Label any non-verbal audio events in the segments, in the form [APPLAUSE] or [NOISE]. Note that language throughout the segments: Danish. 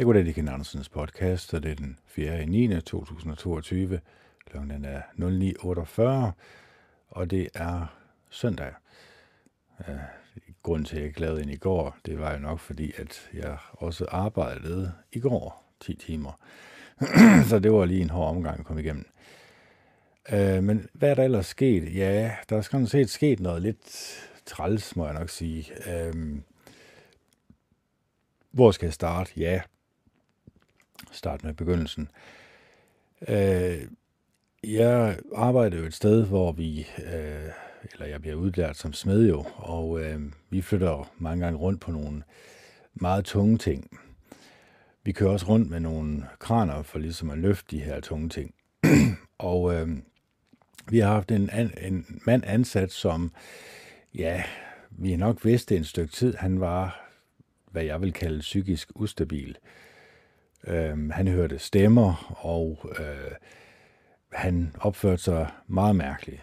Jeg går det Ken Andersens podcast, og det er den 4. 9. 2022. Klokken er 09.48, og det er søndag. Uh, grunden til, at jeg ikke lavede i går, det var jo nok fordi, at jeg også arbejdede i går 10 timer. [CLEARS THROAT] Så det var lige en hård omgang at komme igennem. Uh, men hvad er der ellers sket? Ja, der er sådan set sket noget lidt træls, må jeg nok sige. Uh, hvor skal jeg starte? Ja, starte med begyndelsen. Øh, jeg arbejder jo et sted, hvor vi, øh, eller jeg bliver udlært som smed jo, og øh, vi flytter mange gange rundt på nogle meget tunge ting. Vi kører også rundt med nogle kraner for ligesom at løfte de her tunge ting. [CLEARS THROAT] og øh, vi har haft en, en mand ansat, som, ja, vi har nok vidst det en stykke tid, han var, hvad jeg vil kalde psykisk ustabil. Øh, Øhm, han hørte stemmer, og øh, han opførte sig meget mærkeligt.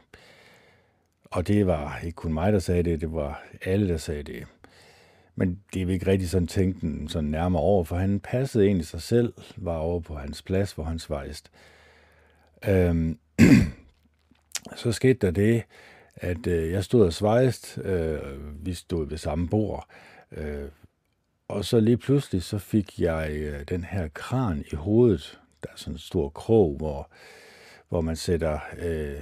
Og det var ikke kun mig, der sagde det, det var alle, der sagde det. Men det er vi ikke rigtig sådan tænkt sådan nærmere over, for han passede egentlig sig selv, var over på hans plads, hvor han svejst. Øhm, [CLEARS THROAT] så skete der det, at øh, jeg stod og svejst, øh, vi stod ved samme bord, øh, og så lige pludselig, så fik jeg øh, den her kran i hovedet. Der er sådan en stor krog, hvor, hvor man sætter øh,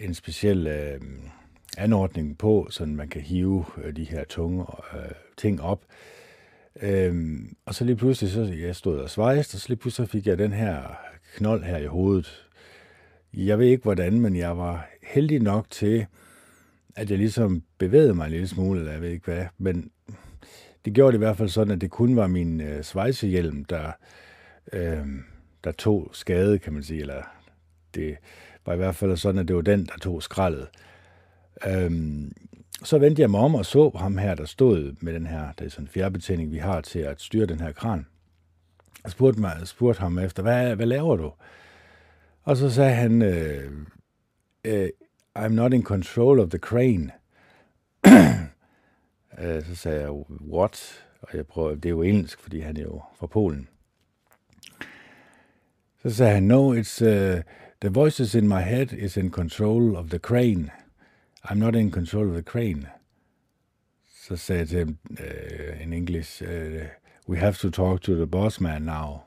en speciel øh, anordning på, så man kan hive øh, de her tunge øh, ting op. Øhm, og så lige pludselig, så jeg stod og svejste, og så lige pludselig fik jeg den her knold her i hovedet. Jeg ved ikke hvordan, men jeg var heldig nok til, at jeg ligesom bevægede mig en lille smule, eller jeg ved ikke hvad, men det gjorde det i hvert fald sådan, at det kun var min øh, svejsehjelm, der, øh, der tog skade, kan man sige. Eller det var i hvert fald sådan, at det var den, der tog skraldet. Øh, så vendte jeg mig om og så ham her, der stod med den her, der er sådan en fjernbetjening, vi har til at styre den her kran. Jeg spurgte, mig, spurgte ham efter, hvad, hvad laver du? Og så sagde han, øh, øh, I'm not in control of the crane. [CLEARS THROAT] Øh, så sagde jeg, what? Og jeg prøver, det er jo engelsk, fordi han er jo fra Polen. Så sagde han, no, it's, uh, the voices in my head is in control of the crane. I'm not in control of the crane. Så sagde jeg til ham øh, uh, in English, øh, uh, we have to talk to the boss man now.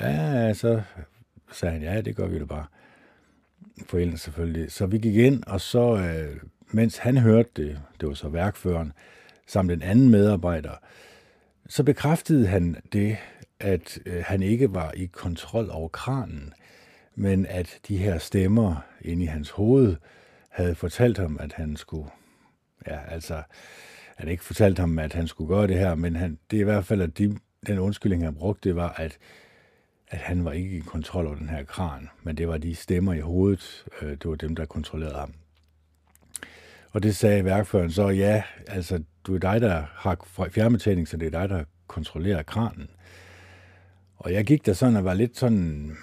Ja, så sagde han, ja, det gør vi da bare. Forældrene selvfølgelig. Så vi gik ind, og så uh, mens han hørte det, det var så værkføreren, samt en anden medarbejder, så bekræftede han det, at øh, han ikke var i kontrol over kranen, men at de her stemmer inde i hans hoved havde fortalt ham, at han skulle, ja, altså, han ikke fortalt ham, at han skulle gøre det her, men han, det er i hvert fald, at de, den undskyldning, han brugte, det var, at, at han var ikke i kontrol over den her kran, men det var de stemmer i hovedet, øh, det var dem, der kontrollerede ham. Og det sagde værkføreren så, ja, altså, du er dig, der har fjernbetjening, så det er dig, der kontrollerer kranen. Og jeg gik der sådan og var lidt sådan,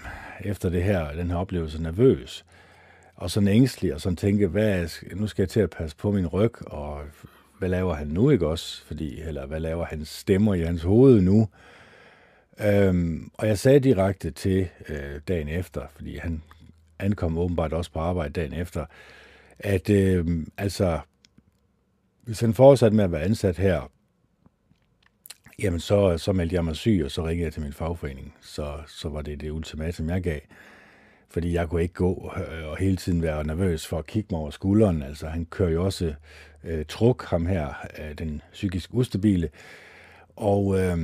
efter det her, den her oplevelse, nervøs. Og sådan ængstelig, og sådan tænke, hvad, nu skal jeg til at passe på min ryg, og hvad laver han nu, ikke også? Fordi, eller hvad laver hans stemmer i hans hoved nu? Øhm, og jeg sagde direkte til øh, dagen efter, fordi han ankom åbenbart også på arbejde dagen efter, at øh, altså, hvis han fortsatte med at være ansat her, jamen så, så meldte jeg mig syg, og så ringede jeg til min fagforening. Så, så var det det ultimatum, jeg gav. Fordi jeg kunne ikke gå øh, og hele tiden være nervøs for at kigge mig over skulderen. Altså, han kører jo også øh, truk, ham her, øh, den psykisk ustabile. Og øh,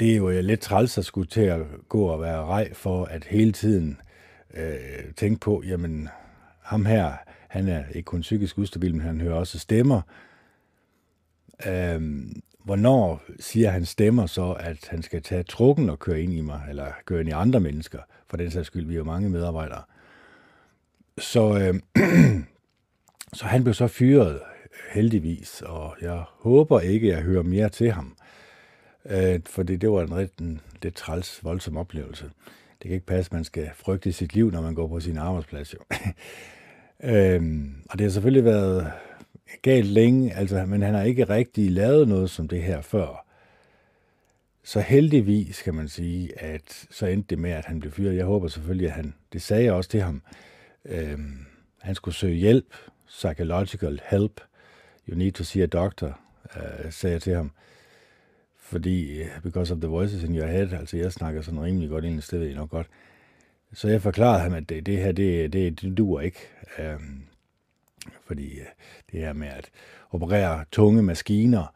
det er jo øh, lidt træls at skulle til at gå og være rej for at hele tiden øh, tænke på, jamen ham her, han er ikke kun psykisk ustabil, men han hører også stemmer. Øhm, hvornår siger han stemmer så, at han skal tage trukken og køre ind i mig, eller køre ind i andre mennesker, for den sags skyld, vi er jo mange medarbejdere. Så, øhm, [CLEARS THROAT] så han blev så fyret, heldigvis, og jeg håber ikke, at jeg hører mere til ham. Øh, fordi det var en rigtig lidt træls, voldsom oplevelse. Det kan ikke passe, at man skal frygte sit liv, når man går på sin arbejdsplads. Jo. [LAUGHS] Øhm, og det har selvfølgelig været galt længe, altså, men han har ikke rigtig lavet noget som det her før. så heldigvis kan man sige, at så endte det med, at han blev fyret. Jeg håber selvfølgelig, at han, det sagde jeg også til ham, øhm, han skulle søge hjælp, psychological help, you need to see a doctor, øh, sagde jeg til ham. Fordi, øh, because of the voices in your head, altså jeg snakker sådan rimelig godt engelsk, det ved I nok godt. Så jeg forklarede ham, at det, det her, det, det, det duer ikke. Øhm, fordi øh, det her med at operere tunge maskiner,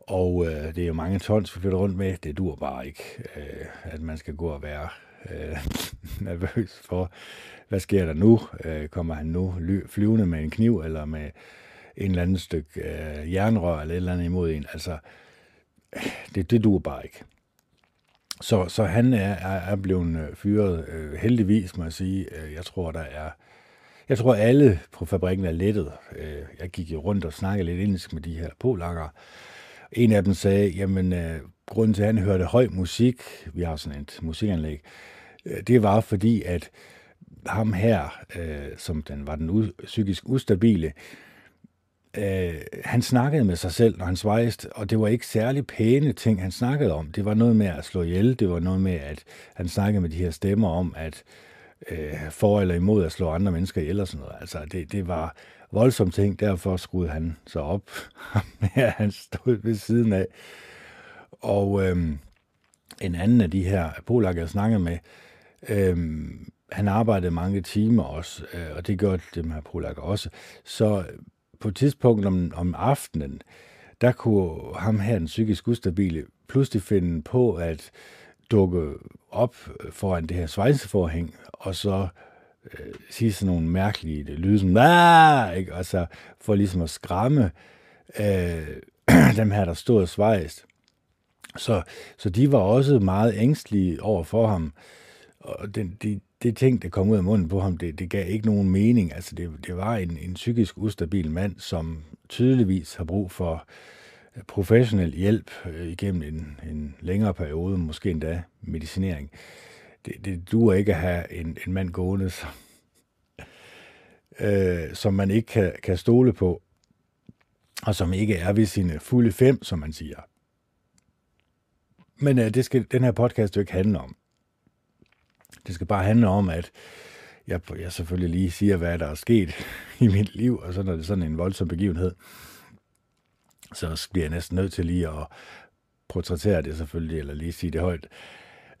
og øh, det er jo mange tons, vi flytter rundt med. Det dur bare ikke, øh, at man skal gå og være øh, [LAUGHS] nervøs for, hvad sker der nu? Øh, kommer han nu flyvende med en kniv, eller med en eller anden stykke øh, jernrør, eller et eller andet imod en? Altså, det, det dur bare ikke. Så, så han er, er, er blevet øh, fyret, øh, heldigvis må jeg sige. Øh, jeg tror, der er jeg tror, alle på fabrikken er lettet. Øh, jeg gik jo rundt og snakkede lidt engelsk med de her polakker, en af dem sagde, jamen, øh, grunden til, at han hørte høj musik, vi har sådan et musikanlæg, øh, det var fordi, at ham her, øh, som den var den u- psykisk ustabile, øh, han snakkede med sig selv, når han svejste, og det var ikke særlig pæne ting, han snakkede om. Det var noget med at slå ihjel, det var noget med, at han snakkede med de her stemmer om, at øh, for eller imod at slå andre mennesker ihjel og sådan noget. Altså, det, det var voldsomme ting, derfor skruede han sig op, [LAUGHS] med han stod ved siden af. Og øh, en anden af de her polakker, jeg snakkede med, øh, han arbejdede mange timer også, øh, og det gjorde dem her polakker også. Så på et tidspunkt om, om aftenen, der kunne ham her, den psykisk ustabile, pludselig finde på at dukke op foran det her svejseforhæng, og så øh, sige sådan nogle mærkelige lyde, som ikke? Altså, for ligesom at skræmme øh, [CLEARS THROAT] dem her, der stod og svejst. Så, så de var også meget ængstlige over for ham. Og den, de, det ting, der kom ud af munden på ham, det, det gav ikke nogen mening. Altså, det, det var en, en psykisk ustabil mand, som tydeligvis har brug for øh, professionel hjælp øh, igennem en, en længere periode, måske endda medicinering. Det, det duer ikke at have en, en mand gående, som, øh, som man ikke kan, kan stole på, og som ikke er ved sine fulde fem, som man siger. Men øh, det skal den her podcast jo ikke handle om. Det skal bare handle om, at jeg, jeg selvfølgelig lige siger, hvad der er sket [LAUGHS] i mit liv, og så når det er sådan en voldsom begivenhed, så bliver jeg næsten nødt til lige at portrættere det selvfølgelig, eller lige sige det højt.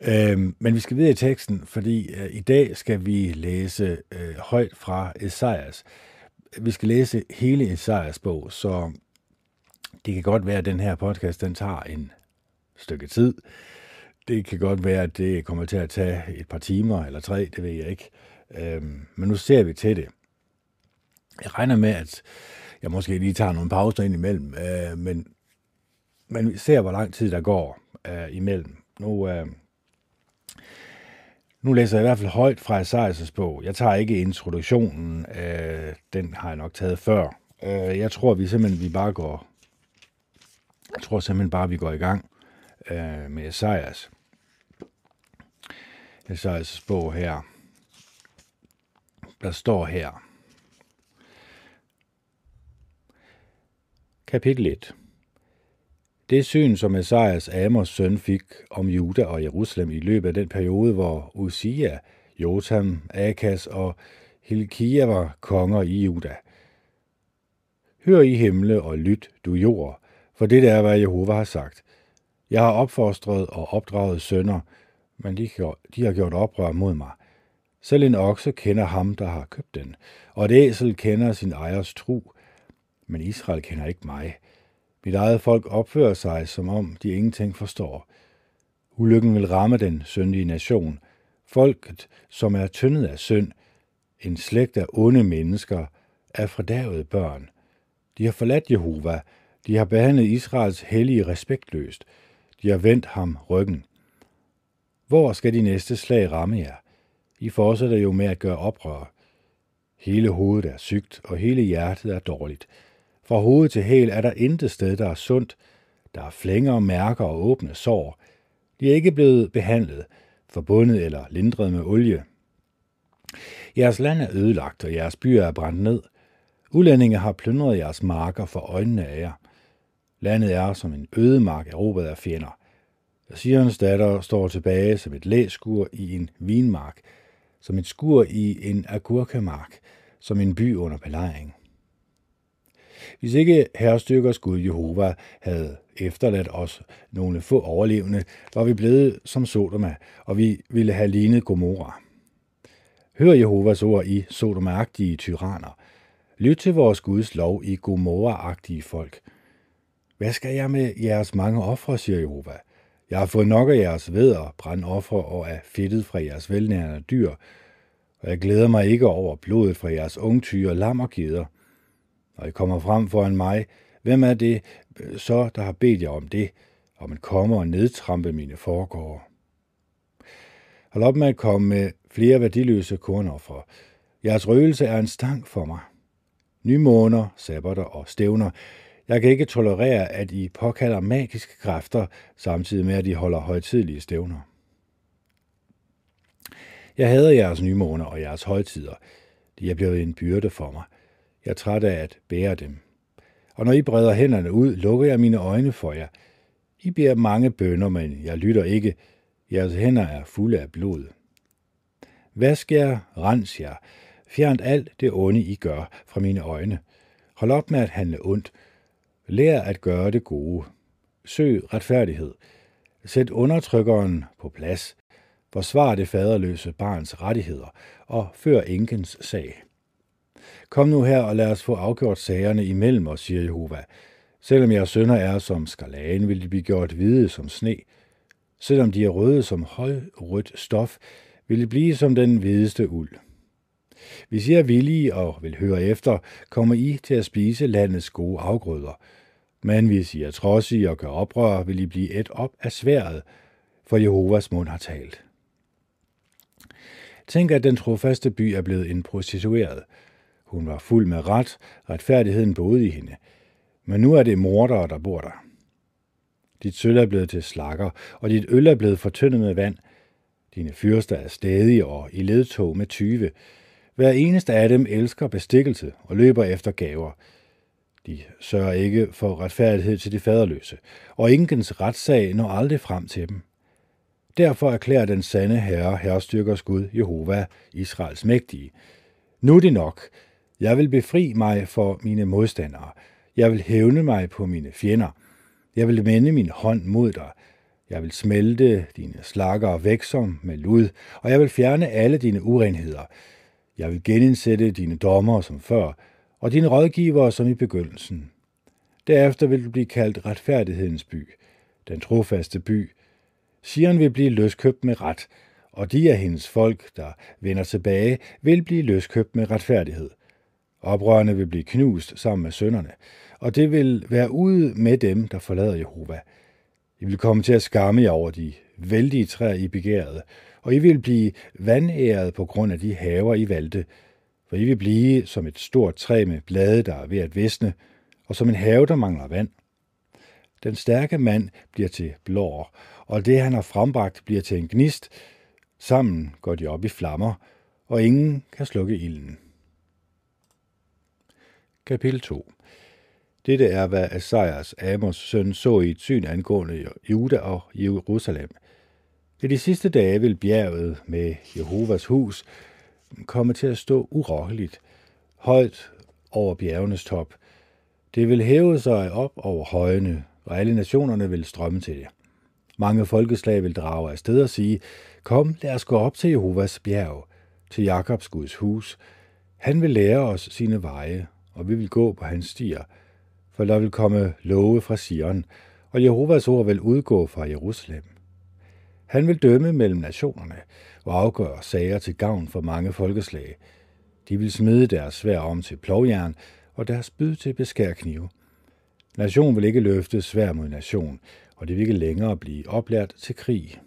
Øhm, men vi skal videre i teksten, fordi øh, i dag skal vi læse øh, højt fra Esajas. Vi skal læse hele Esajas bog, så det kan godt være, at den her podcast den tager en stykke tid. Det kan godt være, at det kommer til at tage et par timer eller tre, det ved jeg ikke. Øhm, men nu ser vi til det. Jeg regner med, at jeg måske lige tager nogle pauser ind imellem, øh, men, men vi ser, hvor lang tid der går øh, imellem. Nu, øh, nu læser jeg i hvert fald højt fra Esajas bog. Jeg tager ikke introduktionen, øh, den har jeg nok taget før. Øh, jeg tror, vi simpelthen vi bare går, jeg tror simpelthen bare, vi går i gang øh, med Esajas. Jesajas bog her. Der står her. Kapitel 1 det syn, som Esajas Amos søn fik om Juda og Jerusalem i løbet af den periode, hvor Usia, Jotam, Akas og Hilkia var konger i Juda. Hør i himle og lyt, du jord, for det er, hvad Jehova har sagt. Jeg har opfostret og opdraget sønner, men de, de har gjort oprør mod mig. Selv en okse kender ham, der har købt den, og et æsel kender sin ejers tro, men Israel kender ikke mig. Mit eget folk opfører sig, som om de ingenting forstår. Ulykken vil ramme den syndige nation. Folket, som er tyndet af synd, en slægt af onde mennesker, er fordærvede børn. De har forladt Jehova, de har behandlet Israels hellige respektløst, de har vendt ham ryggen. Hvor skal de næste slag ramme jer? I fortsætter jo med at gøre oprør. Hele hovedet er sygt, og hele hjertet er dårligt. Fra hoved til hæl er der intet sted, der er sundt. Der er flænger, mærker og åbne sår. De er ikke blevet behandlet, forbundet eller lindret med olie. Jeres land er ødelagt, og jeres byer er brændt ned. Ulændinge har plyndret jeres marker for øjnene af jer. Landet er som en ødemark erobret af fjender. Sions datter står tilbage som et læskur i en vinmark, som et skur i en agurkemark, som en by under belejring. Hvis ikke herrestyrkers Gud Jehova havde efterladt os nogle få overlevende, var vi blevet som Sodoma, og vi ville have lignet Gomorra. Hør Jehovas ord i Sodomaagtige tyranner. Lyt til vores Guds lov i Gomorra-agtige folk. Hvad skal jeg med jeres mange ofre, siger Jehova. Jeg har fået nok af jeres vædder, brandofre og af fedtet fra jeres velnærende dyr, og jeg glæder mig ikke over blodet fra jeres ungtyre, lam og geder. Når I kommer frem foran mig, hvem er det øh, så, der har bedt jer om det, om at komme og nedtrampe mine foregårde? Hold op med at komme med flere værdiløse kornoffer. Jeres røgelse er en stang for mig. Nymåner, sabbater og stævner. Jeg kan ikke tolerere, at I påkalder magiske kræfter, samtidig med, at I holder højtidlige stævner. Jeg hader jeres nymåner og jeres højtider. De er blevet en byrde for mig. Jeg er træt af at bære dem. Og når I breder hænderne ud, lukker jeg mine øjne for jer. I beder mange bønder, men jeg lytter ikke. Jeres hænder er fulde af blod. Vask jer, rens jer. Fjern alt det onde, I gør fra mine øjne. Hold op med at handle ondt. Lær at gøre det gode. Søg retfærdighed. Sæt undertrykkeren på plads. Forsvar det faderløse barns rettigheder og før enkens sag. Kom nu her og lad os få afgjort sagerne imellem os, siger Jehova. Selvom jeres sønner er som skalagen, vil de blive gjort hvide som sne. Selvom de er røde som højrødt stof, vil de blive som den hvideste uld. Hvis I er villige og vil høre efter, kommer I til at spise landets gode afgrøder. Men hvis I er trodsige og gør oprør, vil I blive et op af sværet, for Jehovas mund har talt. Tænk, at den trofaste by er blevet en prostitueret. Hun var fuld med ret, retfærdigheden boede i hende. Men nu er det mordere, der bor der. Dit sølv er blevet til slakker, og dit øl er blevet fortyndet med vand. Dine fyrster er stadige og i ledtog med tyve. Hver eneste af dem elsker bestikkelse og løber efter gaver. De sørger ikke for retfærdighed til de faderløse, og ingens retssag når aldrig frem til dem. Derfor erklærer den sande herre, herrestyrkers Gud, Jehova, Israels mægtige. Nu er det nok. Jeg vil befri mig for mine modstandere. Jeg vil hævne mig på mine fjender. Jeg vil vende min hånd mod dig. Jeg vil smelte dine slakker væk som med lud, og jeg vil fjerne alle dine urenheder. Jeg vil genindsætte dine dommer som før, og dine rådgivere som i begyndelsen. Derefter vil du blive kaldt retfærdighedens by, den trofaste by. Sion vil blive løskøbt med ret, og de af hendes folk, der vender tilbage, vil blive løskøbt med retfærdighed. Oprørerne vil blive knust sammen med sønderne, og det vil være ude med dem, der forlader Jehova. I vil komme til at skamme jer over de vældige træer, I begærede, og I vil blive vandæret på grund af de haver, I valgte, for I vil blive som et stort træ med blade, der er ved at visne, og som en have, der mangler vand. Den stærke mand bliver til blår, og det, han har frembragt, bliver til en gnist. Sammen går de op i flammer, og ingen kan slukke ilden. Kapitel 2 Dette er, hvad Esajas, Amos søn, så i et syn angående Juda og Jerusalem. I de sidste dage vil bjerget med Jehovas hus komme til at stå urokkeligt, højt over bjergenes top. Det vil hæve sig op over højene, og alle nationerne vil strømme til det. Mange folkeslag vil drage afsted og sige, kom, lad os gå op til Jehovas bjerg, til Jakobs Guds hus. Han vil lære os sine veje, og vi vil gå på hans stier. For der vil komme love fra Sion, og Jehovas ord vil udgå fra Jerusalem. Han vil dømme mellem nationerne og afgøre sager til gavn for mange folkeslag. De vil smide deres svær om til plovjern og deres byd til beskærknive. Nation vil ikke løfte svær mod nation, og det vil ikke længere blive oplært til krig.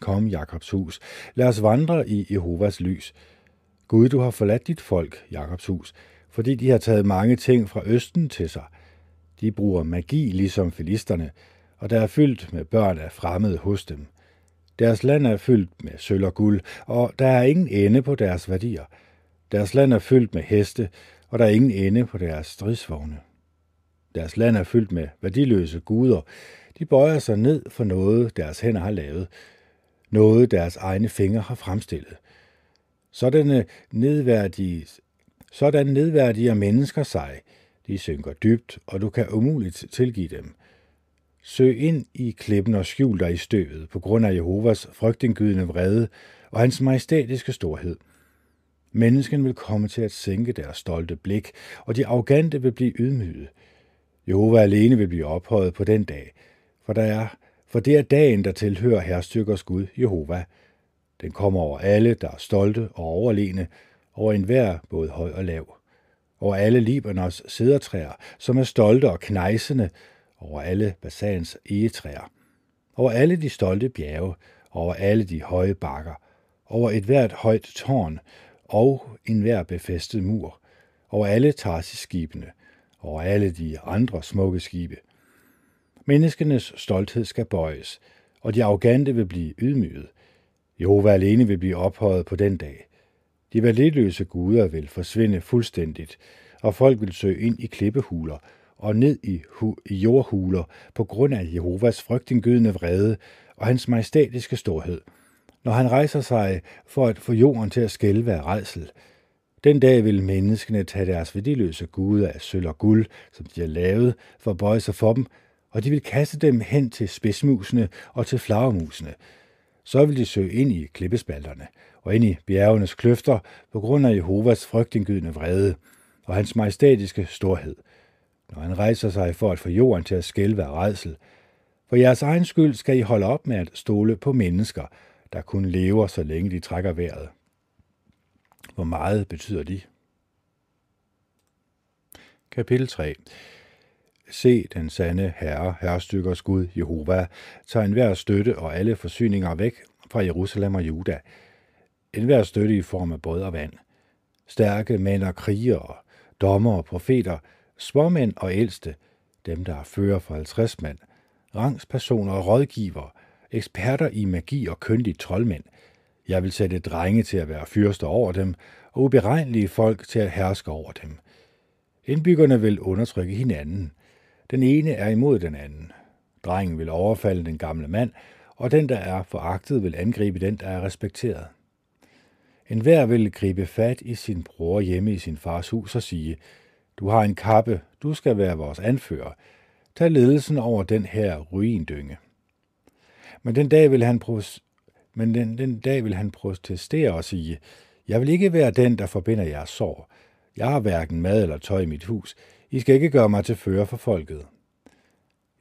Kom, Jakobs hus, lad os vandre i Jehovas lys. Gud, du har forladt dit folk, Jakobs hus, fordi de har taget mange ting fra Østen til sig. De bruger magi ligesom filisterne, og der er fyldt med børn af fremmede hos dem. Deres land er fyldt med sølv og guld, og der er ingen ende på deres værdier. Deres land er fyldt med heste, og der er ingen ende på deres stridsvogne. Deres land er fyldt med værdiløse guder. De bøjer sig ned for noget, deres hænder har lavet. Noget, deres egne fingre har fremstillet. Sådanne øh, nedværdige, sådan nedværdiger mennesker sig. De synker dybt, og du kan umuligt tilgive dem. Søg ind i klippen og skjul dig i støvet på grund af Jehovas frygtindgydende vrede og hans majestætiske storhed. Mennesken vil komme til at sænke deres stolte blik, og de arrogante vil blive ydmyget. Jehova alene vil blive ophøjet på den dag, for, der er, for det er dagen, der tilhører herstykkers Gud, Jehova. Den kommer over alle, der er stolte og overlegne, over enhver, både høj og lav. Over alle Libanons sædertræer, som er stolte og knejsende, over alle Bassans egetræer. Over alle de stolte bjerge, over alle de høje bakker, over et hvert højt tårn og enhver befæstet mur, over alle Tarsis-skibene, over alle de andre smukke skibe. Menneskenes stolthed skal bøjes, og de arrogante vil blive ydmyget. Jehova alene vil blive ophøjet på den dag. De værdiløse guder vil forsvinde fuldstændigt, og folk vil søge ind i klippehuler og ned i, hu- i jordhuler på grund af Jehovas frygtindgydende vrede og hans majestætiske storhed, når han rejser sig for at få jorden til at skælve af redsel. Den dag vil menneskene tage deres værdiløse guder af sølv og guld, som de har lavet, for at bøje sig for dem, og de vil kaste dem hen til spidsmusene og til flagermusene. Så vil de søge ind i klippespalterne og ind i bjergenes kløfter på grund af Jehovas frygtindgydende vrede og hans majestætiske storhed, når han rejser sig for at få jorden til at skælve af redsel. For jeres egen skyld skal I holde op med at stole på mennesker, der kun lever, så længe de trækker vejret. Hvor meget betyder de? Kapitel 3 Se den sande herre, herrestykkers Gud, Jehova, tager enhver støtte og alle forsyninger væk fra Jerusalem og Juda. Enhver støtte i form af brød og vand. Stærke mænd og krigere, dommer og profeter, småmænd og ældste, dem der fører for 50 mand, rangspersoner og rådgiver, eksperter i magi og køndige troldmænd. Jeg vil sætte drenge til at være fyrster over dem, og uberegnelige folk til at herske over dem. Indbyggerne vil undertrykke hinanden. Den ene er imod den anden. Drengen vil overfalde den gamle mand, og den, der er foragtet, vil angribe den, der er respekteret. En hver vil gribe fat i sin bror hjemme i sin fars hus og sige, du har en kappe, du skal være vores anfører. Tag ledelsen over den her ruindynge. Men den dag vil han, pros- men den, den dag vil han protestere og sige, jeg vil ikke være den, der forbinder jeres sår. Jeg har hverken mad eller tøj i mit hus. I skal ikke gøre mig til fører for folket.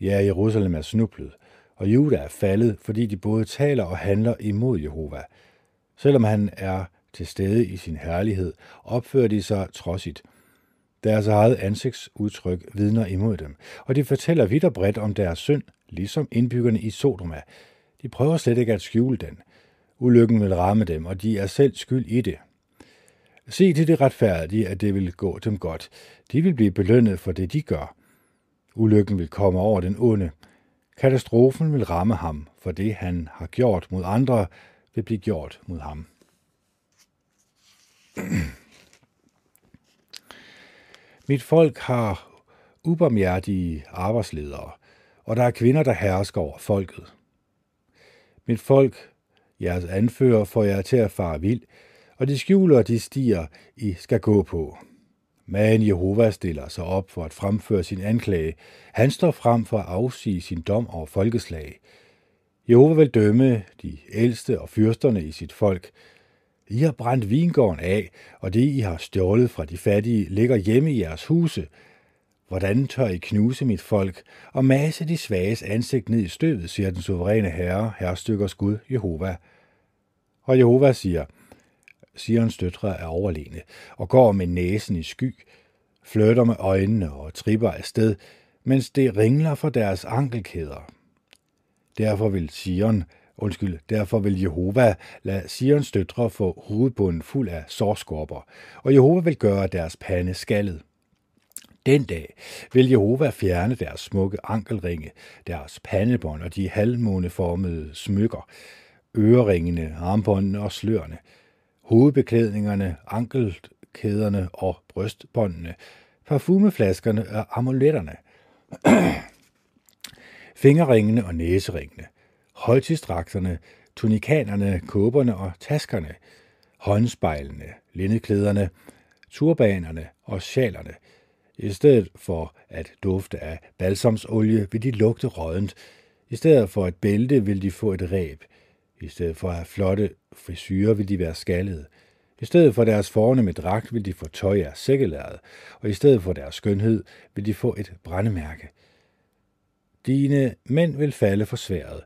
Ja, Jerusalem er snublet, og Juda er faldet, fordi de både taler og handler imod Jehova. Selvom han er til stede i sin herlighed, opfører de sig trodsigt. Deres eget ansigtsudtryk vidner imod dem, og de fortæller vidt og bredt om deres synd, ligesom indbyggerne i Sodoma. De prøver slet ikke at skjule den. Ulykken vil ramme dem, og de er selv skyld i det. Se til det retfærdige, at det vil gå dem godt. De vil blive belønnet for det, de gør. Ulykken vil komme over den onde. Katastrofen vil ramme ham, for det, han har gjort mod andre, vil blive gjort mod ham. [CLEARS THROAT] Mit folk har ubarmhjertige arbejdsledere, og der er kvinder, der hersker over folket. Mit folk, jeres anfører, får jer til at fare vild, og de skjuler de stier, I skal gå på. Men Jehova stiller sig op for at fremføre sin anklage. Han står frem for at afsige sin dom over folkeslag. Jehova vil dømme de ældste og fyrsterne i sit folk. I har brændt vingården af, og det I har stjålet fra de fattige ligger hjemme i jeres huse. Hvordan tør I knuse mit folk og mase de svages ansigt ned i støvet, siger den suveræne herre, herrestykkers Gud, Jehova. Og Jehova siger, Sions døtre er overlegne og går med næsen i sky, flytter med øjnene og tripper afsted, mens det ringler for deres ankelkæder. Derfor vil Sion, undskyld, derfor vil Jehova lade Sions døtre få hovedbunden fuld af sårskorper, og Jehova vil gøre deres pande skaldet. Den dag vil Jehova fjerne deres smukke ankelringe, deres pandebånd og de halvmåneformede smykker, øreringene, armbåndene og slørene, hovedbeklædningerne, ankelkæderne og brystbåndene, parfumeflaskerne og amuletterne, [CLEARS THROAT] Fingerringene og næseringene, højtidsdragterne, tunikanerne, kåberne og taskerne, håndspejlene, lindeklæderne, turbanerne og sjalerne. I stedet for at dufte af balsamsolie vil de lugte rådent. I stedet for et bælte vil de få et ræb. I stedet for at have flotte frisyrer vil de være skaldede. I stedet for deres fornemme dragt vil de få tøj af sækkelæret, og i stedet for deres skønhed vil de få et brændemærke. Dine mænd vil falde for sværet.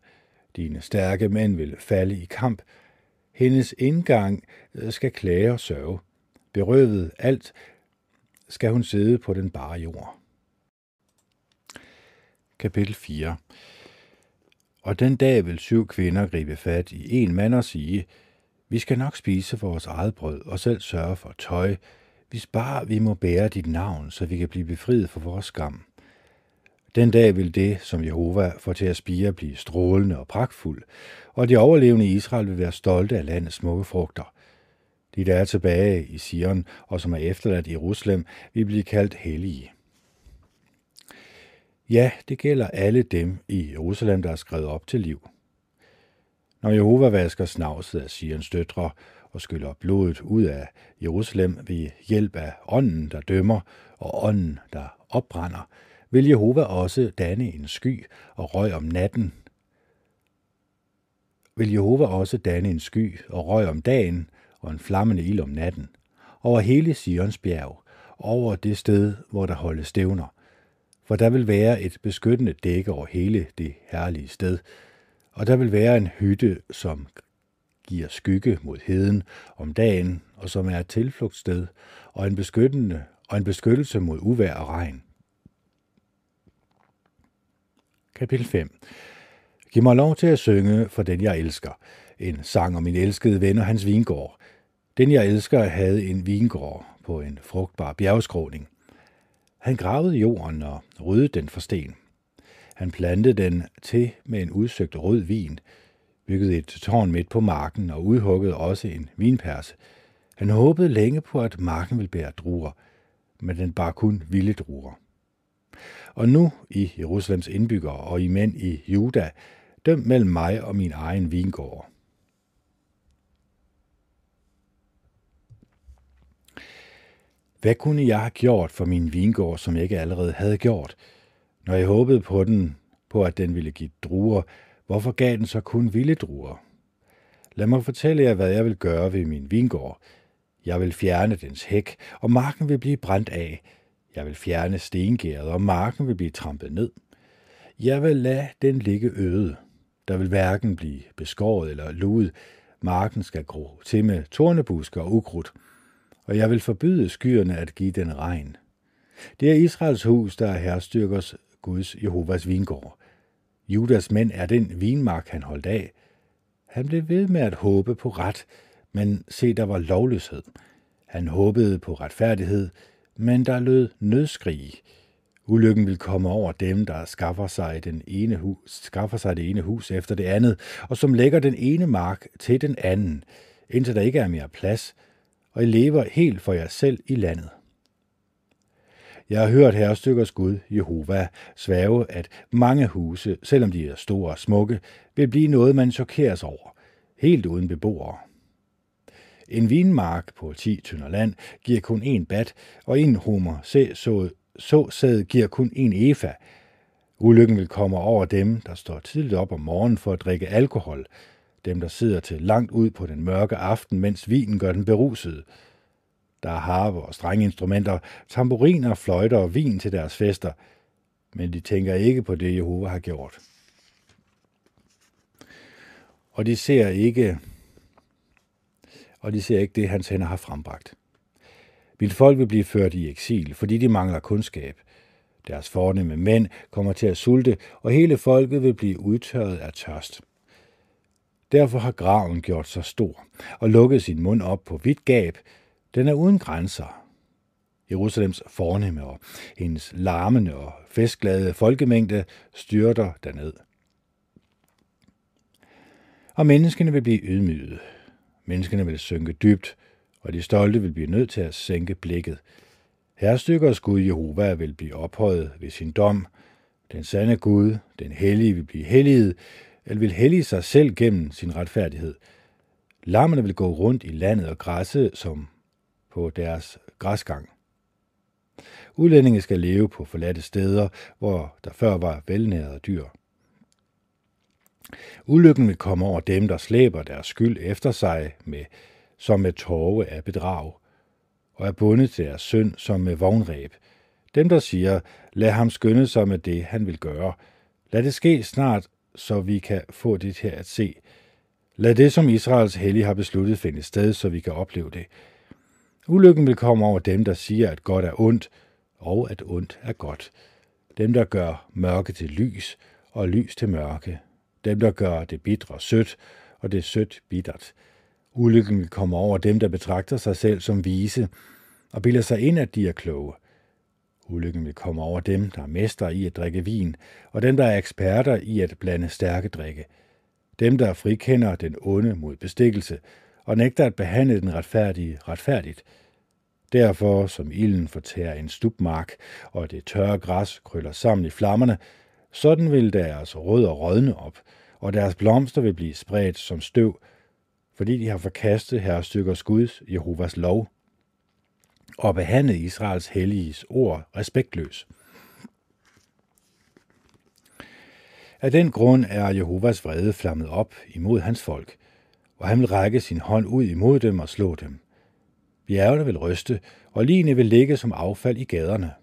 Dine stærke mænd vil falde i kamp. Hendes indgang øh, skal klage og sørge. Berøvet alt skal hun sidde på den bare jord. Kapitel 4 Og den dag vil syv kvinder gribe fat i en mand og sige, vi skal nok spise vores eget brød og selv sørge for tøj, hvis bare vi må bære dit navn, så vi kan blive befriet for vores skam. Den dag vil det, som Jehova får til at spire, blive strålende og pragtfuld, og de overlevende i Israel vil være stolte af landets smukke frugter. De, der er tilbage i Sion og som er efterladt i Jerusalem, vil blive kaldt hellige. Ja, det gælder alle dem i Jerusalem, der er skrevet op til liv. Når Jehova vasker snavset af Sions døtre og skyller blodet ud af Jerusalem ved hjælp af ånden, der dømmer, og ånden, der opbrænder, vil Jehova også danne en sky og røg om natten. Vil Jehova også danne en sky og røg om dagen og en flammende ild om natten, over hele Sions bjerg, over det sted, hvor der holdes stævner. For der vil være et beskyttende dække over hele det herlige sted, og der vil være en hytte, som giver skygge mod heden om dagen, og som er et tilflugtssted, og en, beskyttende, og en beskyttelse mod uvær og regn. Kapitel 5 Giv mig lov til at synge for den, jeg elsker. En sang om min elskede ven og hans vingård. Den, jeg elsker, havde en vingård på en frugtbar bjergskråning. Han gravede jorden og ryddede den for sten. Han plantede den til med en udsøgt rød vin, byggede et tårn midt på marken og udhuggede også en vinperse. Han håbede længe på, at marken ville bære druer, men den bar kun vilde druer. Og nu i Jerusalems indbyggere og i mænd i Juda, døm mellem mig og min egen vingård. Hvad kunne jeg have gjort for min vingård, som jeg ikke allerede havde gjort? Når jeg håbede på den, på at den ville give druer, hvorfor gav den så kun vilde druer? Lad mig fortælle jer, hvad jeg vil gøre ved min vingård. Jeg vil fjerne dens hæk, og marken vil blive brændt af. Jeg vil fjerne stengæret, og marken vil blive trampet ned. Jeg vil lade den ligge øde. Der vil hverken blive beskåret eller luet. Marken skal gro til med tornebuske og ukrudt. Og jeg vil forbyde skyerne at give den regn. Det er Israels hus, der er herstyrkers Guds Jehovas vingård. Judas mænd er den vinmark, han holdt af. Han blev ved med at håbe på ret, men se, der var lovløshed. Han håbede på retfærdighed, men der lød nødskrig. Ulykken vil komme over dem, der skaffer sig, den ene hus, skaffer sig det ene hus efter det andet, og som lægger den ene mark til den anden, indtil der ikke er mere plads, og I lever helt for jer selv i landet. Jeg har hørt herrestykkers Gud, Jehova, svæve, at mange huse, selvom de er store og smukke, vil blive noget, man chokeres over, helt uden beboere. En vinmark på 10 tynder land giver kun en bat, og en homer så, så, så sæd giver kun en efa. Ulykken vil komme over dem, der står tidligt op om morgenen for at drikke alkohol, dem, der sidder til langt ud på den mørke aften, mens vinen gør den beruset. Der er harpe og strengeinstrumenter, tamburiner, fløjter og vin til deres fester, men de tænker ikke på det, Jehova har gjort. Og de ser ikke, og de ser ikke det, hans hænder har frembragt. Mit folk vil blive ført i eksil, fordi de mangler kundskab. Deres fornemme mænd kommer til at sulte, og hele folket vil blive udtørret af tørst. Derfor har graven gjort sig stor og lukket sin mund op på vidt gab, den er uden grænser. Jerusalems fornemme og hendes larmende og festglade folkemængde styrter derned. Og menneskene vil blive ydmyget. Menneskene vil synke dybt, og de stolte vil blive nødt til at sænke blikket. Herrestykkers Gud Jehova vil blive ophøjet ved sin dom, Den sande Gud, den hellige, vil blive helliget, eller vil hellige sig selv gennem sin retfærdighed. Lammerne vil gå rundt i landet og græsse som på deres græsgang. Udlændinge skal leve på forladte steder, hvor der før var velnærede dyr. Ulykken vil komme over dem, der slæber deres skyld efter sig med, som med torve af bedrag, og er bundet til deres synd som med vognræb. Dem, der siger, lad ham skynde sig med det, han vil gøre. Lad det ske snart, så vi kan få det her at se. Lad det, som Israels hellige har besluttet, finde sted, så vi kan opleve det. Ulykken vil komme over dem, der siger, at godt er ondt, og at ondt er godt. Dem, der gør mørke til lys, og lys til mørke. Dem, der gør det bitre sødt, og det sødt bittert. Ulykken vil komme over dem, der betragter sig selv som vise, og bilder sig ind, at de er kloge. Ulykken vil komme over dem, der er mestre i at drikke vin, og dem, der er eksperter i at blande stærke drikke. Dem, der frikender den onde mod bestikkelse, og nægter at behandle den retfærdige retfærdigt. Derfor, som ilden fortærer en stubmark, og det tørre græs krøller sammen i flammerne, sådan vil deres rødder rådne op, og deres blomster vil blive spredt som støv, fordi de har forkastet herrestykkers Guds, Jehovas lov, og behandlet Israels helliges ord respektløs. Af den grund er Jehovas vrede flammet op imod hans folk, og han vil række sin hånd ud imod dem og slå dem. Bjergene vil ryste, og ligene vil ligge som affald i gaderne.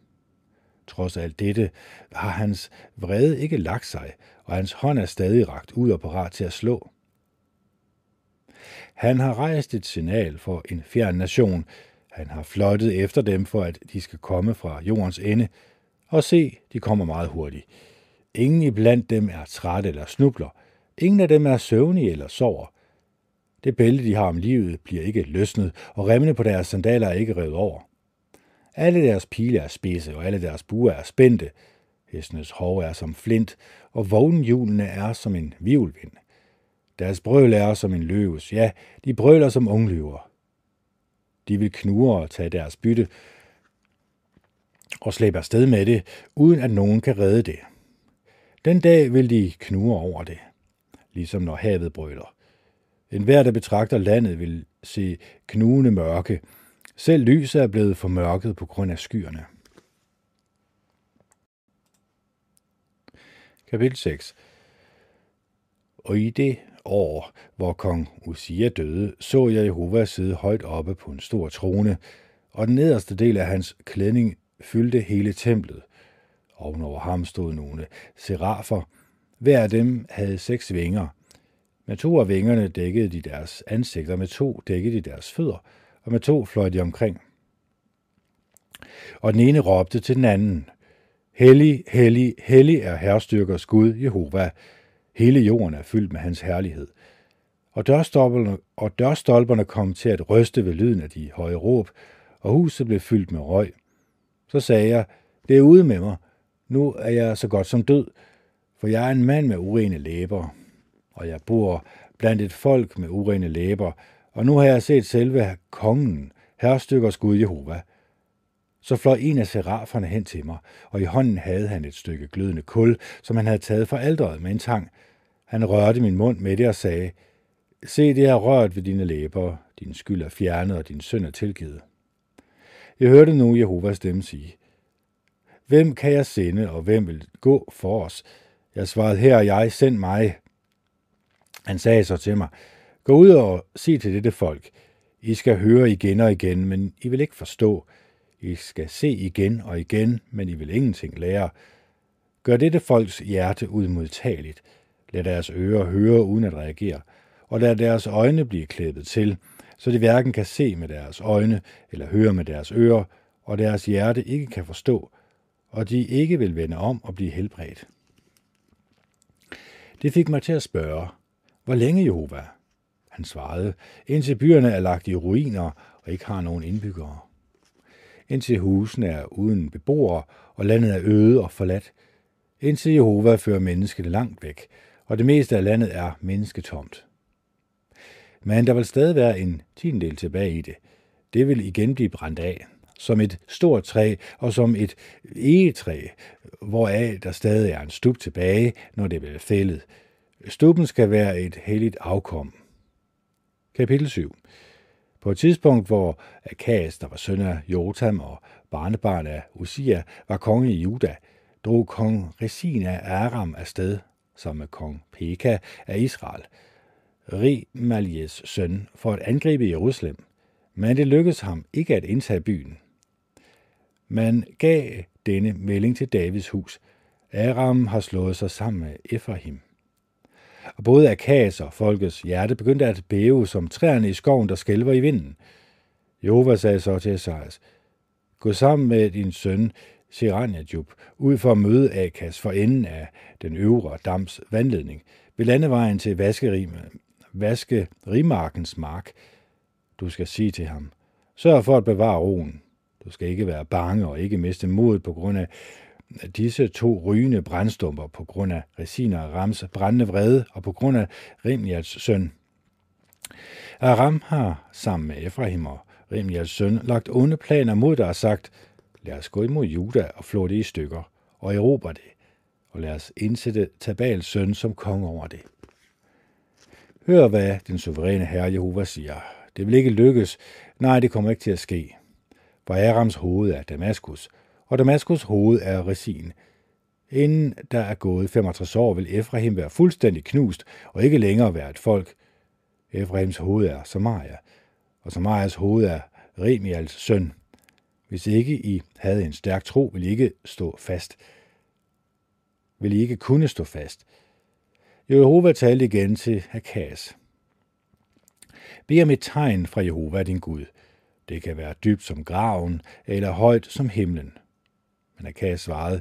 Trods alt dette har hans vrede ikke lagt sig, og hans hånd er stadig ragt ud og parat til at slå. Han har rejst et signal for en fjern nation. Han har flottet efter dem for, at de skal komme fra jordens ende. Og se, de kommer meget hurtigt. Ingen iblandt dem er træt eller snubler. Ingen af dem er søvnige eller sover. Det bælte, de har om livet, bliver ikke løsnet, og remmene på deres sandaler er ikke revet over. Alle deres pile er spidse, og alle deres buer er spændte. Hestenes hov er som flint, og vognhjulene er som en vivlvind. Deres brøl er som en løves, ja, de brøler som ungløver. De vil knure og tage deres bytte, og slæbe afsted med det, uden at nogen kan redde det. Den dag vil de knure over det, ligesom når havet brøler. En hver, der betragter landet, vil se knugende mørke. Selv lyset er blevet formørket på grund af skyerne. Kapitel 6 Og i det år, hvor kong Usia døde, så jeg Jehova sidde højt oppe på en stor trone, og den nederste del af hans klædning fyldte hele templet. Ovenover ham stod nogle serafer. Hver af dem havde seks vinger – med to af vingerne dækkede de deres ansigter, med to dækkede de deres fødder, og med to fløj de omkring. Og den ene råbte til den anden, Hellig, hellig, hellig er herrestyrkers Gud, Jehova. Hele jorden er fyldt med hans herlighed. Og dørstolperne, og dørstolperne kom til at ryste ved lyden af de høje råb, og huset blev fyldt med røg. Så sagde jeg, det er ude med mig. Nu er jeg så godt som død, for jeg er en mand med urene læber, og jeg bor blandt et folk med urene læber, og nu har jeg set selve kongen, herrestykkers Gud Jehova. Så fløj en af seraferne hen til mig, og i hånden havde han et stykke glødende kul, som han havde taget fra alderet med en tang. Han rørte min mund med det og sagde, Se, det er rørt ved dine læber, din skyld er fjernet, og din synd er tilgivet. Jeg hørte nu Jehovas stemme sige, Hvem kan jeg sende, og hvem vil gå for os? Jeg svarede, her og jeg, send mig. Han sagde så til mig, gå ud og sig til dette folk, I skal høre igen og igen, men I vil ikke forstå. I skal se igen og igen, men I vil ingenting lære. Gør dette folks hjerte udmodtageligt. Lad deres ører høre uden at reagere, og lad deres øjne blive klæbet til, så de hverken kan se med deres øjne eller høre med deres ører, og deres hjerte ikke kan forstå, og de ikke vil vende om og blive helbredt. Det fik mig til at spørge, hvor længe, Jehova? Han svarede, indtil byerne er lagt i ruiner og ikke har nogen indbyggere. Indtil husene er uden beboere, og landet er øde og forladt. Indtil Jehova fører mennesket langt væk, og det meste af landet er mennesketomt. Men der vil stadig være en tiendel tilbage i det. Det vil igen blive brændt af. som et stort træ og som et egetræ, hvoraf der stadig er en stup tilbage, når det bliver fældet. Stuppen skal være et helligt afkom. Kapitel 7 På et tidspunkt, hvor Akas, der var søn af Jotam og barnebarn af Usia, var konge i Juda, drog kong Resina af Aram afsted, som med kong Peka af Israel, Rimalies søn, for at angribe Jerusalem. Men det lykkedes ham ikke at indtage byen. Man gav denne melding til Davids hus. Aram har slået sig sammen med Efraim. Og både Akas og folkets hjerte begyndte at bæve som træerne i skoven, der skælver i vinden. Jehova sagde så til Esajas, Gå sammen med din søn Siranjajub ud for at møde Akas for enden af den øvre dams vandledning ved landevejen til vaskerimarkens mark. Du skal sige til ham, sørg for at bevare roen. Du skal ikke være bange og ikke miste modet på grund af disse to rygende brændstumper på grund af Resina og Rams brændende vrede og på grund af Rimjals søn. Aram har sammen med Efraim og Rimjals søn lagt onde planer mod dig og sagt, lad os gå imod Juda og flå det i stykker og erobre det, og lad os indsætte Tabals søn som konge over det. Hør, hvad den suveræne herre Jehova siger. Det vil ikke lykkes. Nej, det kommer ikke til at ske. For Arams hoved er Damaskus, og Damaskus hoved er Resin. Inden der er gået 65 år, vil Efraim være fuldstændig knust og ikke længere være et folk. Efraims hoved er Samaria, og Samarias hoved er Remials søn. Hvis ikke I havde en stærk tro, ville I ikke stå fast. Vil I ikke kunne stå fast. Jehova talte igen til Hakas. Bed om et tegn fra Jehova, din Gud. Det kan være dybt som graven, eller højt som himlen. Men Akas svarede,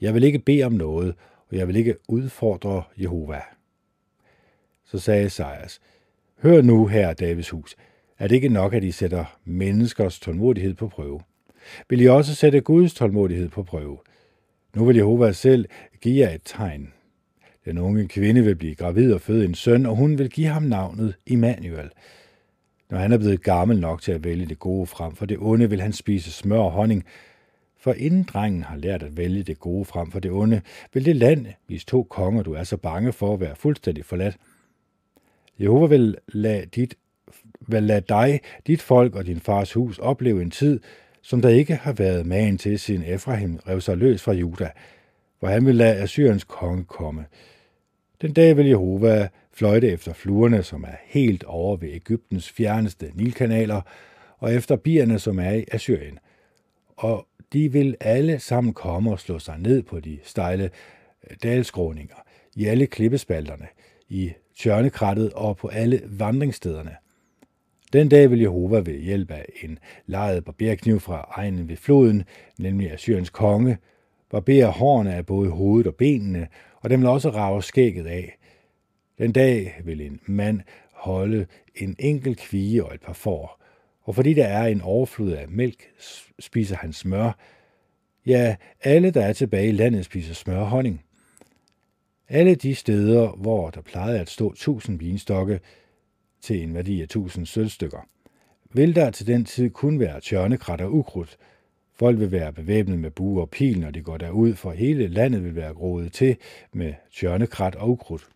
jeg vil ikke bede om noget, og jeg vil ikke udfordre Jehova. Så sagde Esajas, hør nu her, Davids hus, er det ikke nok, at I sætter menneskers tålmodighed på prøve? Vil I også sætte Guds tålmodighed på prøve? Nu vil Jehova selv give jer et tegn. Den unge kvinde vil blive gravid og føde en søn, og hun vil give ham navnet Immanuel. Når han er blevet gammel nok til at vælge det gode frem for det onde, vil han spise smør og honning, for inden drengen har lært at vælge det gode frem for det onde, vil det land, hvis to konger, du er så bange for, at være fuldstændig forladt. Jehova vil lade, dit, vil lade dig, dit folk og din fars hus opleve en tid, som der ikke har været magen til, siden Efraim rev sig løs fra Juda, hvor han vil lade Assyriens konge komme. Den dag vil Jehova fløjte efter fluerne, som er helt over ved Ægyptens fjerneste nilkanaler, og efter bierne, som er i Assyrien. Og de vil alle sammen komme og slå sig ned på de stejle øh, dalskråninger, i alle klippespalterne, i tjørnekrattet og på alle vandringsstederne. Den dag vil Jehova ved hjælp af en lejet barberkniv fra egnen ved floden, nemlig Assyriens konge, barbere hårene af både hovedet og benene, og dem vil også rave skægget af. Den dag vil en mand holde en enkelt kvige og et par får, og fordi der er en overflod af mælk, spiser han smør. Ja, alle, der er tilbage i landet, spiser smør og honning. Alle de steder, hvor der plejede at stå tusind vinstokke til en værdi af tusind sølvstykker, vil der til den tid kun være tjørnekrat og ukrudt. Folk vil være bevæbnet med bue og pil, når de går derud, for hele landet vil være groet til med tjørnekrat og ukrudt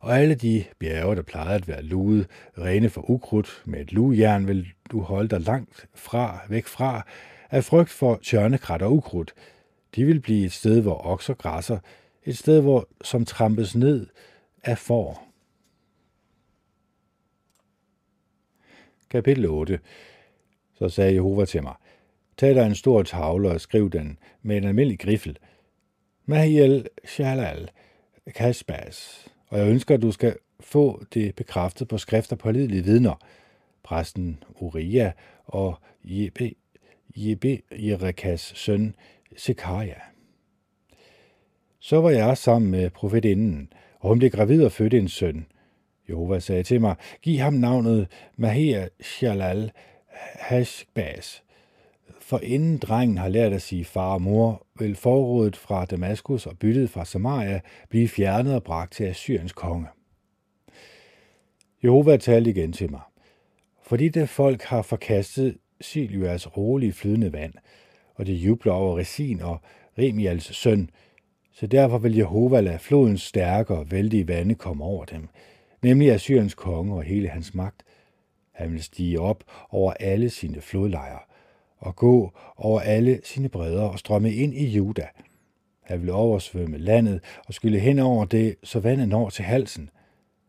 og alle de bjerge, der plejede at være luet, rene for ukrudt, med et lujern vil du holde dig langt fra, væk fra, af frygt for tjørnekrat og ukrudt. De vil blive et sted, hvor okser græsser, et sted, hvor som trampes ned af får. Kapitel 8 Så sagde Jehova til mig, Tag dig en stor tavle og skriv den med en almindelig griffel. Mahiel Shalal Kasbas og jeg ønsker, at du skal få det bekræftet på skrift af pålidelige vidner. Præsten Uria og Jebe, Jebe Jerekas søn Sekaria. Så var jeg sammen med profetinden, og hun blev gravid og fødte en søn. Jehova sagde til mig, giv ham navnet Maher Shalal Hashbaz for inden drengen har lært at sige far og mor, vil forrådet fra Damaskus og byttet fra Samaria blive fjernet og bragt til Assyriens konge. Jehova talte igen til mig. fordi det folk har forkastet Silias rolige flydende vand, og de jubler over Resin og Remials søn, så derfor vil Jehova lade flodens stærke og vældige vande komme over dem, nemlig Assyriens konge og hele hans magt. Han vil stige op over alle sine flodlejre og gå over alle sine bredder og strømme ind i Juda. Han vil oversvømme landet og skylle hen over det, så vandet når til halsen.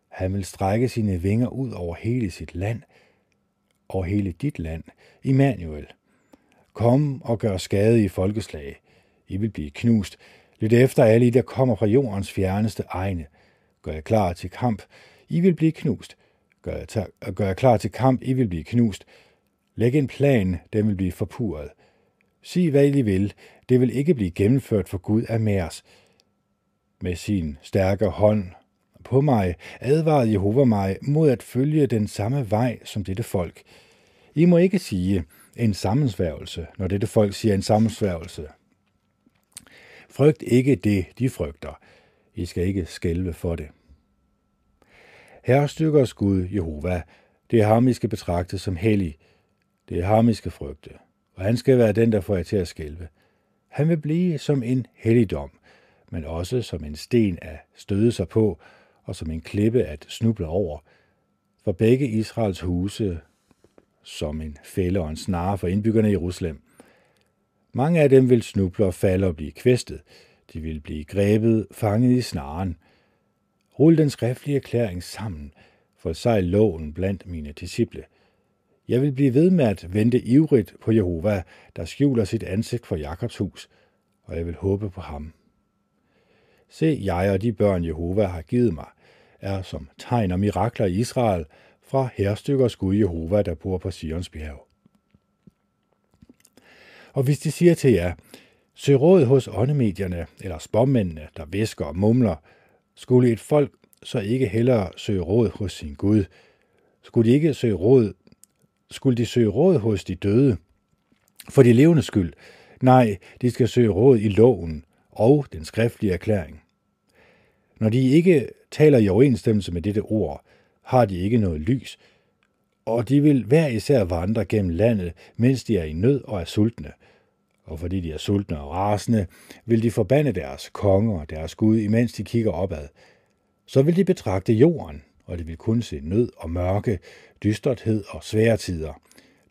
Han vil strække sine vinger ud over hele sit land, over hele dit land, Immanuel. Kom og gør skade i folkeslag. I vil blive knust, lidt efter alle I, der kommer fra jordens fjerneste egne. Gør jeg klar til kamp, I vil blive knust. Gør jeg, ta- gør jeg klar til kamp, I vil blive knust. Læg en plan, den vil blive forpurret. Sig hvad I vil, det vil ikke blive gennemført for Gud af mærs. Med sin stærke hånd på mig advarede Jehova mig mod at følge den samme vej som dette folk. I må ikke sige en sammensværgelse, når dette folk siger en sammensværgelse. Frygt ikke det, de frygter. I skal ikke skælve for det. Herrestykkers Gud, Jehova, det er ham, I skal betragte som hellig. Det er ham, I skal frygte. Og han skal være den, der får jer til at skælve. Han vil blive som en helligdom, men også som en sten at støde sig på, og som en klippe at snuble over. For begge Israels huse som en fælde og en snare for indbyggerne i Jerusalem. Mange af dem vil snuble og falde og blive kvæstet. De vil blive grebet, fanget i snaren. Rul den skriftlige erklæring sammen, for sejl loven blandt mine disciple. Jeg vil blive ved med at vente ivrigt på Jehova, der skjuler sit ansigt for Jakobs hus, og jeg vil håbe på ham. Se, jeg og de børn Jehova har givet mig, er som tegn og mirakler i Israel fra herstykkers Gud Jehova, der bor på Sions bjerg. Og hvis de siger til jer, søg råd hos åndemedierne eller spåmændene, der væsker og mumler, skulle et folk så ikke hellere søge råd hos sin Gud? Skulle de ikke søge råd? Skulle de søge råd hos de døde? For de levende skyld? Nej, de skal søge råd i loven og den skriftlige erklæring. Når de ikke taler i overensstemmelse med dette ord, har de ikke noget lys, og de vil hver især vandre gennem landet, mens de er i nød og er sultne. Og fordi de er sultne og rasende, vil de forbande deres konger og deres Gud, imens de kigger opad. Så vil de betragte jorden, og det vil kun se nød og mørke, dysterthed og svære tider,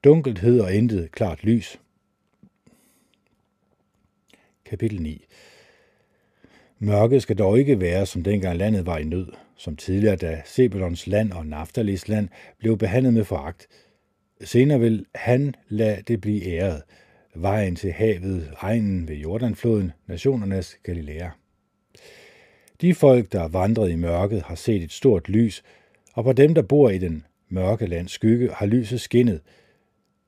dunkelhed og intet klart lys. Kapitel 9 Mørket skal dog ikke være, som dengang landet var i nød, som tidligere, da Sebelons land og Naftalis land blev behandlet med foragt. Senere vil han lade det blive æret, vejen til havet, egnen ved Jordanfloden, nationernes Galilea. De folk, der vandrede i mørket, har set et stort lys, og på dem, der bor i den mørke lands skygge, har lyset skinnet.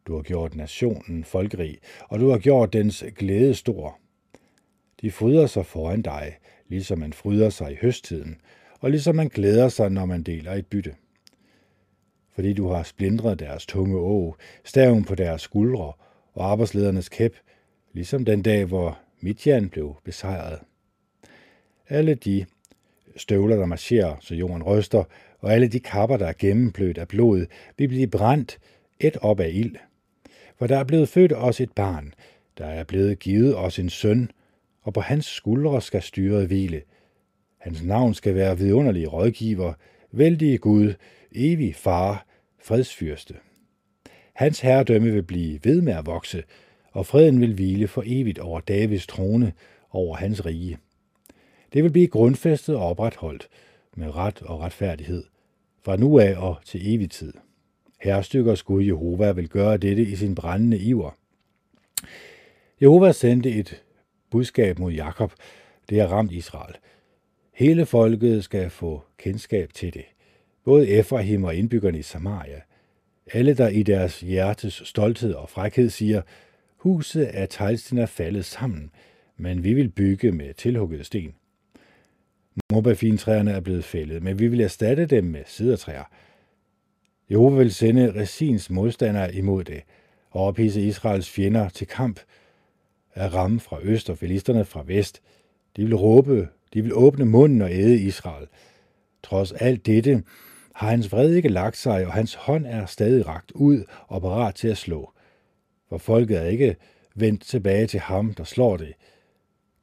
Du har gjort nationen folkerig, og du har gjort dens glæde stor. De fryder sig foran dig, ligesom man fryder sig i høsttiden, og ligesom man glæder sig, når man deler et bytte. Fordi du har splindret deres tunge å, staven på deres skuldre og arbejdsledernes kæp, ligesom den dag, hvor Midjan blev besejret. Alle de støvler, der marcherer, så jorden ryster, og alle de kapper, der er gennemblødt af blod, vil blive brændt et op af ild. For der er blevet født os et barn, der er blevet givet os en søn, og på hans skuldre skal styret hvile. Hans navn skal være vidunderlig rådgiver, vældig Gud, evig far, fredsfyrste. Hans herredømme vil blive ved med at vokse, og freden vil hvile for evigt over Davids trone, over hans rige. Det vil blive grundfæstet og opretholdt med ret og retfærdighed, fra nu af og til evig tid. Herrestykkers Gud Jehova vil gøre dette i sin brændende iver. Jehova sendte et budskab mod Jakob, det har ramt Israel. Hele folket skal få kendskab til det. Både Efraim og indbyggerne i Samaria. Alle, der i deres hjertes stolthed og frækhed siger, huset af teglsten er faldet sammen, men vi vil bygge med tilhuggede sten. Morbafintræerne er blevet fældet, men vi vil erstatte dem med sidertræer. Jehova vil sende Resins modstandere imod det, og ophisse Israels fjender til kamp, at ramme fra øst og filisterne fra vest. De vil råbe, de vil åbne munden og æde Israel. Trods alt dette har hans vrede ikke lagt sig, og hans hånd er stadig rakt ud og parat til at slå. For folket er ikke vendt tilbage til ham, der slår det.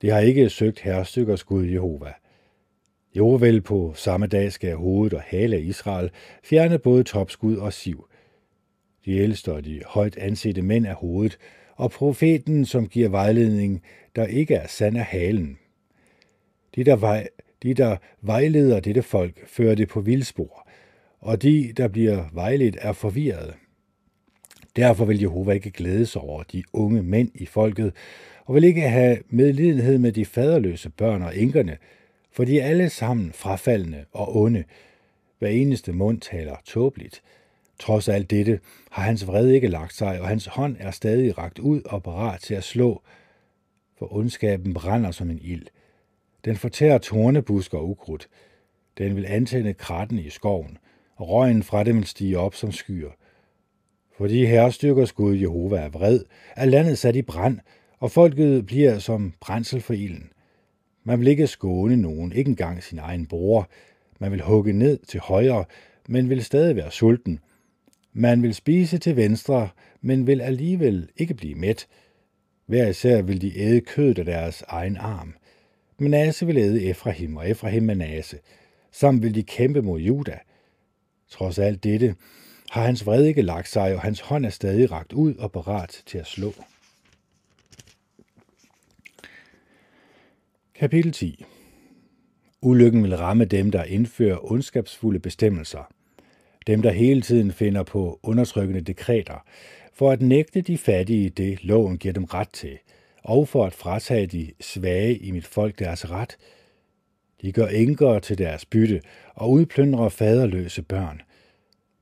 Det har ikke søgt herrestykkers Gud Jehova. Jo vel på samme dag skal hovedet og hale af Israel fjerne både topskud og siv. De ældste og de højt ansete mænd af hovedet, og profeten, som giver vejledning, der ikke er sand af halen. De, der, vej, de, der vejleder dette folk, fører det på vildspor, og de, der bliver vejledt, er forvirrede. Derfor vil Jehova ikke glæde sig over de unge mænd i folket, og vil ikke have medlidenhed med de faderløse børn og enkerne, for de er alle sammen frafaldende og onde. Hver eneste mund taler tåbeligt. Trods alt dette har hans vrede ikke lagt sig, og hans hånd er stadig rakt ud og parat til at slå, for ondskaben brænder som en ild. Den fortærer tornebusker og ukrudt. Den vil antænde kratten i skoven, og røgen fra dem vil stige op som skyer. Fordi herrestyrkers Gud Jehova er vred, er landet sat i brand, og folket bliver som brændsel for ilden. Man vil ikke skåne nogen, ikke engang sin egen bror. Man vil hugge ned til højre, men vil stadig være sulten. Man vil spise til venstre, men vil alligevel ikke blive mæt. Hver især vil de æde kødet af deres egen arm. Manasse vil æde Efraim, og Efraim Manasse. Sammen vil de kæmpe mod Juda. Trods alt dette har hans vrede ikke lagt sig, og hans hånd er stadig ragt ud og parat til at slå. Kapitel 10 Ulykken vil ramme dem, der indfører ondskabsfulde bestemmelser. Dem, der hele tiden finder på undertrykkende dekreter, for at nægte de fattige det, loven giver dem ret til, og for at fratage de svage i mit folk deres ret. De gør enker til deres bytte og udplyndrer faderløse børn.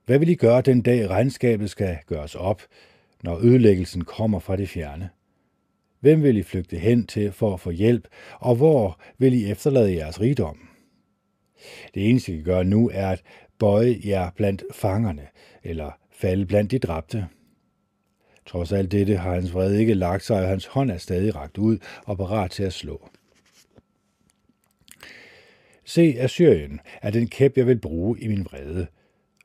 Hvad vil de gøre den dag regnskabet skal gøres op, når ødelæggelsen kommer fra det fjerne? Hvem vil I flygte hen til for at få hjælp, og hvor vil I efterlade jeres rigdom? Det eneste, I kan gøre nu, er at bøje jer blandt fangerne, eller falde blandt de dræbte. Trods alt dette har hans vrede ikke lagt sig, og hans hånd er stadig ragt ud og parat til at slå. Se, Assyrien er den kæp, jeg vil bruge i min vrede,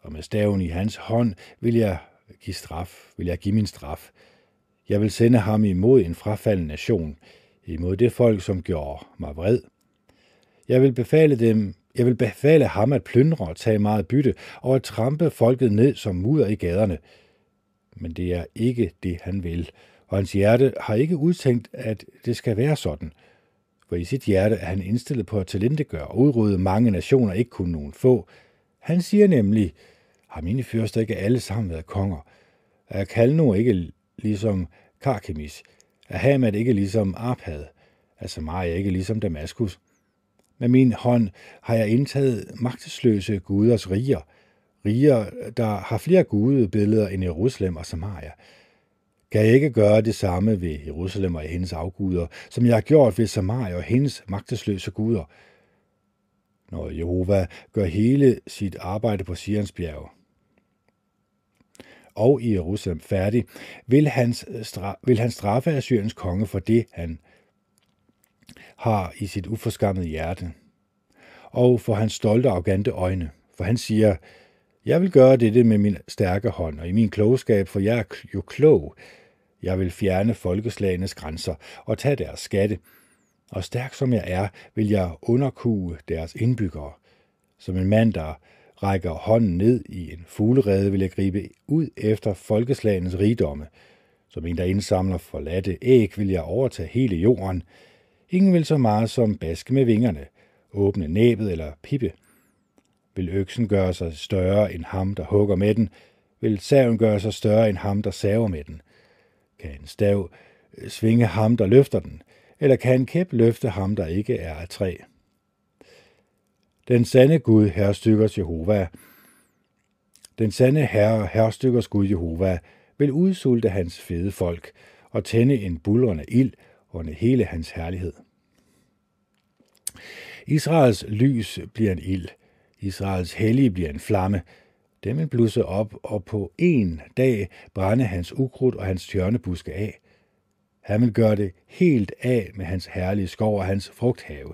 og med staven i hans hånd vil jeg give straf, vil jeg give min straf. Jeg vil sende ham imod en frafalden nation, imod det folk, som gjorde mig vred. Jeg vil befale dem, jeg vil befale ham at plyndre og tage meget bytte, og at trampe folket ned som mudder i gaderne. Men det er ikke det, han vil, og hans hjerte har ikke udtænkt, at det skal være sådan. For i sit hjerte er han indstillet på at talentegøre og udrydde mange nationer, ikke kun nogen få. Han siger nemlig, har mine fyrster ikke alle sammen været konger? Er Kalno ikke ligesom Karkemis? at Hamad ikke ligesom Arpad? at altså, Samaria ikke ligesom Damaskus? Med min hånd har jeg indtaget magtesløse guders riger, riger, der har flere gudebilleder end Jerusalem og Samaria. Kan jeg ikke gøre det samme ved Jerusalem og hendes afguder, som jeg har gjort ved Samaria og hendes magtesløse guder? Når Jehova gør hele sit arbejde på Sionsbjerg, og i Jerusalem færdig, vil, han, stra- vil han straffe Assyriens konge for det, han har i sit uforskammede hjerte, og for hans stolte og arrogante øjne. For han siger, jeg vil gøre dette med min stærke hånd og i min klogskab, for jeg er jo klog. Jeg vil fjerne folkeslagenes grænser og tage deres skatte. Og stærk som jeg er, vil jeg underkue deres indbyggere. Som en mand, der rækker hånden ned i en fuglerede, vil jeg gribe ud efter folkeslagens rigdomme. Som en, der indsamler forladte æg, vil jeg overtage hele jorden. Ingen vil så meget som baske med vingerne, åbne næbet eller pippe. Vil øksen gøre sig større end ham, der hugger med den, vil saven gøre sig større end ham, der saver med den. Kan en stav øh, svinge ham, der løfter den, eller kan en kæp løfte ham, der ikke er af træ? Den sande Gud, herrestykkers Jehova, den sande herre, herrestykkers Gud Jehova, vil udsulte hans fede folk og tænde en bulrende ild under hele hans herlighed. Israels lys bliver en ild, Israels hellige bliver en flamme. Den vil blusse op, og på en dag brænde hans ukrudt og hans tjørnebuske af. Han vil gøre det helt af med hans herlige skov og hans frugthave.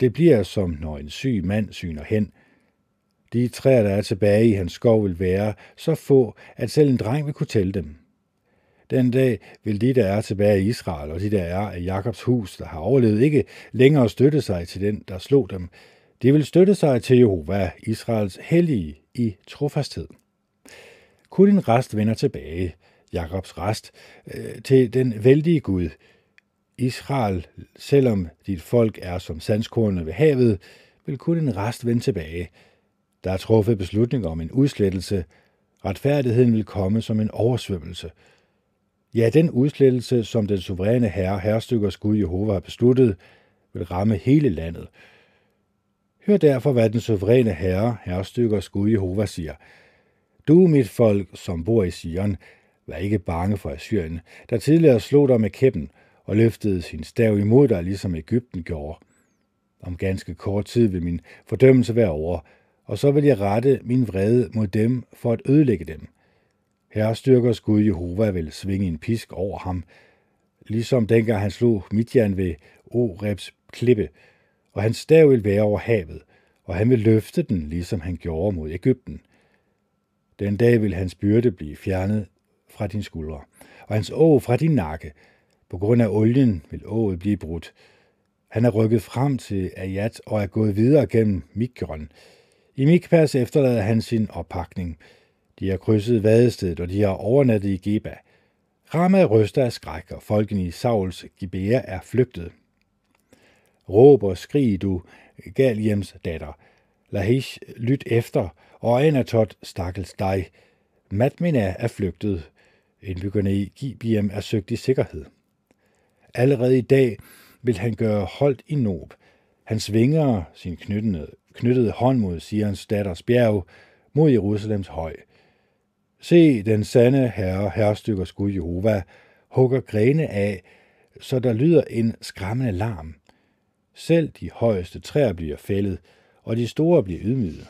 Det bliver som når en syg mand syner hen. De træer, der er tilbage i hans skov, vil være så få, at selv en dreng vil kunne tælle dem. Den dag vil de, der er tilbage i Israel, og de, der er af Jakobs hus, der har overlevet, ikke længere støtte sig til den, der slog dem. De vil støtte sig til Jehova, Israels hellige, i trofasthed. Kun en rest vender tilbage, Jakobs rest, øh, til den vældige Gud. Israel, selvom dit folk er som sandskornet ved havet, vil kun en rest vende tilbage. Der er truffet beslutning om en udslettelse. Retfærdigheden vil komme som en oversvømmelse. Ja, den udslettelse, som den suveræne herre, herrestykkers Gud Jehova har besluttet, vil ramme hele landet. Hør derfor, hvad den suveræne herre, herrestykkers Gud Jehova siger. Du, mit folk, som bor i Sion, vær ikke bange for Assyrien, der tidligere slog dig med kæppen og løftede sin stav imod dig, ligesom Ægypten gjorde. Om ganske kort tid vil min fordømmelse være over, og så vil jeg rette min vrede mod dem for at ødelægge dem. Herrestyrkers Gud Jehova vil svinge en pisk over ham, ligesom dengang han slog Midjan ved Orebs klippe, og hans stav vil være over havet, og han vil løfte den, ligesom han gjorde mod Ægypten. Den dag vil hans byrde blive fjernet fra din skuldre, og hans å fra din nakke. På grund af olien vil ået blive brudt. Han er rykket frem til Ayat og er gået videre gennem Mikron. I Mikpas efterlader han sin oppakning. De har krydset vadestedet, og de har overnattet i Geba. Rama ryster af skræk, og folkene i Sauls Gibea er flygtet. Råb og skrig, du Galiems datter. Lahish, lyt efter, og Anatot, stakkels dig. Matmina er flygtet. Indbyggerne i Gibiem er søgt i sikkerhed. Allerede i dag vil han gøre holdt i Nob. Han svinger sin knyttede, knyttede hånd mod Sions datters bjerg, mod Jerusalems høj. Se, den sande herre, herrestykkers Gud Jehova, hugger grene af, så der lyder en skræmmende larm. Selv de højeste træer bliver fældet, og de store bliver ydmyget.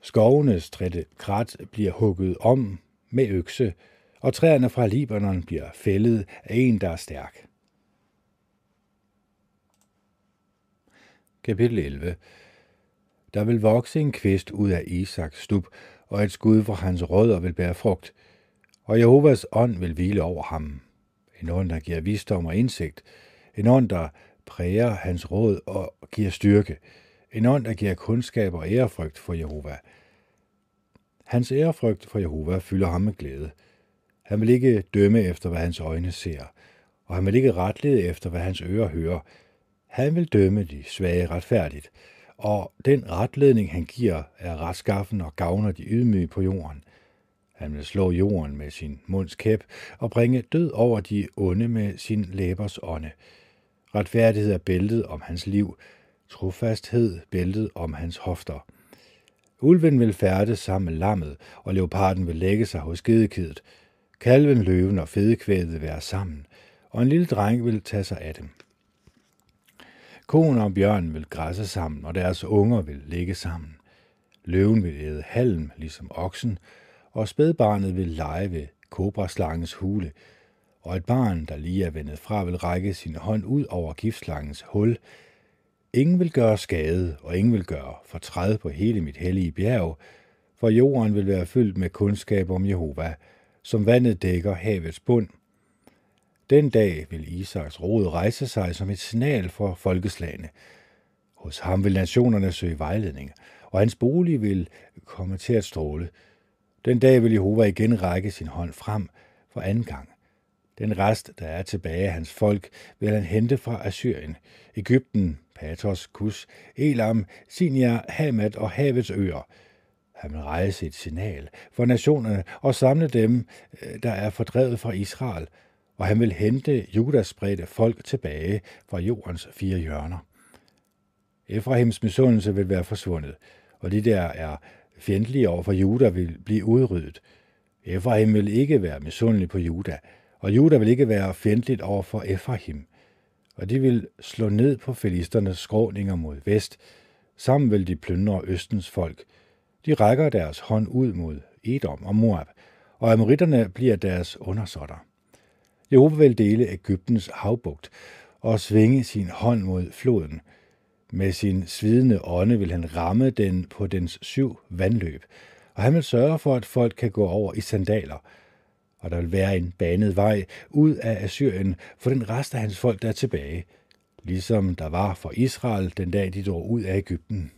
Skovenes trætte krat bliver hugget om med økse, og træerne fra Libanon bliver fældet af en, der er stærk. Kapitel 11 Der vil vokse en kvist ud af Isaks stub, og et skud fra hans rødder vil bære frugt, og Jehovas ånd vil hvile over ham. En ånd, der giver visdom og indsigt, en ånd, der præger hans råd og giver styrke, en ånd, der giver kundskab og ærefrygt for Jehova. Hans ærefrygt for Jehova fylder ham med glæde. Han vil ikke dømme efter, hvad hans øjne ser, og han vil ikke retlede efter, hvad hans ører hører. Han vil dømme de svage retfærdigt, og den retledning, han giver, er retskaffen og gavner de ydmyge på jorden. Han vil slå jorden med sin munds kæp og bringe død over de onde med sin læbers ånde. Retfærdighed er bæltet om hans liv, trofasthed bæltet om hans hofter. Ulven vil færde sammen med lammet, og leoparden vil lægge sig hos gedekidet. Kalven, løven og fedekvædet vil være sammen, og en lille dreng vil tage sig af dem. Konen og bjørnen vil græsse sammen, og deres unger vil ligge sammen. Løven vil æde halm, ligesom oksen, og spædbarnet vil lege ved kobraslangens hule, og et barn, der lige er vendet fra, vil række sin hånd ud over giftslangens hul. Ingen vil gøre skade, og ingen vil gøre fortræd på hele mit hellige bjerg, for jorden vil være fyldt med kundskab om Jehova, som vandet dækker havets bund. Den dag vil Isaks rod rejse sig som et signal for folkeslagene. Hos ham vil nationerne søge vejledning, og hans bolig vil komme til at stråle. Den dag vil Jehova igen række sin hånd frem for anden gang. Den rest, der er tilbage af hans folk, vil han hente fra Assyrien, Ægypten, Patos, Kus, Elam, Sinjar, Hamad og havets øer. Han vil rejse et signal for nationerne og samle dem, øh, der er fordrevet fra Israel, og han vil hente Judas spredte folk tilbage fra jordens fire hjørner. Efrahims misundelse vil være forsvundet, og de der er fjendtlige over for Juda vil blive udryddet. Efraim vil ikke være misundelig på Juda, og Juda vil ikke være fjendtligt over for Efraim. Og de vil slå ned på filisternes skråninger mod vest. Sammen vil de plyndre Østens folk. De rækker deres hånd ud mod Edom og Moab, og amoritterne bliver deres undersåtter. Jehova vil dele Ægyptens havbugt og svinge sin hånd mod floden. Med sin svidende ånde vil han ramme den på dens syv vandløb, og han vil sørge for, at folk kan gå over i sandaler, og der vil være en banet vej ud af Assyrien for den rest af hans folk, der er tilbage, ligesom der var for Israel den dag, de drog ud af Ægypten.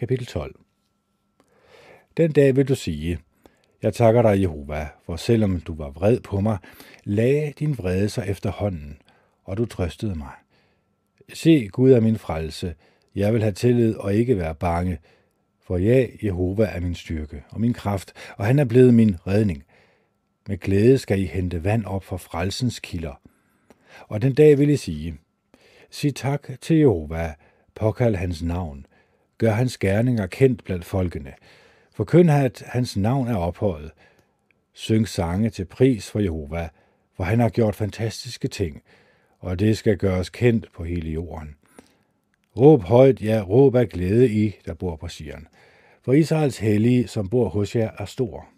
Kapitel 12 Den dag vil du sige, jeg takker dig, Jehova, for selvom du var vred på mig, lagde din vrede sig efterhånden, og du trøstede mig. Se, Gud er min frelse. Jeg vil have tillid og ikke være bange. For ja, Jehova er min styrke og min kraft, og han er blevet min redning. Med glæde skal I hente vand op fra frelsens kilder. Og den dag vil I sige, sig tak til Jehova, påkald hans navn, gør hans gerninger kendt blandt folkene, forkynd at hans navn er ophøjet, syng sange til pris for Jehova, for han har gjort fantastiske ting, og det skal gøres kendt på hele jorden. Råb højt, ja, råb af glæde I, der bor på Sion. For Israels hellige, som bor hos jer, er stor.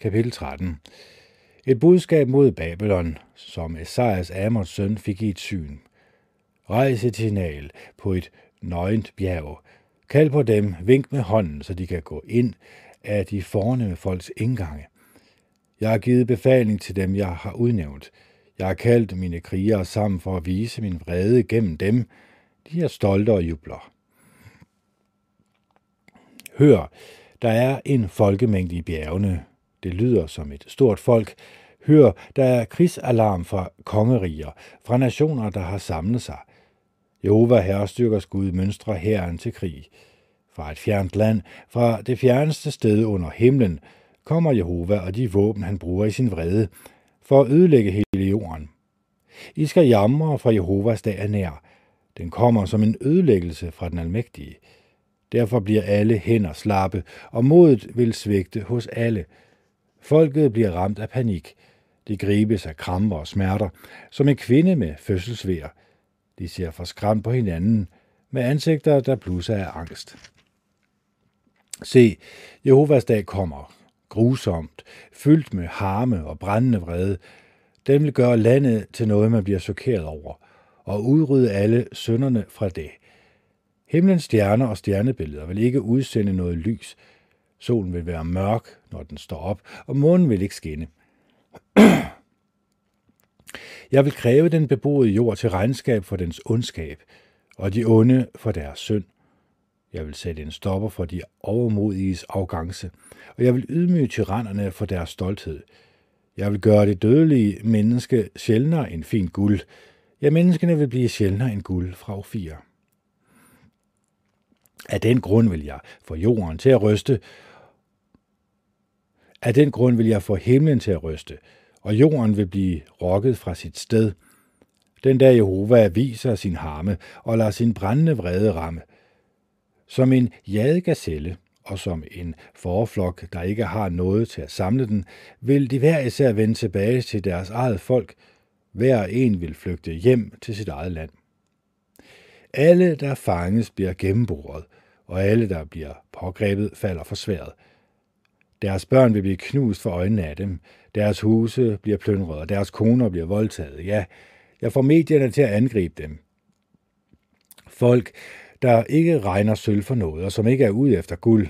Kapitel 13 Et budskab mod Babylon, som Esajas Amons søn fik i et syn. Rejs et signal på et nøgent bjerg. Kald på dem, vink med hånden, så de kan gå ind af de fornemme folks indgange. Jeg har givet befaling til dem, jeg har udnævnt. Jeg har kaldt mine krigere sammen for at vise min vrede gennem dem. De er stolte og jubler. Hør, der er en folkemængde i bjergene. Det lyder som et stort folk. Hør, der er krigsalarm fra kongeriger, fra nationer, der har samlet sig. Jehova herrestyrkers Gud mønstre herren til krig. Fra et fjernt land, fra det fjerneste sted under himlen, kommer Jehova og de våben, han bruger i sin vrede, for at ødelægge hele jorden. I skal jamre, for Jehovas dag er nær. Den kommer som en ødelæggelse fra den almægtige. Derfor bliver alle hænder slappe, og modet vil svægte hos alle. Folket bliver ramt af panik. De gribes af kramper og smerter, som en kvinde med fødselsvær. De ser forskræmt på hinanden, med ansigter, der blusser af angst. Se, Jehovas dag kommer, grusomt, fyldt med harme og brændende vrede. Den vil gøre landet til noget, man bliver chokeret over, og udrydde alle sønderne fra det. Himlens stjerner og stjernebilleder vil ikke udsende noget lys. Solen vil være mørk, når den står op, og månen vil ikke skinne. [CLEARS THROAT] Jeg vil kræve den beboede jord til regnskab for dens ondskab, og de onde for deres synd. Jeg vil sætte en stopper for de overmodiges arrogance, og jeg vil ydmyge tyrannerne for deres stolthed. Jeg vil gøre det dødelige menneske sjældnere end fin guld. Ja, menneskene vil blive sjældnere end guld fra Ofir. Af den grund vil jeg få jorden til at ryste, af den grund vil jeg få himlen til at ryste, og jorden vil blive rokket fra sit sted. Den dag Jehova viser sin harme og lader sin brændende vrede ramme. Som en jadegazelle og som en forflok, der ikke har noget til at samle den, vil de hver især vende tilbage til deres eget folk. Hver en vil flygte hjem til sit eget land. Alle, der fanges, bliver gennemboret, og alle, der bliver pågrebet, falder for sværet. Deres børn vil blive knust for øjnene af dem. Deres huse bliver plyndret, og deres koner bliver voldtaget. Ja, jeg får medierne til at angribe dem. Folk, der ikke regner sølv for noget, og som ikke er ude efter guld.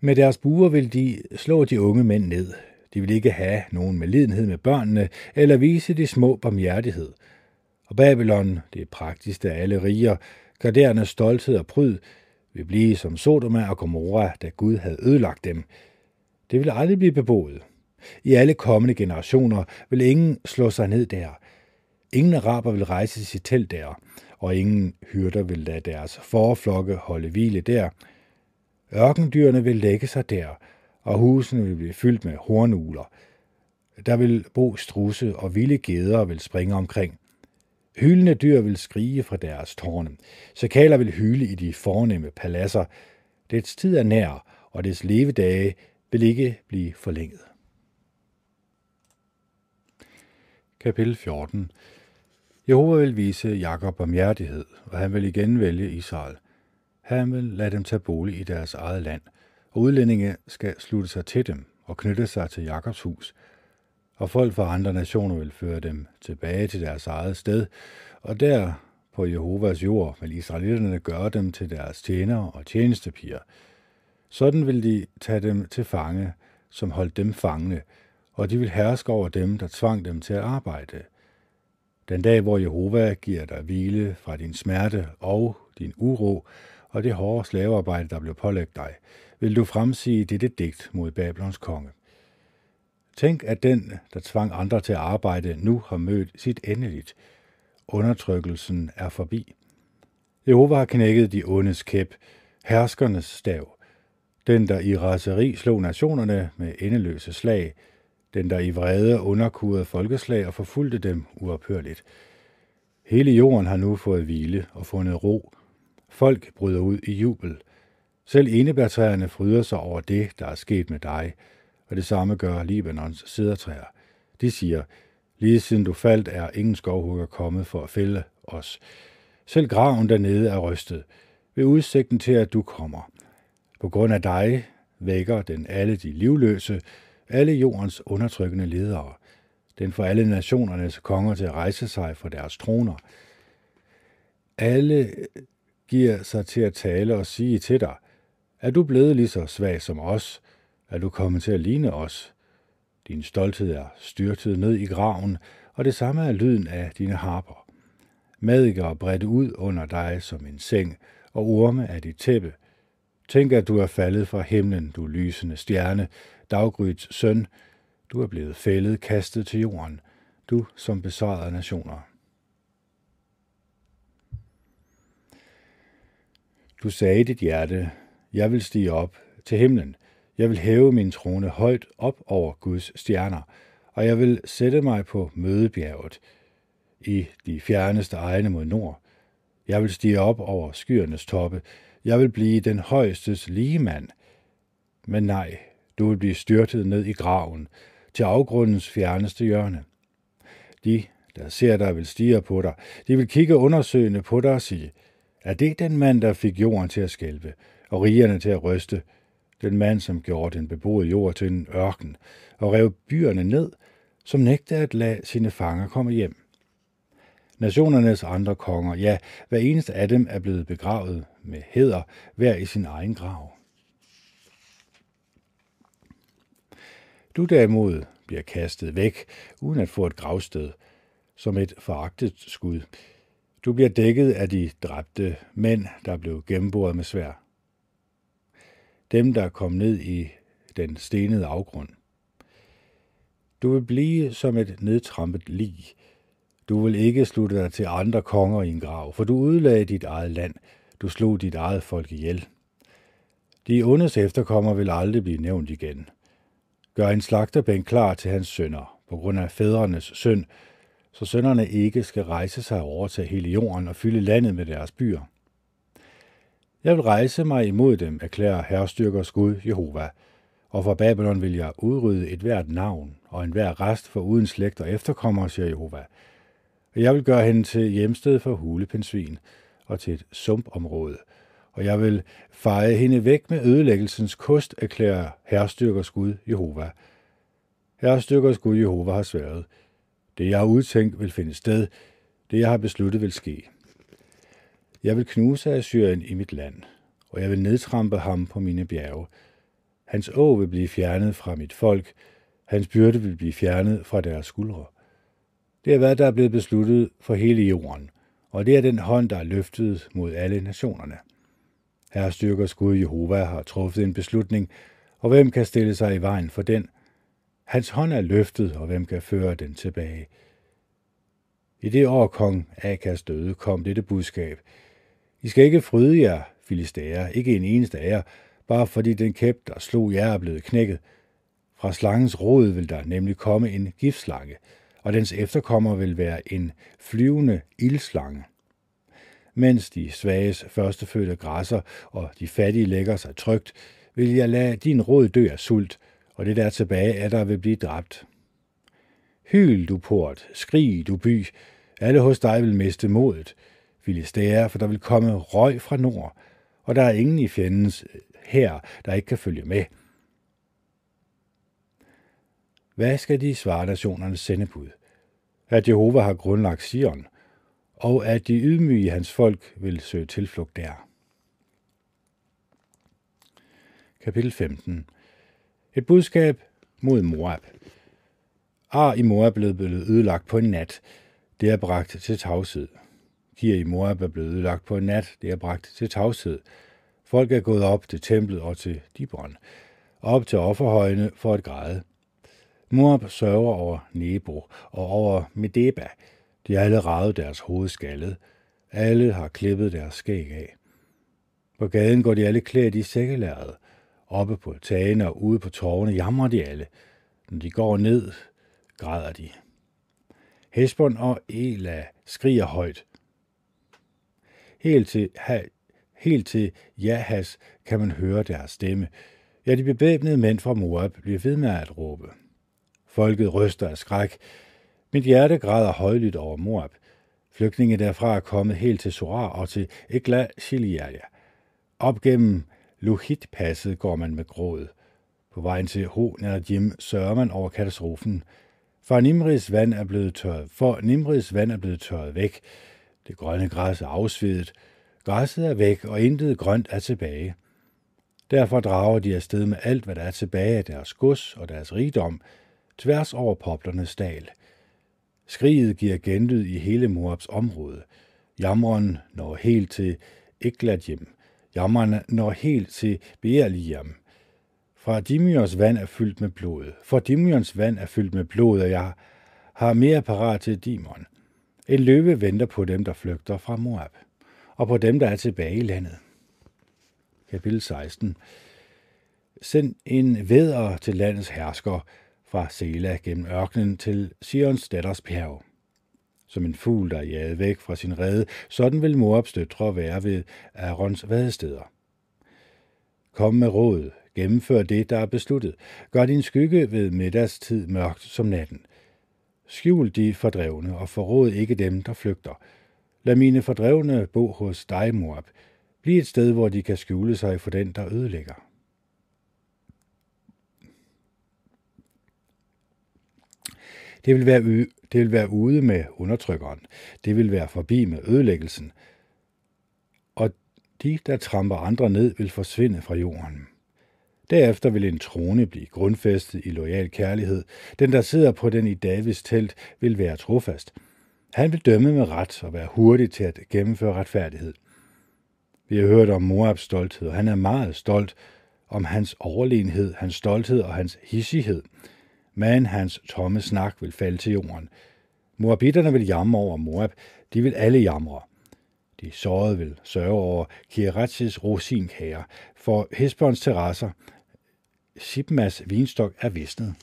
Med deres buer vil de slå de unge mænd ned. De vil ikke have nogen medlidenhed med børnene, eller vise de små barmhjertighed. Og Babylon, det praktiske af alle riger, garderende stolthed og pryd, vil blive som Sodoma og Gomorra, da Gud havde ødelagt dem. Det vil aldrig blive beboet. I alle kommende generationer vil ingen slå sig ned der. Ingen araber vil rejse sit telt der, og ingen hyrder vil lade deres forflokke holde hvile der. Ørkendyrene vil lægge sig der, og husene vil blive fyldt med hornugler. Der vil bo strusse, og vilde geder vil springe omkring. Hylende dyr vil skrige fra deres tårne. Sakaler vil hyle i de fornemme paladser. Dets tid er nær, og dets levedage vil ikke blive forlænget. Kapitel 14 Jehova vil vise Jakob barmhjertighed, og han vil igen vælge Israel. Han vil lade dem tage bolig i deres eget land, og udlændinge skal slutte sig til dem og knytte sig til Jakobs hus og folk fra andre nationer vil føre dem tilbage til deres eget sted, og der på Jehovas jord vil israelitterne gøre dem til deres tjenere og tjenestepiger. Sådan vil de tage dem til fange, som holdt dem fangne, og de vil herske over dem, der tvang dem til at arbejde. Den dag, hvor Jehova giver dig hvile fra din smerte og din uro og det hårde slavearbejde, der blev pålagt dig, vil du fremsige dette digt mod Babylons konge. Tænk, at den, der tvang andre til at arbejde, nu har mødt sit endeligt. Undertrykkelsen er forbi. Jehova har knækket de ondes kæp, herskernes stav. Den, der i raseri slog nationerne med endeløse slag, den, der i vrede underkurede folkeslag og forfulgte dem uophørligt. Hele jorden har nu fået hvile og fundet ro. Folk bryder ud i jubel. Selv enebærtræerne fryder sig over det, der er sket med dig – og det samme gør Libanons sidertræer. De siger, lige siden du faldt, er ingen skovhugger kommet for at fælde os. Selv graven dernede er rystet, ved udsigten til, at du kommer. På grund af dig vækker den alle de livløse, alle jordens undertrykkende ledere. Den får alle nationernes konger til at rejse sig fra deres troner. Alle giver sig til at tale og sige til dig, er du blevet lige så svag som os, er du kommet til at ligne os. Din stolthed er styrtet ned i graven, og det samme er lyden af dine harper. Madikker bredt ud under dig som en seng, og orme er dit tæppe. Tænk, at du er faldet fra himlen, du lysende stjerne, daggryds søn. Du er blevet fældet, kastet til jorden, du som besejrede nationer. Du sagde i dit hjerte, jeg vil stige op til himlen, jeg vil hæve min trone højt op over Guds stjerner, og jeg vil sætte mig på mødebjerget i de fjerneste egne mod nord. Jeg vil stige op over skyernes toppe. Jeg vil blive den højestes ligemand. Men nej, du vil blive styrtet ned i graven, til afgrundens fjerneste hjørne. De, der ser dig, vil stige på dig. De vil kigge undersøgende på dig og sige, er det den mand, der fik jorden til at skælve, og rigerne til at ryste, den mand, som gjorde den beboede jord til en ørken, og rev byerne ned, som nægtede at lade sine fanger komme hjem. Nationernes andre konger, ja, hver eneste af dem er blevet begravet med heder, hver i sin egen grav. Du derimod bliver kastet væk, uden at få et gravsted, som et foragtet skud. Du bliver dækket af de dræbte mænd, der blev gennemboret med svær dem, der kom ned i den stenede afgrund. Du vil blive som et nedtrampet lig. Du vil ikke slutte dig til andre konger i en grav, for du udlagde dit eget land. Du slog dit eget folk ihjel. De ondes efterkommer vil aldrig blive nævnt igen. Gør en slagterbænk klar til hans sønner, på grund af fædrenes synd, så sønnerne ikke skal rejse sig og overtage hele jorden og fylde landet med deres byer. Jeg vil rejse mig imod dem, erklærer herrestyrkers Gud Jehova, og fra Babylon vil jeg udrydde et hvert navn og en hver rest for uden slægt og efterkommere, siger Jehova. Og jeg vil gøre hende til hjemsted for hulepensvin og til et sumpområde, og jeg vil feje hende væk med ødelæggelsens kost, erklærer herrestyrkers Gud Jehova. Herrestyrkers Gud Jehova har sværet. Det, jeg har udtænkt, vil finde sted. Det, jeg har besluttet, vil ske. Jeg vil knuse Assyrien i mit land, og jeg vil nedtrampe ham på mine bjerge. Hans å vil blive fjernet fra mit folk, hans byrde vil blive fjernet fra deres skuldre. Det er hvad der er blevet besluttet for hele jorden, og det er den hånd, der er løftet mod alle nationerne. Herre styrker Gud Jehova har truffet en beslutning, og hvem kan stille sig i vejen for den? Hans hånd er løftet, og hvem kan føre den tilbage? I det år kong Akas døde, kom dette budskab – i skal ikke fryde jer, filistære, ikke en eneste af jer, bare fordi den kæp, der slog jer, er blevet knækket. Fra slangens rod vil der nemlig komme en giftslange, og dens efterkommer vil være en flyvende ildslange. Mens de svages førstefødte græsser og de fattige lægger sig trygt, vil jeg lade din rod dø af sult, og det der tilbage er der vil blive dræbt. Hyl, du port, skrig, du by, alle hos dig vil miste modet, Filistære, for der vil komme røg fra nord, og der er ingen i fjendens øh, her, der ikke kan følge med. hvad skal de svare nationernes sendebud? At Jehova har grundlagt Sion, og at de ydmyge hans folk vil søge tilflugt der. Kapitel 15 Et budskab mod Moab. Ar i Moab blev blevet ødelagt på en nat. Det er bragt til tavshed. Kir i Moab er blevet ødelagt på en nat. Det er bragt til tavshed. Folk er gået op til templet og til Dibron, op til offerhøjene for at græde. Moab sørger over Nebo og over Medeba. De har alle ravet deres hovedskallet. Alle har klippet deres skæg af. På gaden går de alle klædt i sækkelæret. Oppe på tagene og ude på tårne jamrer de alle. Når de går ned, græder de. Hesbon og Ela skriger højt. Helt til, ha, helt til Jahas kan man høre deres stemme. Ja, de bevæbnede mænd fra Moab bliver ved med at råbe. Folket ryster af skræk. Mit hjerte græder højlydt over Moab. Flygtninge derfra er kommet helt til Sorar og til Egla Shilialia. Op gennem Luhit-passet går man med gråd. På vejen til Ho Jim sørger man over katastrofen. For Nimris vand er blevet tørret, for Nimris vand er blevet tørret væk. Det grønne græs er afsvedet. Græsset er væk, og intet grønt er tilbage. Derfor drager de afsted med alt, hvad der er tilbage af deres gods og deres rigdom, tværs over poplernes dal. Skriget giver genlyd i hele Moabs område. Jamren når helt til Egladjem. Jamren når helt til Beerliam. Fra Dimions vand er fyldt med blod. For Dimions vand er fyldt med blod, og jeg har mere parat til Dimon. En løve venter på dem, der flygter fra Moab, og på dem, der er tilbage i landet. Kapitel 16 Send en væder til landets hersker fra Sela gennem ørkenen til Sions datters bjerg. Som en fugl, der er jaget væk fra sin rede, sådan vil Moabs døtre være ved Arons vadesteder. Kom med råd, gennemfør det, der er besluttet. Gør din skygge ved middagstid mørkt som natten. Skjul de fordrevne og forråd ikke dem, der flygter. Lad mine fordrevne bo hos dig, Moab. Bliv et sted, hvor de kan skjule sig for den, der ødelægger. Det vil være, det vil være ude med undertrykkeren. Det vil være forbi med ødelæggelsen. Og de, der tramper andre ned, vil forsvinde fra jorden. Derefter vil en trone blive grundfæstet i lojal kærlighed. Den, der sidder på den i Davids telt, vil være trofast. Han vil dømme med ret og være hurtig til at gennemføre retfærdighed. Vi har hørt om Moabs stolthed, og han er meget stolt om hans overlegenhed, hans stolthed og hans hissighed. Men hans tomme snak vil falde til jorden. Moabitterne vil jamre over Moab. De vil alle jamre. De sårede vil sørge over Kiratis rosinkager, for Hesbons terrasser Sipmas vinstok er visnet.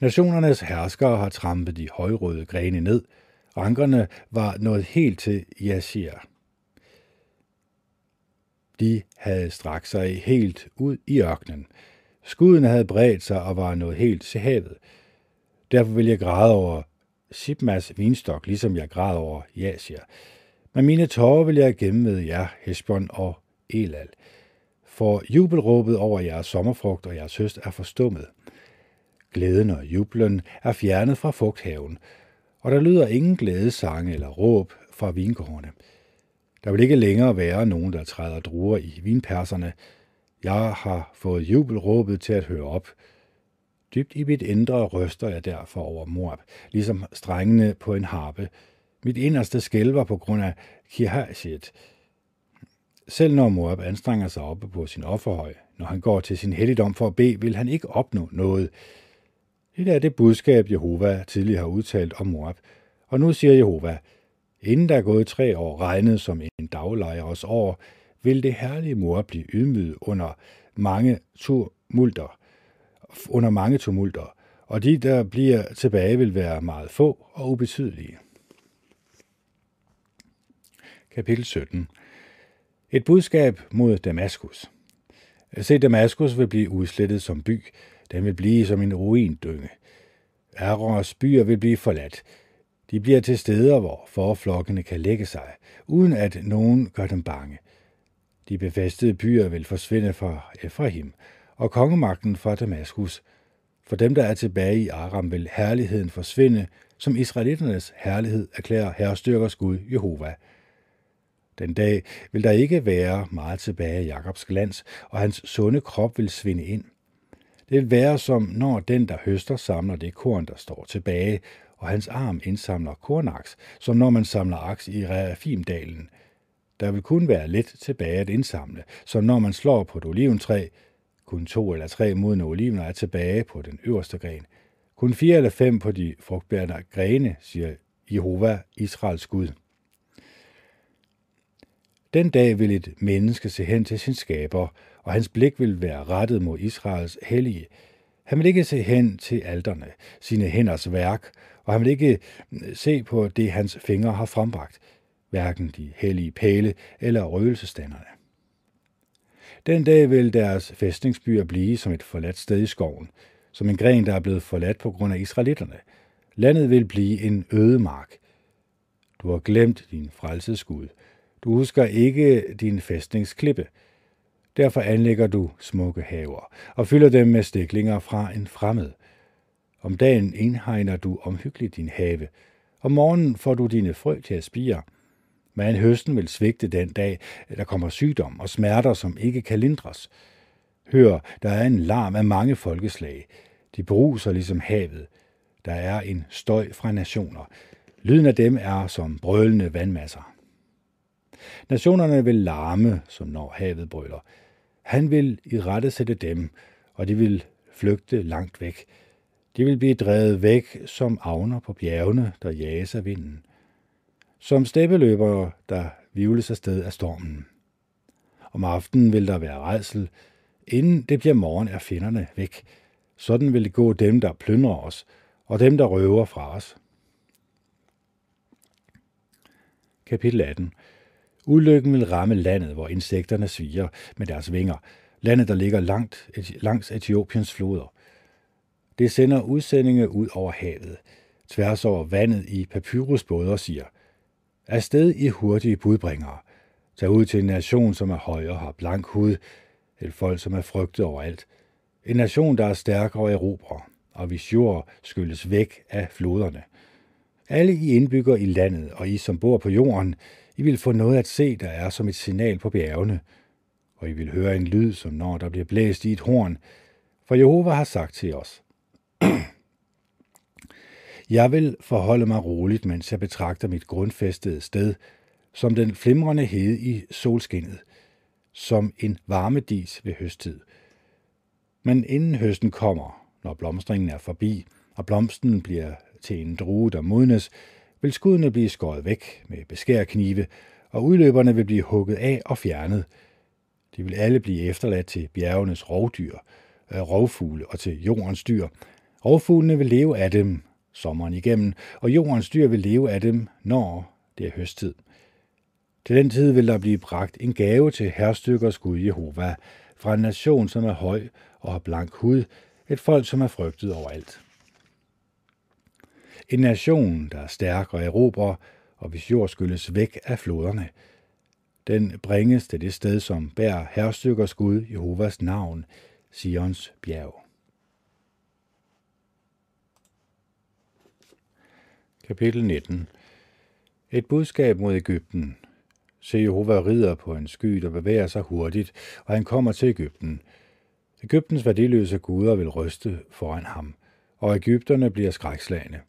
Nationernes herskere har trampet de højrøde grene ned. Rankerne var nået helt til Yashir. De havde strakt sig helt ud i ørkenen. Skuden havde bredt sig og var nået helt til havet. Derfor vil jeg græde over Sipmas vinstok, ligesom jeg græd over Yashir. Men mine tårer vil jeg gemme jer, Hesbon og Elal for jubelråbet over jeres sommerfrugt og jeres høst er forstummet. Glæden og jublen er fjernet fra fugthaven, og der lyder ingen glædesange eller råb fra vingårdene. Der vil ikke længere være nogen, der træder druer i vinperserne. Jeg har fået jubelråbet til at høre op. Dybt i mit indre ryster jeg derfor over Moab, ligesom strengene på en harpe. Mit inderste skælver på grund af Kirhashet, selv når Moab anstrenger sig oppe på sin offerhøj, når han går til sin helligdom for at bede, vil han ikke opnå noget. Det er det budskab, Jehova tidligere har udtalt om Moab. Og nu siger Jehova, inden der er gået tre år regnet som en daglejers år, vil det herlige Moab blive ydmyget under mange tumulter, under mange tumulter, og de, der bliver tilbage, vil være meget få og ubetydelige. Kapitel 17 et budskab mod Damaskus. Se, Damaskus vil blive udslettet som by. Den vil blive som en ruindynge. Arons byer vil blive forladt. De bliver til steder, hvor forflokkene kan lægge sig, uden at nogen gør dem bange. De befæstede byer vil forsvinde fra Efraim, og kongemagten fra Damaskus. For dem, der er tilbage i Aram, vil herligheden forsvinde, som israeliternes herlighed erklærer herrestyrkers Gud Jehova. Den dag vil der ikke være meget tilbage af Jakobs glans, og hans sunde krop vil svinde ind. Det vil være som når den, der høster, samler det korn, der står tilbage, og hans arm indsamler kornaks, som når man samler aks i Reafimdalen. Der vil kun være lidt tilbage at indsamle, som når man slår på et oliventræ. Kun to eller tre modne olivener er tilbage på den øverste gren. Kun fire eller fem på de frugtbærende grene, siger Jehova, Israels Gud. Den dag vil et menneske se hen til sin skaber, og hans blik vil være rettet mod Israels hellige. Han vil ikke se hen til alterne, sine hænders værk, og han vil ikke øh, se på det, hans fingre har frembragt, hverken de hellige pæle eller røgelsestanderne. Den dag vil deres fæstningsbyer blive som et forladt sted i skoven, som en gren, der er blevet forladt på grund af israelitterne. Landet vil blive en øde mark. Du har glemt din frelsesgud. Du husker ikke din fæstningsklippe. Derfor anlægger du smukke haver og fylder dem med stiklinger fra en fremmed. Om dagen indhegner du omhyggeligt din have. Om morgenen får du dine frø til at spire. Men høsten vil svigte den dag, der kommer sygdom og smerter, som ikke kan lindres. Hør, der er en larm af mange folkeslag. De bruser ligesom havet. Der er en støj fra nationer. Lyden af dem er som brølende vandmasser. Nationerne vil larme, som når havet brøler. Han vil i rette sætte dem, og de vil flygte langt væk. De vil blive drevet væk som avner på bjergene, der jages af vinden. Som steppeløbere, der vivles afsted af stormen. Om aftenen vil der være redsel. Inden det bliver morgen, er finderne væk. Sådan vil det gå dem, der plyndrer os, og dem, der røver fra os. Kapitel 18 Ulykken vil ramme landet, hvor insekterne sviger med deres vinger. Landet, der ligger langt, langs Etiopiens floder. Det sender udsendinge ud over havet, tværs over vandet i papyrusbåde og siger, Afsted i hurtige budbringere. Tag ud til en nation, som er høj og har blank hud, et folk, som er frygtet overalt. En nation, der er stærkere og erobrer, og hvis jord skylles væk af floderne. Alle I indbygger i landet, og I, som bor på jorden, i vil få noget at se, der er som et signal på bjergene, og I vil høre en lyd, som når der bliver blæst i et horn, for Jehova har sagt til os. [CLEARS THROAT] jeg vil forholde mig roligt, mens jeg betragter mit grundfæstede sted, som den flimrende hede i solskinnet, som en varmedis ved høsttid. Men inden høsten kommer, når blomstringen er forbi, og blomsten bliver til en drue, der modnes, vil skuddene blive skåret væk med beskærknive, og udløberne vil blive hugget af og fjernet. De vil alle blive efterladt til bjergenes rovdyr, øh, rovfugle og til jordens dyr. Rovfuglene vil leve af dem sommeren igennem, og jordens dyr vil leve af dem, når det er høsttid. Til den tid vil der blive bragt en gave til herstykkers Gud Jehova, fra en nation, som er høj og har blank hud, et folk, som er frygtet overalt. En nation, der er stærk og erobrer, og hvis jord skylles væk af floderne. Den bringes til det sted, som bærer herstykkers Gud Jehovas navn, Sions bjerg. Kapitel 19 Et budskab mod Ægypten. Se Jehova rider på en sky, der bevæger sig hurtigt, og han kommer til Ægypten. Ægyptens værdiløse guder vil ryste foran ham, og Ægypterne bliver skrækslagende.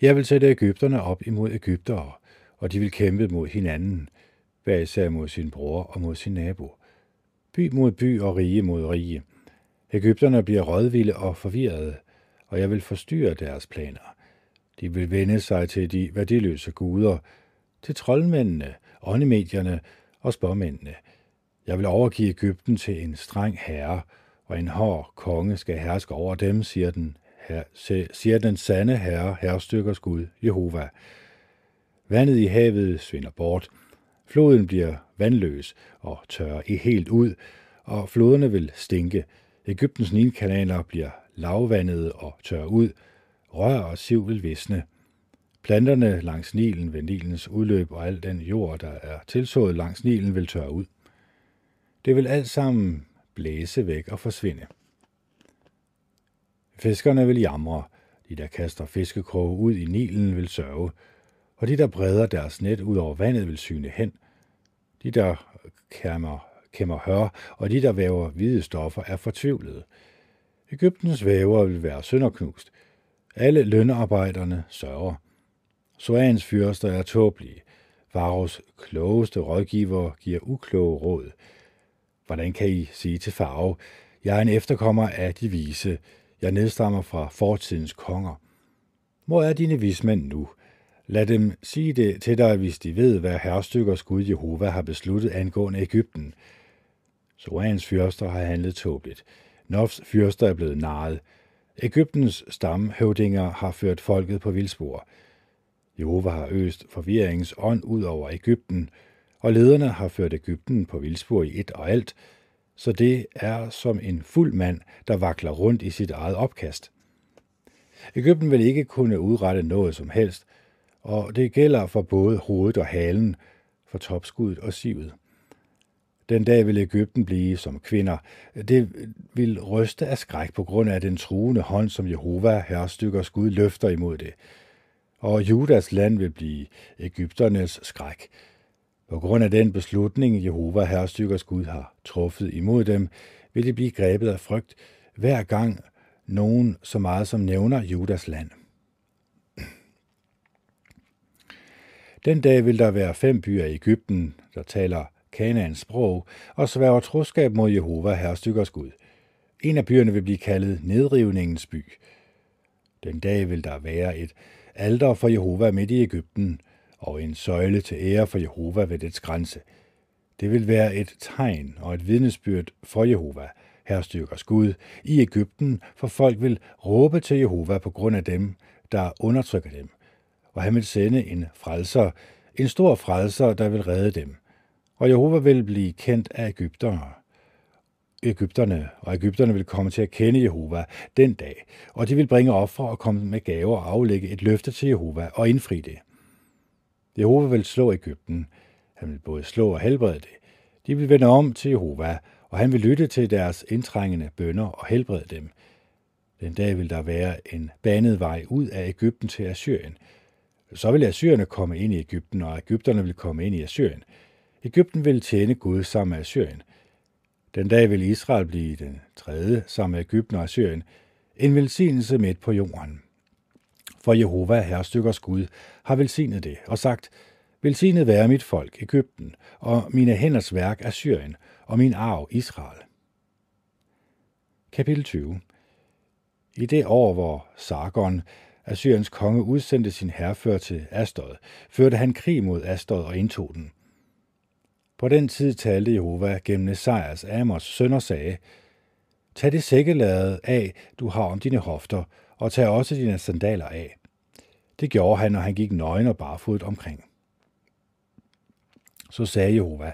Jeg vil sætte Ægypterne op imod Ægyptere, og de vil kæmpe mod hinanden, hver især mod sin bror og mod sin nabo. By mod by og rige mod rige. Ægypterne bliver rådvilde og forvirrede, og jeg vil forstyrre deres planer. De vil vende sig til de værdiløse guder, til troldmændene, åndemedierne og spåmændene. Jeg vil overgive Ægypten til en streng herre, og en hård konge skal herske over dem, siger den her, siger den sande herre, herrestykkers Gud, Jehova. Vandet i havet svinder bort, floden bliver vandløs og tørrer i helt ud, og floderne vil stinke. Ægyptens nilkanaler bliver lavvandede og tørrer ud, rør og siv vil visne. Planterne langs Nilen ved Nilens udløb og al den jord, der er tilsået langs Nilen, vil tørre ud. Det vil alt sammen blæse væk og forsvinde. Fiskerne vil jamre, de der kaster fiskekroge ud i Nilen vil sørge, og de der breder deres net ud over vandet vil syne hen. De der kæmmer, kæmmer hør, og de der væver hvide stoffer er fortvivlede. Ægyptens væver vil være sønderknust. Alle lønarbejderne sørger. Soans fyrster er tåbelige. Faros klogeste rådgiver giver ukloge råd. Hvordan kan I sige til Faro, jeg er en efterkommer af de vise, jeg nedstammer fra fortidens konger. Hvor er dine vismænd nu? Lad dem sige det til dig, hvis de ved, hvad herrestykkers Gud Jehova har besluttet angående Ægypten. Soans fyrster har handlet tåbeligt. Nofs fyrster er blevet narret. Ægyptens stamhøvdinger har ført folket på vildspor. Jehova har øst forvirringens ånd ud over Ægypten, og lederne har ført Ægypten på vildspor i et og alt, så det er som en fuld mand, der vakler rundt i sit eget opkast. Ægypten vil ikke kunne udrette noget som helst, og det gælder for både hovedet og halen, for topskuddet og sivet. Den dag vil Ægypten blive som kvinder. Det vil ryste af skræk på grund af den truende hånd, som Jehova, herrestykkers Gud, løfter imod det. Og Judas land vil blive Ægypternes skræk. På grund af den beslutning, Jehova, herrestykkers Gud, har truffet imod dem, vil de blive grebet af frygt, hver gang nogen så meget som nævner Judas land. Den dag vil der være fem byer i Ægypten, der taler Kanaans sprog, og sværger troskab mod Jehova, herrestykkers Gud. En af byerne vil blive kaldet Nedrivningens by. Den dag vil der være et alter for Jehova midt i Ægypten, og en søjle til ære for Jehova ved dets grænse. Det vil være et tegn og et vidnesbyrd for Jehova, herrestyrkers Gud, i Ægypten, for folk vil råbe til Jehova på grund af dem, der undertrykker dem. Og han vil sende en frelser, en stor frelser, der vil redde dem. Og Jehova vil blive kendt af Ægypterne. Ægypterne, og Ægypterne vil komme til at kende Jehova den dag, og de vil bringe ofre og komme med gaver og aflægge et løfte til Jehova og indfri det. Jehova vil slå Ægypten. Han vil både slå og helbrede det. De vil vende om til Jehova, og han vil lytte til deres indtrængende bønder og helbrede dem. Den dag vil der være en banet vej ud af Ægypten til Assyrien. Så vil Assyrerne komme ind i Ægypten, og Ægypterne vil komme ind i Assyrien. Ægypten vil tjene Gud sammen med Assyrien. Den dag vil Israel blive den tredje sammen med Ægypten og Assyrien, en velsignelse midt på jorden. For Jehova, herrestykkers Gud, har velsignet det og sagt, Velsignet være mit folk, Ægypten, og mine hænders værk er Syrien, og min arv Israel. Kapitel 20 I det år, hvor Sargon, Assyriens konge, udsendte sin herrefører til Astod, førte han krig mod Astod og indtog den. På den tid talte Jehova gennem Esajas Amos søn og sagde, Tag det sækkelade af, du har om dine hofter, og tag også dine sandaler af. Det gjorde han, når han gik nøgen og barfodet omkring. Så sagde Jehova,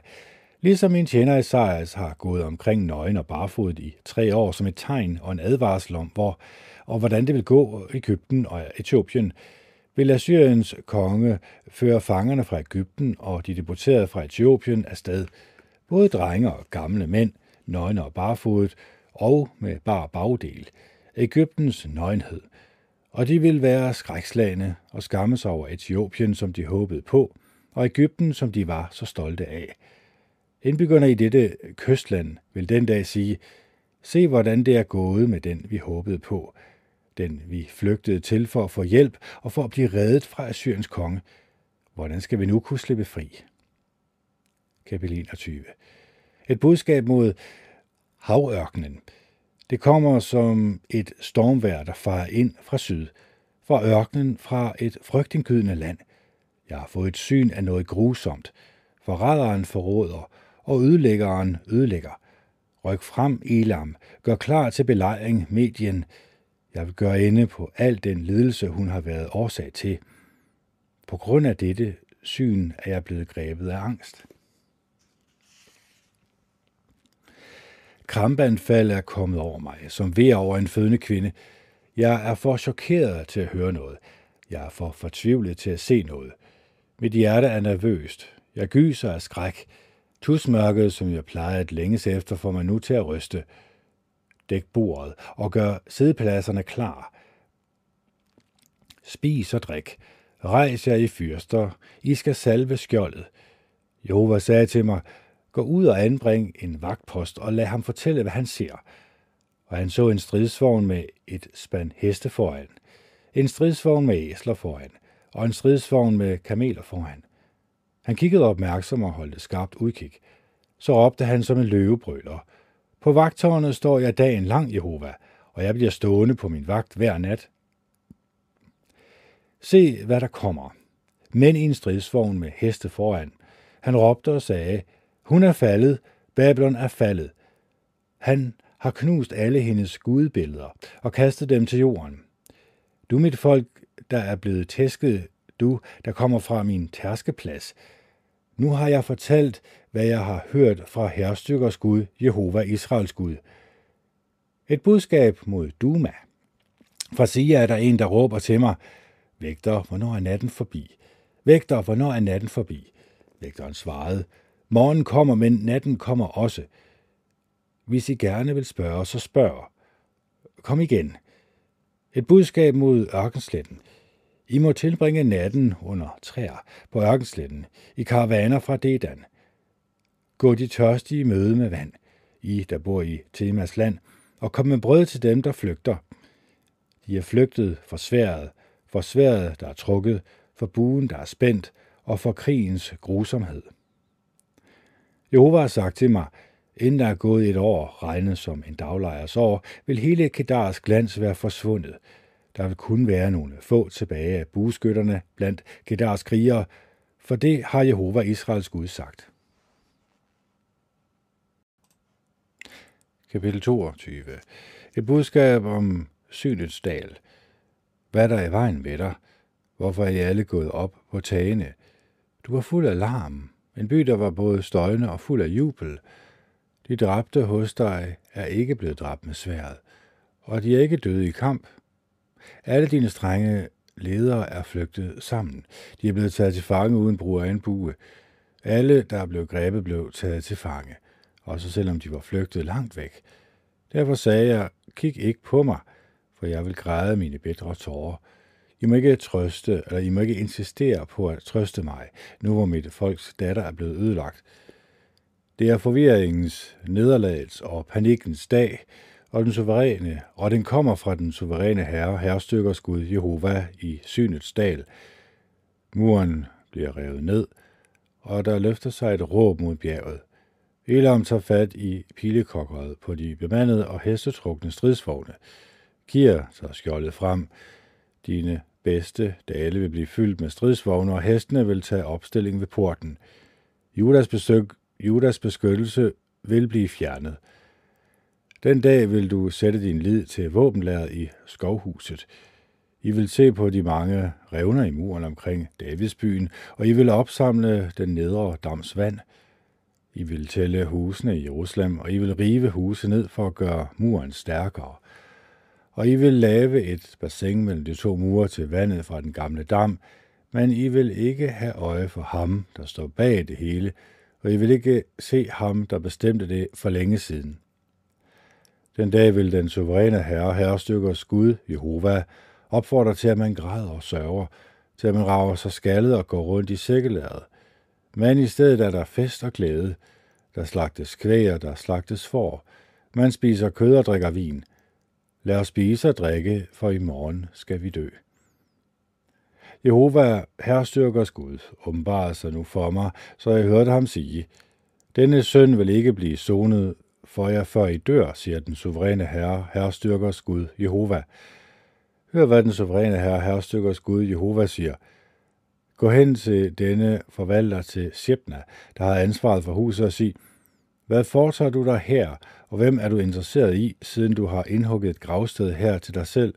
ligesom min tjener Esajas har gået omkring nøgen og barfodet i tre år som et tegn og en advarsel om, hvor og hvordan det vil gå Ægypten og Etiopien, vil Assyriens konge føre fangerne fra Ægypten og de deporterede fra Etiopien afsted, både drenge og gamle mænd, nøgne og barfodet, og med bar bagdel, Ægyptens nøgenhed. Og de vil være skrækslagende og skamme sig over Etiopien, som de håbede på, og Ægypten, som de var så stolte af. Indbyggerne i dette kystland vil den dag sige, se hvordan det er gået med den, vi håbede på, den vi flygtede til for at få hjælp og for at blive reddet fra Assyriens konge. Hvordan skal vi nu kunne slippe fri? Kapitel 21 Et budskab mod havørkenen. Det kommer som et stormvær, der farer ind fra syd, fra ørkenen, fra et frygtindgydende land. Jeg har fået et syn af noget grusomt. Forræderen forråder, og ødelæggeren ødelægger. Ryk frem, Elam. Gør klar til belejring, medien. Jeg vil gøre ende på al den lidelse, hun har været årsag til. På grund af dette syn er jeg blevet grebet af angst. Krampeanfald er kommet over mig, som ved over en fødende kvinde. Jeg er for chokeret til at høre noget. Jeg er for fortvivlet til at se noget. Mit hjerte er nervøst. Jeg gyser af skræk. Tusmørket, som jeg plejede at længes efter, får man nu til at ryste. Dæk bordet og gør sædepladserne klar. Spis og drik. Rejs jer i fyrster. I skal salve skjoldet. Jehova sagde til mig, gå ud og anbring en vagtpost og lad ham fortælle, hvad han ser. Og han så en stridsvogn med et spand heste foran, en stridsvogn med æsler foran, og en stridsvogn med kameler foran. Han kiggede opmærksom og holdt skarpt udkig. Så råbte han som en løvebrøler. På vagtårnet står jeg dagen lang, Jehova, og jeg bliver stående på min vagt hver nat. Se, hvad der kommer. Men i en stridsvogn med heste foran. Han råbte og sagde, hun er faldet, Babylon er faldet. Han har knust alle hendes gudbilleder og kastet dem til jorden. Du mit folk, der er blevet tæsket, du, der kommer fra min tærskeplads. Nu har jeg fortalt, hvad jeg har hørt fra herrestykkers Gud, Jehova Israels Gud. Et budskab mod Duma. Fra Sia er der en, der råber til mig, Vægter, hvornår er natten forbi? Vægter, hvornår er natten forbi? Vægteren svarede, Morgen kommer, men natten kommer også. Hvis I gerne vil spørge, så spørg. Kom igen. Et budskab mod ørkensletten. I må tilbringe natten under træer på ørkensletten, i karavaner fra Dedan. Gå de tørstige møde med vand, I der bor i Temas land, og kom med brød til dem, der flygter. De er flygtet for sværet, for sværet, der er trukket, for buen, der er spændt, og for krigens grusomhed. Jehova har sagt til mig, inden der er gået et år, regnet som en daglejers år, vil hele Kedars glans være forsvundet. Der vil kun være nogle få tilbage af bueskytterne blandt Kedars krigere, for det har Jehova Israels Gud sagt. Kapitel 22 Et budskab om synets dal. Hvad er i vejen ved dig? Hvorfor er I alle gået op på tagene? Du var fuld af larm, en by, der var både støjende og fuld af jubel. De dræbte hos dig er ikke blevet dræbt med sværet, og de er ikke døde i kamp. Alle dine strenge ledere er flygtet sammen. De er blevet taget til fange uden brug af en bue. Alle, der blev grebet, blev taget til fange, også selvom de var flygtet langt væk. Derfor sagde jeg, kig ikke på mig, for jeg vil græde mine bedre tårer. I må ikke trøste, eller I må ikke insistere på at trøste mig, nu hvor mit folks datter er blevet ødelagt. Det er forvirringens, nederlagets og panikkens dag, og den suveræne, og den kommer fra den suveræne herre, herrestykkers Gud Jehova i synets dal. Muren bliver revet ned, og der løfter sig et råb mod bjerget. Elam tager fat i pilekokkeret på de bemandede og hestetrukne stridsvogne. Kier tager skjoldet frem. Dine bedste dale vil blive fyldt med stridsvogne, og hestene vil tage opstilling ved porten. Judas, besøg, Judas beskyttelse vil blive fjernet. Den dag vil du sætte din lid til våbenlæret i skovhuset. I vil se på de mange revner i muren omkring Davidsbyen, og I vil opsamle den nedre dams vand. I vil tælle husene i Jerusalem, og I vil rive huse ned for at gøre muren stærkere og I vil lave et bassin mellem de to mure til vandet fra den gamle dam, men I vil ikke have øje for ham, der står bag det hele, og I vil ikke se ham, der bestemte det for længe siden. Den dag vil den suveræne herre, herrestykkers Gud, Jehova, opfordre til, at man græder og sørger, til at man rager sig skaldet og går rundt i sækkelæret. Men i stedet er der fest og glæde. Der slagtes kvæg og der slagtes får. Man spiser kød og drikker vin. Lad os spise og drikke, for i morgen skal vi dø. Jehova, herrestyrkers Gud, åbenbarede sig nu for mig, så jeg hørte ham sige, Denne søn vil ikke blive sonet for jer, før I dør, siger den suveræne herre, herrestyrkers Gud, Jehova. Hør, hvad den suveræne herre, herrestyrkers Gud, Jehova siger. Gå hen til denne forvalter til Shebna, der har ansvaret for huset, og sig, hvad foretager du dig her, og hvem er du interesseret i, siden du har indhugget et gravsted her til dig selv?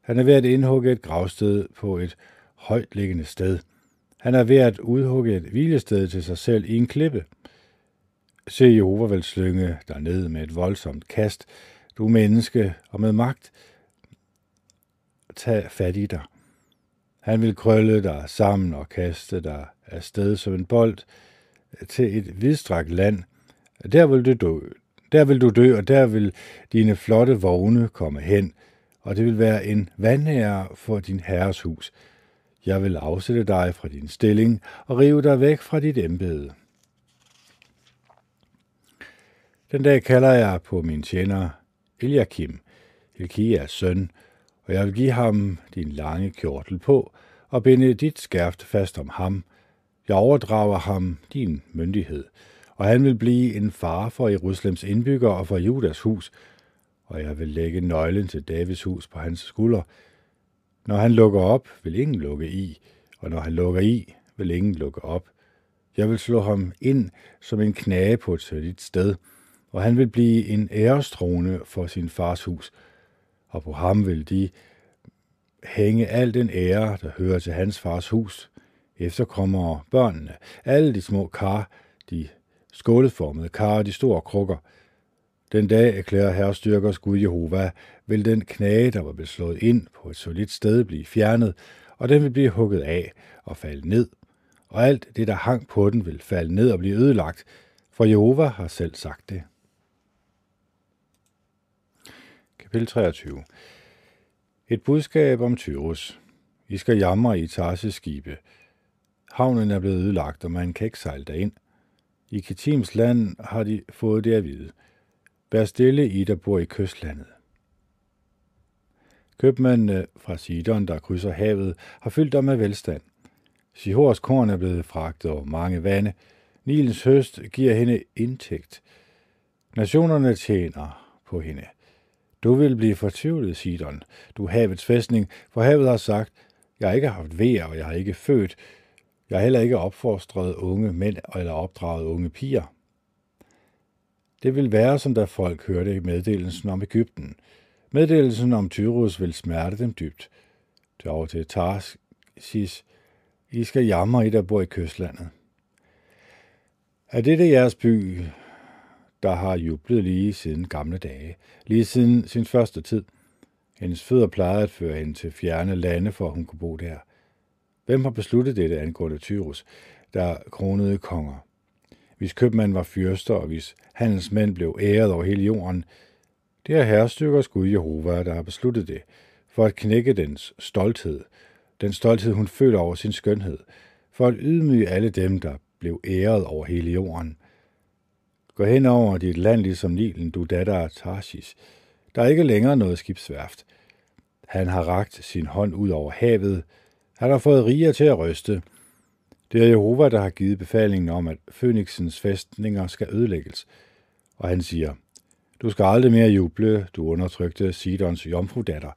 Han er ved at indhugge et gravsted på et højtliggende sted. Han er ved at udhugge et hvilested til sig selv i en klippe. Se Jehova vil slynge dig ned med et voldsomt kast, du menneske, og med magt tag fat i dig. Han vil krølle dig sammen og kaste dig afsted som en bold, til et vidstrakt land. Der vil du dø. Der vil du dø, og der vil dine flotte vogne komme hen, og det vil være en vandære for din herres hus. Jeg vil afsætte dig fra din stilling og rive dig væk fra dit embede. Den dag kalder jeg på min tjener Eliakim, Hilkias søn, og jeg vil give ham din lange kjortel på og binde dit skærft fast om ham. Jeg overdrager ham din myndighed, og han vil blive en far for Jerusalems indbyggere og for Judas hus, og jeg vil lægge nøglen til Davids hus på hans skulder. Når han lukker op, vil ingen lukke i, og når han lukker i, vil ingen lukke op. Jeg vil slå ham ind som en knage på et solidt sted, og han vil blive en ærestrone for sin fars hus, og på ham vil de hænge al den ære, der hører til hans fars hus. Efterkommer børnene, alle de små kar, de skåleformede kar og de store krukker. Den dag erklærer herrestyrkers Gud Jehova, vil den knage, der var blevet slået ind på et solidt sted, blive fjernet, og den vil blive hugget af og falde ned. Og alt det, der hang på den, vil falde ned og blive ødelagt, for Jehova har selv sagt det. Kapitel 23 Et budskab om Tyrus. I skal jamre i Tarses skibe. Havnen er blevet ødelagt, og man kan ikke sejle derind. I Kitims land har de fået det at vide. Vær stille, I der bor i kystlandet. Købmændene fra Sidon, der krydser havet, har fyldt dem med velstand. Sihors korn er blevet fragtet over mange vande. Nilens høst giver hende indtægt. Nationerne tjener på hende. Du vil blive fortvivlet, Sidon, du havets fæstning, for havet har sagt, jeg har ikke haft vejr, og jeg har ikke født. Jeg har heller ikke opfostret unge mænd eller opdraget unge piger. Det vil være, som da folk hørte i meddelelsen om Ægypten. Meddelelsen om Tyrus vil smerte dem dybt. Det over til Tarsis. I skal jammer, I der bor i kystlandet. Er det jeres by, der har jublet lige siden gamle dage, lige siden sin første tid. Hendes fødder plejede at føre hende til fjerne lande, for at hun kunne bo der. Hvem har besluttet dette angående Tyrus, der kronede konger? Hvis købmanden var fyrster, og hvis handelsmænd blev æret over hele jorden, det er herrestykkers Gud Jehova, der har besluttet det, for at knække dens stolthed, den stolthed, hun føler over sin skønhed, for at ydmyge alle dem, der blev æret over hele jorden. Gå hen over dit land ligesom Nilen, du datter af Tarsis. Der er ikke længere noget skibsværft. Han har ragt sin hånd ud over havet. Han har fået riger til at ryste. Det er Jehova, der har givet befalingen om, at Fønixens fæstninger skal ødelægges. Og han siger, du skal aldrig mere juble, du undertrykte Sidons jomfrudatter.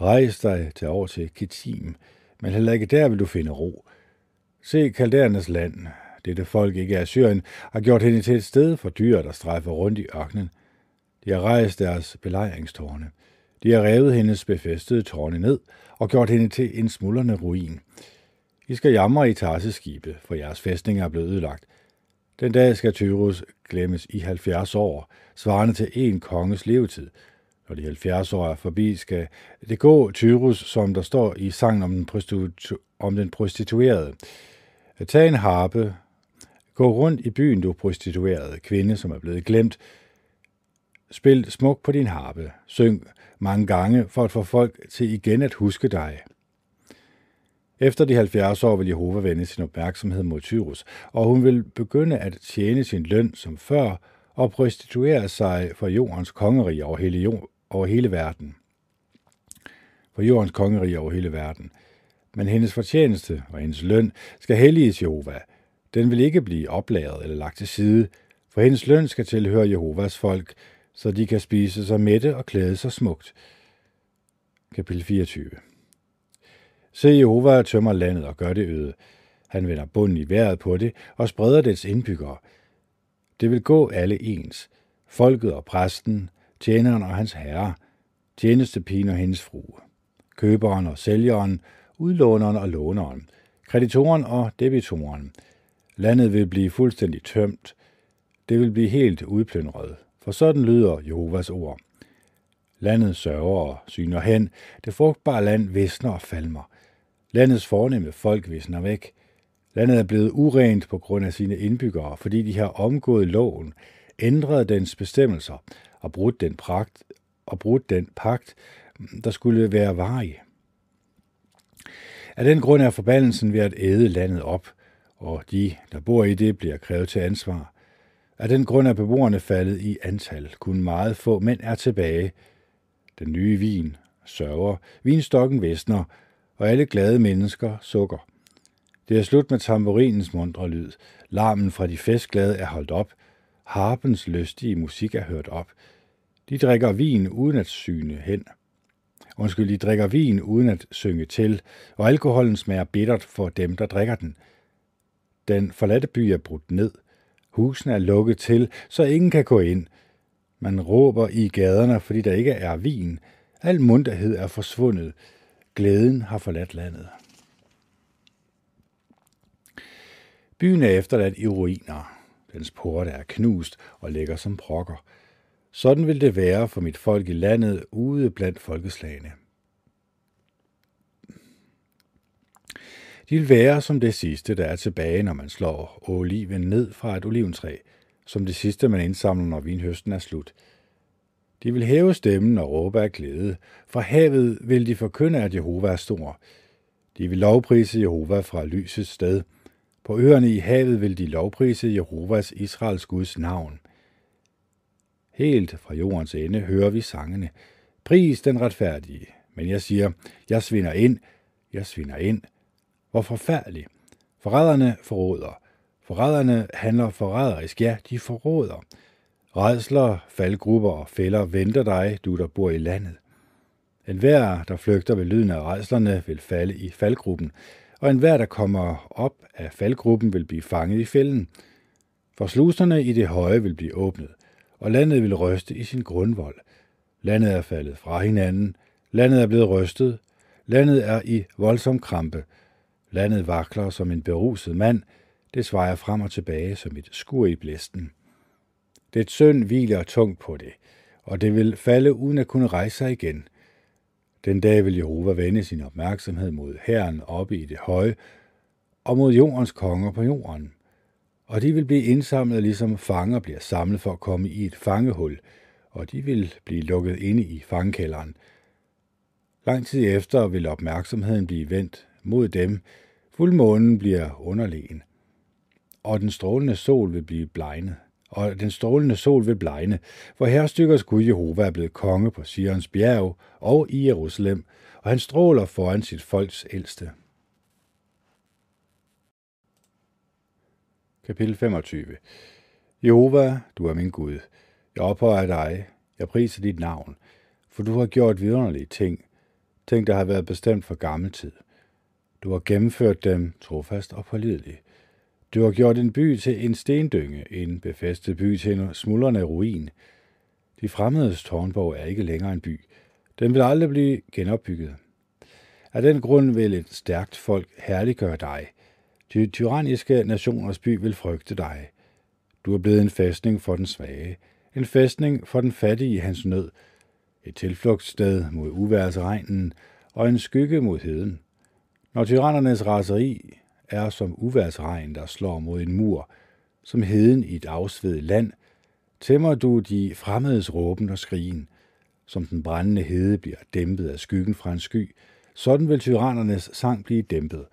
Rejs dig til over til Kitim, men heller ikke der vil du finde ro. Se Kaldernes land, dette folk ikke af Syrien, har gjort hende til et sted for dyr, der strejfer rundt i ørkenen. De har rejst deres belejringstårne. De har revet hendes befæstede tårne ned og gjort hende til en smuldrende ruin. I skal jamre i Tarseskibe, for jeres fæstninger er blevet ødelagt. Den dag skal Tyrus glemmes i 70 år, svarende til en konges levetid. Når de 70 år er forbi, skal det gå Tyrus, som der står i sangen om den, prostitu- om den prostituerede. Tag en harpe, Gå rundt i byen, du prostituerede kvinde, som er blevet glemt. Spil smuk på din harpe. Syng mange gange for at få folk til igen at huske dig. Efter de 70 år vil Jehova vende sin opmærksomhed mod Tyrus, og hun vil begynde at tjene sin løn som før og prostituere sig for jordens kongerige over hele, jord, over hele verden. For jordens kongerige over hele verden. Men hendes fortjeneste og hendes løn skal helliges Jehova – den vil ikke blive oplaget eller lagt til side, for hendes løn skal tilhøre Jehovas folk, så de kan spise sig mætte og klæde sig smukt. Kapitel 24 Se, Jehova tømmer landet og gør det øde. Han vender bunden i vejret på det og spreder dets indbyggere. Det vil gå alle ens. Folket og præsten, tjeneren og hans herre, tjenestepigen og hendes frue, køberen og sælgeren, udlåneren og låneren, kreditoren og debitoren, Landet vil blive fuldstændig tømt. Det vil blive helt udplyndret, for sådan lyder Jehovas ord. Landet sørger og syner hen, det frugtbare land visner og falmer. Landets fornemme folk visner væk. Landet er blevet urent på grund af sine indbyggere, fordi de har omgået loven, ændret dens bestemmelser og brudt den, pragt, og brudt den pagt, der skulle være varig. Af den grund er forbandelsen ved at æde landet op, og de, der bor i det, bliver krævet til ansvar. Af den grund er beboerne faldet i antal. Kun meget få mænd er tilbage. Den nye vin sørger, vinstokken visner, og alle glade mennesker sukker. Det er slut med tamburinens mundre lyd. Larmen fra de festglade er holdt op. Harpens lystige musik er hørt op. De drikker vin uden at syne hen. Undskyld, de drikker vin uden at synge til, og alkoholen smager bittert for dem, der drikker den. Den forladte by er brudt ned. Husene er lukket til, så ingen kan gå ind. Man råber i gaderne, fordi der ikke er vin. Al munterhed er forsvundet. Glæden har forladt landet. Byen er efterladt i ruiner. Dens porte er knust og ligger som prokker. Sådan vil det være for mit folk i landet ude blandt folkeslagene. De vil være som det sidste, der er tilbage, når man slår oliven ned fra et oliventræ, som det sidste, man indsamler, når vinhøsten er slut. De vil hæve stemmen og råbe af glæde. Fra havet vil de forkynde, at Jehova er stor. De vil lovprise Jehova fra lysets sted. På øerne i havet vil de lovprise Jehovas Israels Guds navn. Helt fra jordens ende hører vi sangene. Pris den retfærdige. Men jeg siger, jeg svinder ind, jeg svinder ind. Hvor forfærdelig. Forræderne forråder. Forræderne handler forræderisk. Ja, de forråder. Redsler, faldgrupper og fælder venter dig, du der bor i landet. En hver, der flygter ved lyden af redslerne, vil falde i faldgruppen, og enhver, der kommer op af faldgruppen, vil blive fanget i fælden. For sluserne i det høje vil blive åbnet, og landet vil ryste i sin grundvold. Landet er faldet fra hinanden, landet er blevet rystet, landet er i voldsom krampe, landet vakler som en beruset mand, det svejer frem og tilbage som et skur i blæsten. Det søn hviler tungt på det, og det vil falde uden at kunne rejse sig igen. Den dag vil Jehova vende sin opmærksomhed mod Herren oppe i det høje, og mod jordens konger på jorden. Og de vil blive indsamlet, ligesom fanger bliver samlet for at komme i et fangehul, og de vil blive lukket inde i fangekælderen. Lang tid efter vil opmærksomheden blive vendt mod dem, fuldmånen bliver underlegen, og den strålende sol vil blive blegnet og den strålende sol vil blegne, for herrestykkers Gud Jehova er blevet konge på Sions bjerg og i Jerusalem, og han stråler foran sit folks ældste. Kapitel 25 Jehova, du er min Gud. Jeg ophøjer dig. Jeg priser dit navn, for du har gjort vidunderlige ting, ting, der har været bestemt for gammel tid. Du har gennemført dem trofast og pålidelig. Du har gjort en by til en stendynge, en befæstet by til en smuldrende ruin. De fremmedes tårnborg er ikke længere en by. Den vil aldrig blive genopbygget. Af den grund vil et stærkt folk herliggøre dig. De tyranniske nationers by vil frygte dig. Du er blevet en fæstning for den svage, en fæstning for den fattige i hans nød, et tilflugtssted mod uværsregnen og en skygge mod heden. Når tyrannernes raseri er som uværsregn, der slår mod en mur, som heden i et afsvedet land, tæmmer du de fremmedes råben og skrigen, som den brændende hede bliver dæmpet af skyggen fra en sky, sådan vil tyrannernes sang blive dæmpet.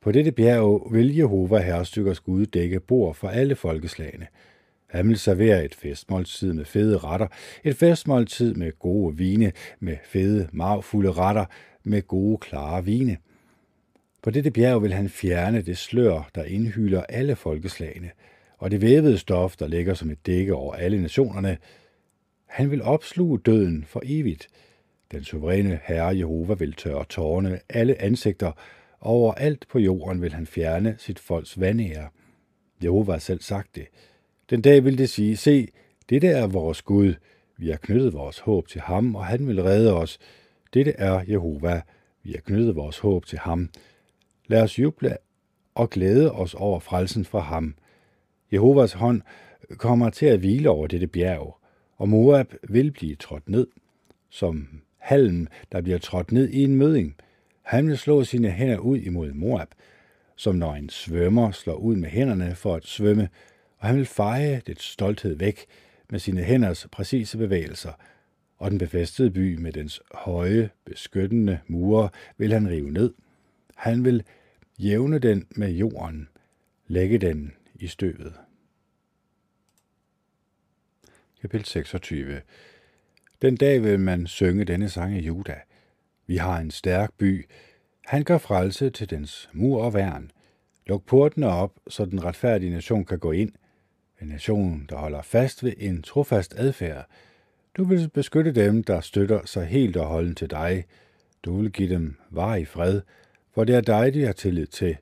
På dette bjerg vil Jehova herrestykkers Gud dække bord for alle folkeslagene. Han vil servere et festmåltid med fede retter, et festmåltid med gode vine, med fede, magfulde retter, med gode, klare vine – på dette bjerg vil han fjerne det slør, der indhylder alle folkeslagene, og det vævede stof, der ligger som et dække over alle nationerne. Han vil opsluge døden for evigt. Den suveræne Herre Jehova vil tørre tårne alle ansigter, og over alt på jorden vil han fjerne sit folks vandære. Jehova har selv sagt det. Den dag vil det sige, se, dette er vores Gud. Vi har knyttet vores håb til ham, og han vil redde os. Dette er Jehova. Vi har knyttet vores håb til ham. Lad os juble og glæde os over frelsen fra ham. Jehovas hånd kommer til at hvile over dette bjerg, og Moab vil blive trådt ned, som halm, der bliver trådt ned i en møding. Han vil slå sine hænder ud imod Moab, som når en svømmer slår ud med hænderne for at svømme, og han vil feje det stolthed væk med sine hænders præcise bevægelser, og den befæstede by med dens høje, beskyttende mure vil han rive ned. Han vil jævne den med jorden, lægge den i støvet. Kapitel 26 Den dag vil man synge denne sang af Juda. Vi har en stærk by. Han gør frelse til dens mur og værn. Luk portene op, så den retfærdige nation kan gå ind. En nation, der holder fast ved en trofast adfærd. Du vil beskytte dem, der støtter sig helt og holden til dig. Du vil give dem varig fred, for det er dig, de har tillid til.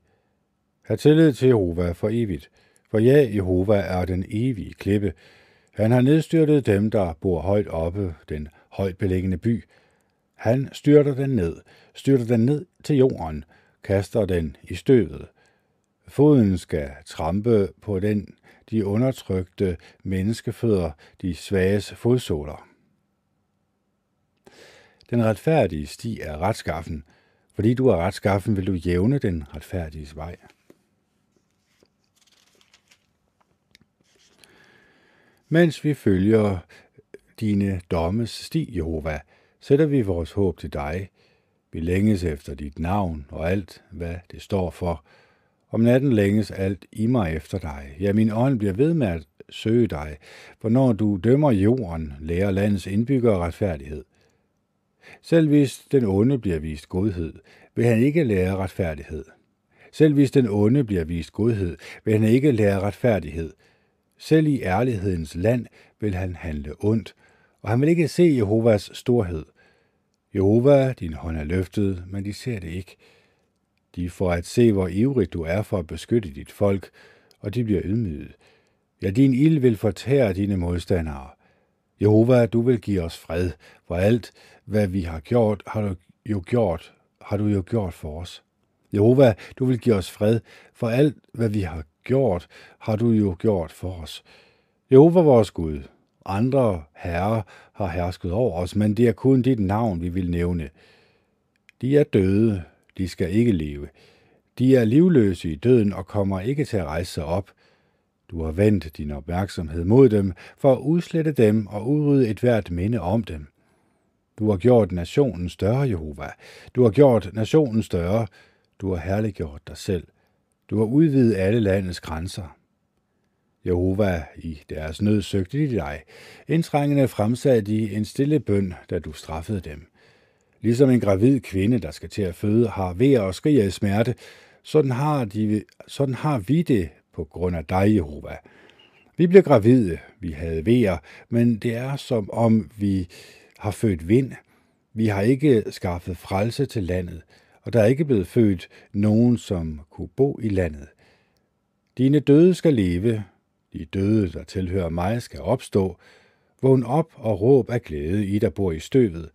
Har tillid til Jehova for evigt, for ja, Jehova er den evige klippe. Han har nedstyrtet dem, der bor højt oppe, den højt beliggende by. Han styrter den ned, styrter den ned til jorden, kaster den i støvet. Foden skal trampe på den, de undertrykte menneskefødder, de svages fodsåler. Den retfærdige sti er retskaffen. Fordi du er retskaffen, vil du jævne den retfærdiges vej. Mens vi følger dine dommes sti, Jehova, sætter vi vores håb til dig. Vi længes efter dit navn og alt, hvad det står for. Om natten længes alt i mig efter dig. Ja, min ånd bliver ved med at søge dig, for når du dømmer jorden, lærer landets indbyggere retfærdighed. Selv hvis den onde bliver vist godhed, vil han ikke lære retfærdighed. Selv hvis den onde bliver vist godhed, vil han ikke lære retfærdighed. Selv i ærlighedens land vil han handle ondt, og han vil ikke se Jehovas storhed. Jehova, din hånd er løftet, men de ser det ikke. De får at se, hvor ivrig du er for at beskytte dit folk, og de bliver ydmyget. Ja, din ild vil fortære dine modstandere. Jehova, du vil give os fred, for alt, hvad vi har gjort, har du jo gjort, har du jo gjort for os. Jehova, du vil give os fred, for alt, hvad vi har gjort, har du jo gjort for os. Jehova vores Gud, andre herrer har hersket over os, men det er kun dit navn, vi vil nævne. De er døde, de skal ikke leve. De er livløse i døden og kommer ikke til at rejse sig op. Du har vendt din opmærksomhed mod dem for at udslette dem og udrydde et hvert minde om dem. Du har gjort nationen større, Jehova. Du har gjort nationen større. Du har herliggjort dig selv. Du har udvidet alle landets grænser. Jehova, i deres nød søgte de dig. Indtrængende fremsatte de en stille bøn, da du straffede dem. Ligesom en gravid kvinde, der skal til at føde, har ved og skriger i smerte, sådan har, de, sådan har vi det på grund af dig, Jehova. Vi blev gravide, vi havde vejer, men det er som om vi har født vind. Vi har ikke skaffet frelse til landet, og der er ikke blevet født nogen, som kunne bo i landet. Dine døde skal leve, de døde, der tilhører mig, skal opstå. Vågn op og råb af glæde, I der bor i støvet.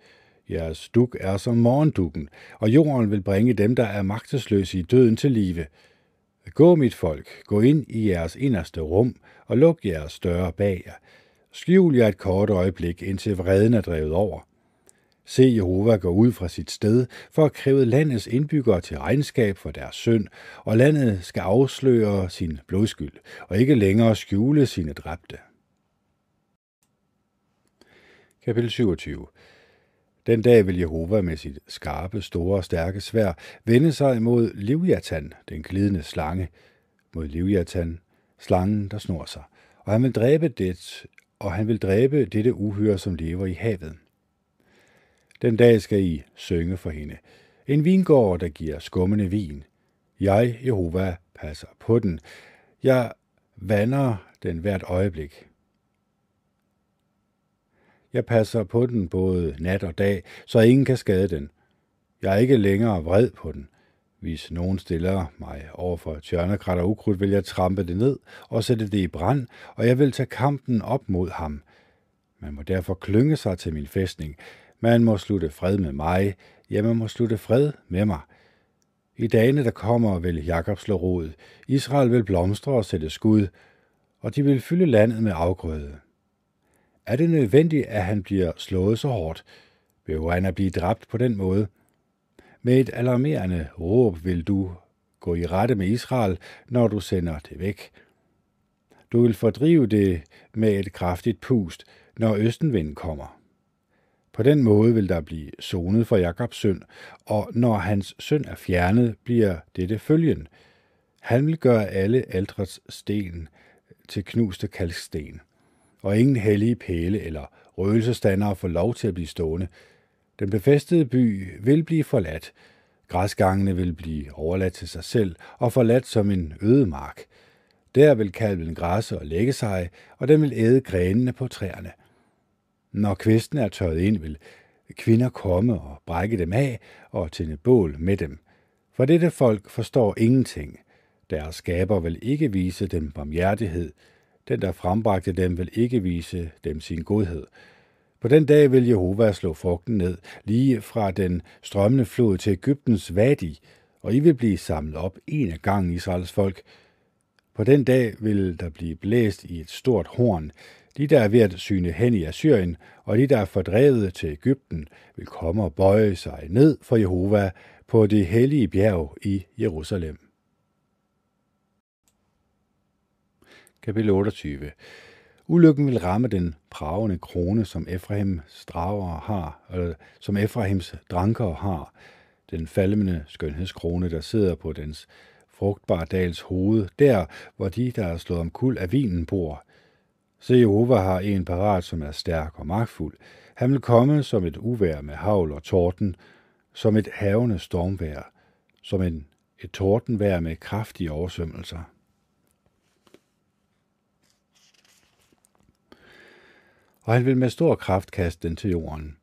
Jeres duk er som morgendukken, og jorden vil bringe dem, der er magtesløse i døden til live. Gå, mit folk, gå ind i jeres inderste rum og luk jeres døre bag jer. Skjul jer et kort øjeblik, indtil vreden er drevet over. Se Jehova gå ud fra sit sted for at kræve landets indbyggere til regnskab for deres synd, og landet skal afsløre sin blodskyld, og ikke længere skjule sine dræbte. Kapitel 27 den dag vil Jehova med sit skarpe, store og stærke svær vende sig mod Livjatan, den glidende slange, mod Livjatan, slangen, der snor sig, og han vil dræbe det, og han vil dræbe dette uhyre, som lever i havet. Den dag skal I synge for hende. En vingård, der giver skummende vin. Jeg, Jehova, passer på den. Jeg vander den hvert øjeblik. Jeg passer på den både nat og dag, så ingen kan skade den. Jeg er ikke længere vred på den. Hvis nogen stiller mig over for tjørnekrat og ukrudt, vil jeg trampe det ned og sætte det i brand, og jeg vil tage kampen op mod ham. Man må derfor klynge sig til min fæstning. Man må slutte fred med mig. Ja, man må slutte fred med mig. I dagene, der kommer, vil Jakob slå rod. Israel vil blomstre og sætte skud, og de vil fylde landet med afgrøde. Er det nødvendigt, at han bliver slået så hårdt? Vil han at blive dræbt på den måde? Med et alarmerende råb vil du gå i rette med Israel, når du sender det væk. Du vil fordrive det med et kraftigt pust, når østenvinden kommer. På den måde vil der blive sonet for Jakobs synd, og når hans synd er fjernet, bliver dette følgen. Han vil gøre alle aldrets sten til knuste kalksten, og ingen hellige pæle eller røgelsestandere får lov til at blive stående. Den befæstede by vil blive forladt. Græsgangene vil blive overladt til sig selv og forladt som en øde mark. Der vil kalven græsse og lægge sig, og den vil æde grenene på træerne. Når kvisten er tørret ind, vil kvinder komme og brække dem af og tænde bål med dem. For dette folk forstår ingenting. Deres skaber vil ikke vise dem barmhjertighed. Den, der frembragte dem, vil ikke vise dem sin godhed. På den dag vil Jehova slå frugten ned, lige fra den strømmende flod til Ægyptens vadi, og I vil blive samlet op en af gangen Israels folk. På den dag vil der blive blæst i et stort horn. De, der er ved at syne hen i Assyrien, og de, der er fordrevet til Ægypten, vil komme og bøje sig ned for Jehova på det hellige bjerg i Jerusalem. Kapitel 28 Ulykken vil ramme den pravende krone, som Efraims drager har, eller som Efraims dranker har, den falmende skønhedskrone, der sidder på dens frugtbare dals hoved, der, hvor de, der er slået om kul af vinen, bor. Se, Jehova har en parat, som er stærk og magtfuld. Han vil komme som et uvær med havl og torden, som et havende stormvær, som en, et tordenvær med kraftige oversvømmelser. Og han vil med stor kraft kaste den til jorden.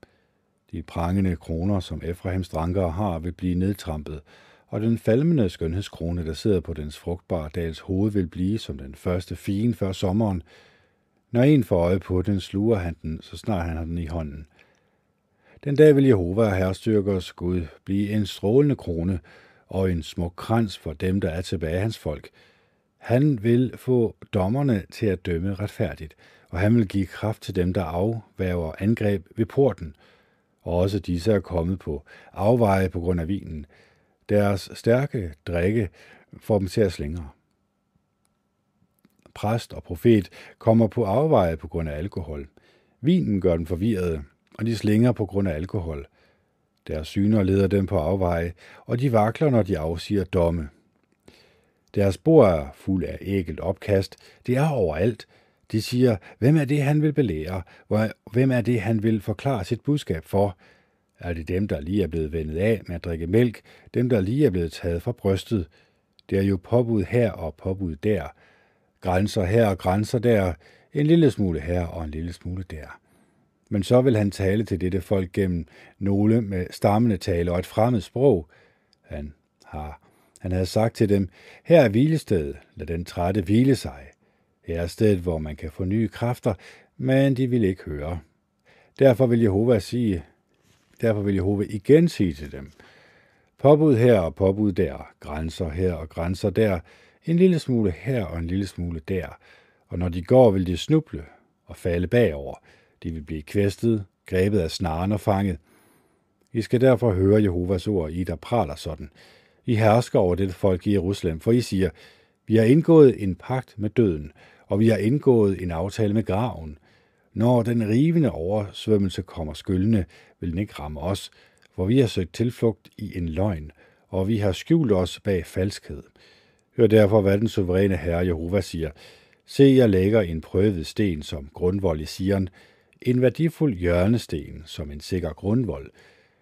De prangende kroner, som Efraims drankere har, vil blive nedtrampet, og den falmende skønhedskrone, der sidder på dens frugtbare dals hoved, vil blive som den første fien før sommeren. Når en får øje på den, sluger han den, så snart han har den i hånden. Den dag vil Jehova, herrestyrkers Gud, blive en strålende krone og en smuk krans for dem, der er tilbage af hans folk. Han vil få dommerne til at dømme retfærdigt, og han vil give kraft til dem, der afværger angreb ved porten. Og også disse er kommet på afveje på grund af vinen. Deres stærke drikke får dem til at slingre. Præst og profet kommer på afveje på grund af alkohol. Vinen gør dem forvirrede, og de slinger på grund af alkohol. Deres syner leder dem på afveje, og de vakler, når de afsiger domme. Deres bord er fuld af ægelt opkast. Det er overalt, de siger, hvem er det, han vil belære? Hvem er det, han vil forklare sit budskab for? Er det dem, der lige er blevet vendet af med at drikke mælk? Dem, der lige er blevet taget fra brystet? Det er jo påbud her og påbud der. Grænser her og grænser der. En lille smule her og en lille smule der. Men så vil han tale til dette folk gennem nogle med stammende tale og et fremmed sprog. Han har han havde sagt til dem, her er hvilestedet, lad den trætte hvile sig. Her er stedet, hvor man kan få nye kræfter, men de vil ikke høre. Derfor vil Jehova sige, derfor vil Jehova igen sige til dem, påbud her og påbud der, grænser her og grænser der, en lille smule her og en lille smule der, og når de går, vil de snuble og falde bagover. De vil blive kvæstet, grebet af snaren og fanget. I skal derfor høre Jehovas ord, I der praler sådan. I hersker over dette folk i Jerusalem, for I siger, vi har indgået en pagt med døden, og vi har indgået en aftale med graven. Når den rivende oversvømmelse kommer skyldende, vil den ikke ramme os, for vi har søgt tilflugt i en løgn, og vi har skjult os bag falskhed. Hør derfor, hvad den suveræne herre Jehova siger. Se, jeg lægger en prøvet sten som grundvold i Sion, en værdifuld hjørnesten som en sikker grundvold.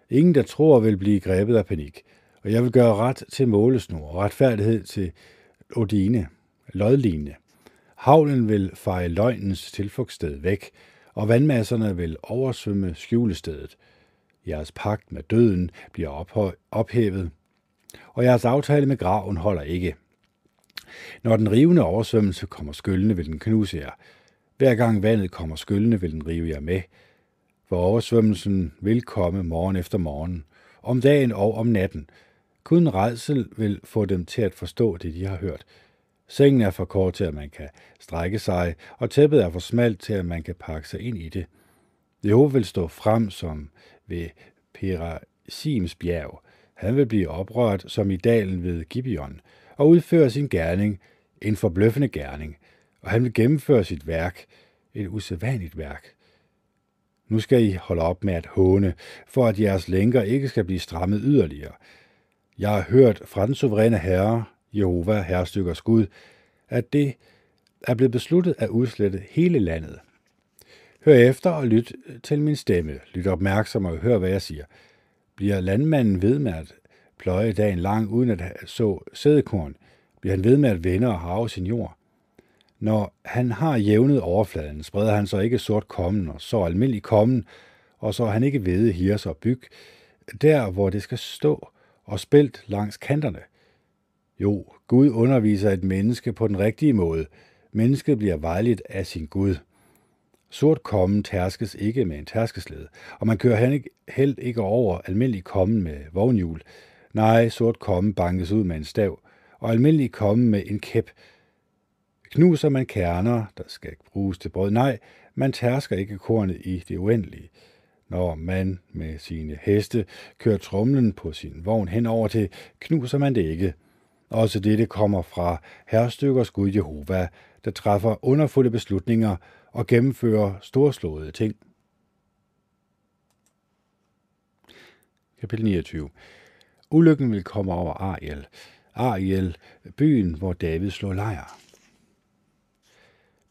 Ingen, der tror, vil blive grebet af panik, og jeg vil gøre ret til målesnor og retfærdighed til Odine, lodline. Havlen vil feje løgnens tilflugtssted væk, og vandmasserne vil oversvømme skjulestedet. Jeres pagt med døden bliver ophævet, og jeres aftale med graven holder ikke. Når den rivende oversvømmelse kommer skyllende, vil den knuse jer. Hver gang vandet kommer skyllende, vil den rive jer med. For oversvømmelsen vil komme morgen efter morgen, om dagen og om natten. Kun redsel vil få dem til at forstå det, de har hørt. Sengen er for kort til, at man kan strække sig, og tæppet er for smalt til, at man kan pakke sig ind i det. Jehova vil stå frem som ved Perasims bjerg. Han vil blive oprørt som i dalen ved Gibeon, og udføre sin gerning, en forbløffende gerning, og han vil gennemføre sit værk, et usædvanligt værk. Nu skal I holde op med at håne, for at jeres lænker ikke skal blive strammet yderligere. Jeg har hørt fra den suveræne herre, Jehova, herrestykkers Gud, at det er blevet besluttet at udslette hele landet. Hør efter og lyt til min stemme. Lyt opmærksom og hør, hvad jeg siger. Bliver landmanden ved med at pløje dagen lang uden at så sædekorn? Bliver han ved med at vende og harve sin jord? Når han har jævnet overfladen, spreder han så ikke sort kommen og så almindelig kommen, og så han ikke hvede hirs og byg, der hvor det skal stå, og spældt langs kanterne. Jo, Gud underviser et menneske på den rigtige måde. Mennesket bliver vejligt af sin Gud. Sort kommen tærskes ikke med en tærskeslede, og man kører helt ikke over almindelig kommen med vognhjul. Nej, sort kommen bankes ud med en stav, og almindelig kommen med en kæp. Knuser man kerner, der skal bruges til brød? Nej, man tærsker ikke kornet i det uendelige. Når man med sine heste kører tromlen på sin vogn henover til, knuser man det ikke. Også dette kommer fra herrestykkers Gud Jehova, der træffer underfulde beslutninger og gennemfører storslåede ting. Kapitel 29 Ulykken vil komme over Ariel. Ariel, byen, hvor David slår lejr.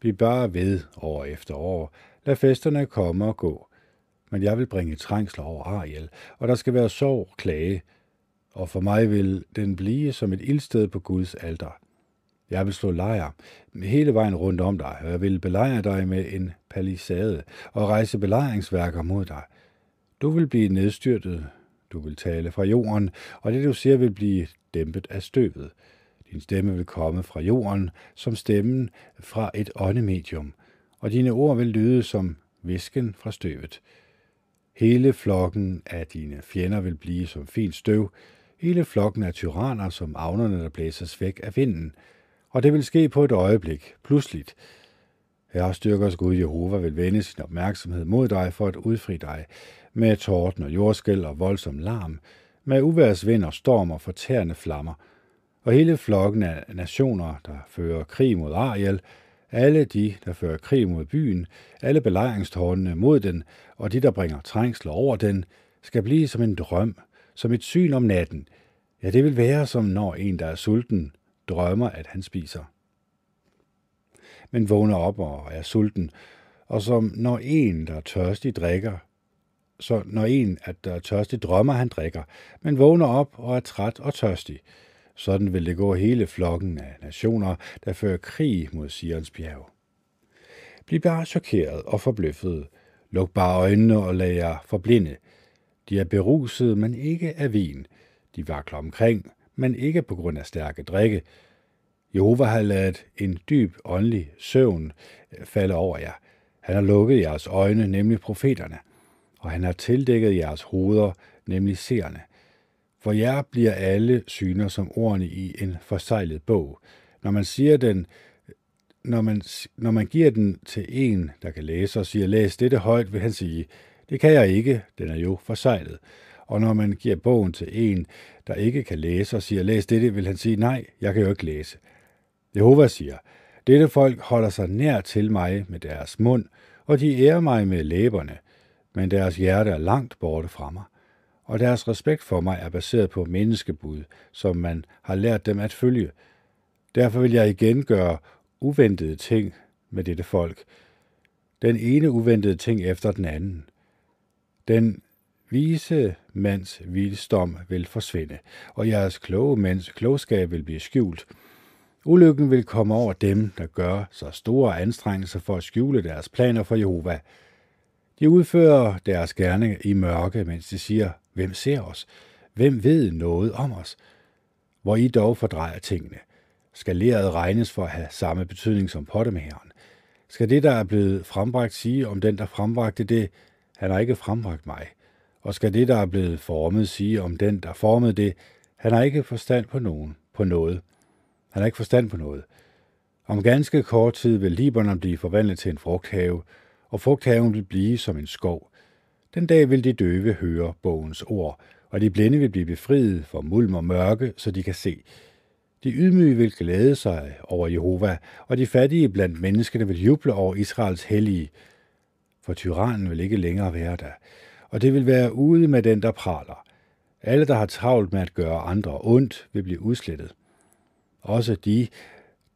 Vi bare ved år efter år. Lad festerne komme og gå. Men jeg vil bringe trængsler over Ariel, og der skal være sorg, klage, og for mig vil den blive som et ildsted på Guds alter. Jeg vil slå lejr hele vejen rundt om dig, og jeg vil belejre dig med en palisade og rejse belejringsværker mod dig. Du vil blive nedstyrtet, du vil tale fra jorden, og det du siger vil blive dæmpet af støvet. Din stemme vil komme fra jorden, som stemmen fra et åndemedium, og dine ord vil lyde som visken fra støvet. Hele flokken af dine fjender vil blive som fint støv, hele flokken af tyranner som avnerne, der blæses væk af vinden. Og det vil ske på et øjeblik, pludseligt. Herre styrkers Gud Jehova vil vende sin opmærksomhed mod dig for at udfri dig med torden og jordskæld og voldsom larm, med uværsvind og storm og fortærende flammer. Og hele flokken af nationer, der fører krig mod Ariel, alle de, der fører krig mod byen, alle belejringstårnene mod den, og de, der bringer trængsler over den, skal blive som en drøm, som et syn om natten. Ja, det vil være som når en, der er sulten, drømmer, at han spiser. Men vågner op og er sulten, og som når en, der er tørstig, drikker, så når en, at der er tørstig, drømmer, han drikker, men vågner op og er træt og tørstig. Sådan vil det gå hele flokken af nationer, der fører krig mod Sions bjerg. Bliv bare chokeret og forbløffet. Luk bare øjnene og lad jer forblinde. De er beruset, men ikke af vin. De vakler omkring, men ikke på grund af stærke drikke. Jehova har ladet en dyb åndelig søvn øh, falde over jer. Han har lukket jeres øjne, nemlig profeterne, og han har tildækket jeres hoveder, nemlig seerne. For jer bliver alle syner som ordene i en forsejlet bog. Når man siger den, når man, når man giver den til en, der kan læse og siger, læs dette højt, vil han sige, det kan jeg ikke, den er jo forsejlet. Og når man giver bogen til en, der ikke kan læse og siger, læs dette, vil han sige, nej, jeg kan jo ikke læse. Jehova siger, dette folk holder sig nær til mig med deres mund, og de ærer mig med læberne, men deres hjerte er langt borte fra mig og deres respekt for mig er baseret på menneskebud, som man har lært dem at følge. Derfor vil jeg igen gøre uventede ting med dette folk. Den ene uventede ting efter den anden. Den vise mands vildstom vil forsvinde, og jeres kloge mænds klogskab vil blive skjult. Ulykken vil komme over dem, der gør så store anstrengelser for at skjule deres planer for Jehova. De udfører deres gerne i mørke, mens de siger, Hvem ser os? Hvem ved noget om os? Hvor I dog fordrejer tingene. Skal leret regnes for at have samme betydning som pottemæren? Skal det, der er blevet frembragt, sige om den, der frembragte det, han har ikke frembragt mig? Og skal det, der er blevet formet, sige om den, der formede det, han har ikke forstand på nogen, på noget. Han har ikke forstand på noget. Om ganske kort tid vil Libanon blive forvandlet til en frugthave, og frugthaven vil blive som en skov. Den dag vil de døve høre bogens ord, og de blinde vil blive befriet for mulm og mørke, så de kan se. De ydmyge vil glæde sig over Jehova, og de fattige blandt menneskene vil juble over Israels hellige, for tyrannen vil ikke længere være der, og det vil være ude med den, der praler. Alle, der har travlt med at gøre andre ondt, vil blive udslettet. Også de,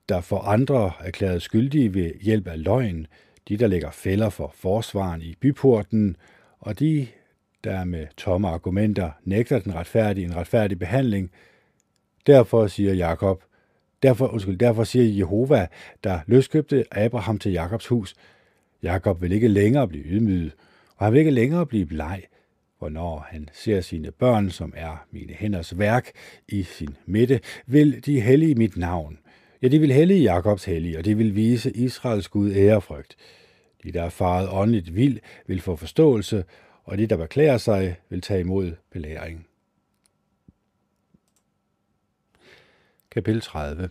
der for andre erklæret skyldige ved hjælp af løgn, de, der lægger fælder for forsvaren i byporten, og de, der med tomme argumenter nægter den retfærdige en retfærdig behandling. Derfor siger Jakob, derfor, undskyld, derfor siger Jehova, der løskøbte Abraham til Jakobs hus, Jakob vil ikke længere blive ydmyget, og han vil ikke længere blive bleg, hvornår han ser sine børn, som er mine hænders værk, i sin midte, vil de hellige mit navn. Ja, de vil hellige Jakobs hellige, og de vil vise Israels Gud ærefrygt. De, der er faret åndeligt vild, vil få forståelse, og de, der beklager sig, vil tage imod belæring. Kapitel 30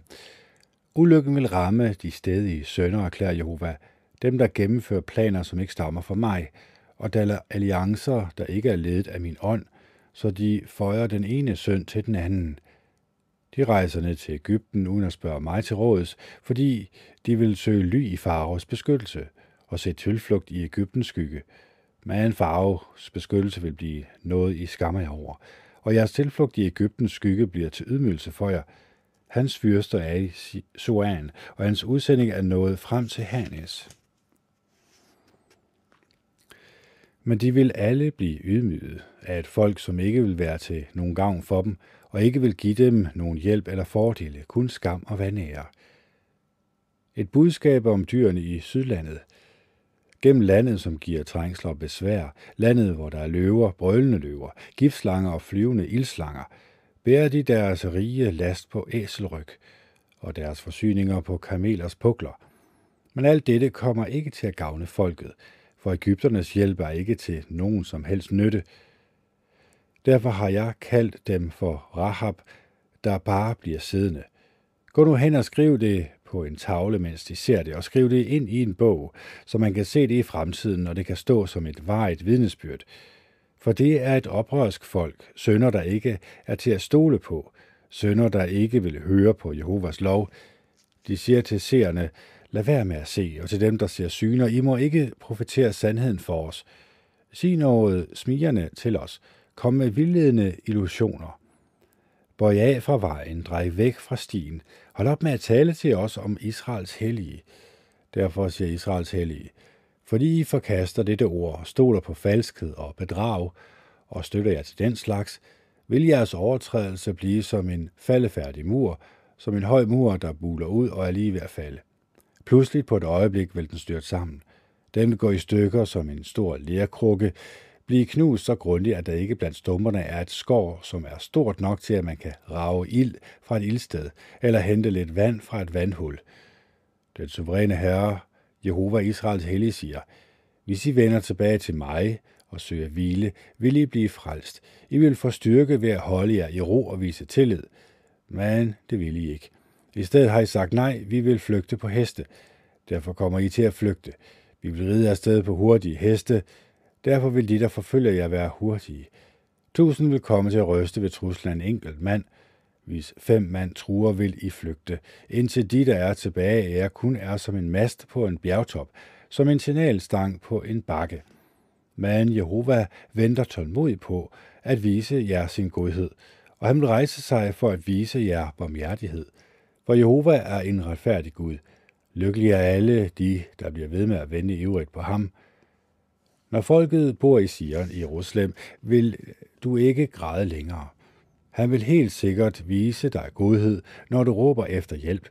Ulykken vil ramme de stedige sønner, erklærer Jehova, dem, der gennemfører planer, som ikke stammer fra mig, og daler alliancer, der ikke er ledet af min ånd, så de føjer den ene søn til den anden. De rejser ned til Ægypten uden at spørge mig til råds, fordi de vil søge ly i Faros beskyttelse og se tilflugt i Ægyptens skygge. Men farves beskyttelse vil blive noget, I skammer jer over, og jeres tilflugt i Ægyptens skygge bliver til ydmygelse for jer. Hans fyrster er i Suan, og hans udsending er nået frem til Hanes. Men de vil alle blive ydmyget af et folk, som ikke vil være til nogen gavn for dem, og ikke vil give dem nogen hjælp eller fordele, kun skam og vanære. Et budskab om dyrene i Sydlandet. Gennem landet, som giver trængsler og besvær, landet, hvor der er løver, brølende løver, giftslanger og flyvende ildslanger, bærer de deres rige last på æselryg og deres forsyninger på kamelers pukler. Men alt dette kommer ikke til at gavne folket, for Ægypternes hjælp er ikke til nogen som helst nytte. Derfor har jeg kaldt dem for Rahab, der bare bliver siddende. Gå nu hen og skriv det på en tavle, mens de ser det, og skriv det ind i en bog, så man kan se det i fremtiden, og det kan stå som et varigt vidnesbyrd. For det er et oprørsk folk, sønder, der ikke er til at stole på, sønder, der ikke vil høre på Jehovas lov. De siger til seerne, Lad være med at se, og til dem, der ser syner, I må ikke profetere sandheden for os. Sig noget smigerne til os. Kom med vildledende illusioner. Bøj af fra vejen, drej væk fra stien. Hold op med at tale til os om Israels hellige. Derfor siger Israels hellige, fordi I forkaster dette ord, stoler på falskhed og bedrag, og støtter jer til den slags, vil jeres overtrædelse blive som en faldefærdig mur, som en høj mur, der buler ud og er lige ved at falde. Pludselig på et øjeblik vil den styrte sammen. Den vil gå i stykker som en stor lærkrukke, blive knust så grundigt, at der ikke blandt stumperne er et skår, som er stort nok til, at man kan rage ild fra et ildsted, eller hente lidt vand fra et vandhul. Den suveræne herre, Jehova Israels hellige, siger, hvis I vender tilbage til mig og søger hvile, vil I blive frelst. I vil få styrke ved at holde jer i ro og vise tillid. Men det vil I ikke. I stedet har I sagt nej, vi vil flygte på heste. Derfor kommer I til at flygte. Vi vil ride afsted på hurtige heste. Derfor vil de, der forfølger jer, være hurtige. Tusind vil komme til at ryste ved truslen en enkelt mand. Hvis fem mand truer, vil I flygte, indtil de, der er tilbage er, kun er som en mast på en bjergtop, som en signalstang på en bakke. Men Jehova venter tålmodigt på at vise jer sin godhed, og han vil rejse sig for at vise jer barmhjertighed – for Jehova er en retfærdig Gud. Lykkelige er alle de, der bliver ved med at vende ivrigt på ham. Når folket bor i Sion i Jerusalem, vil du ikke græde længere. Han vil helt sikkert vise dig godhed, når du råber efter hjælp.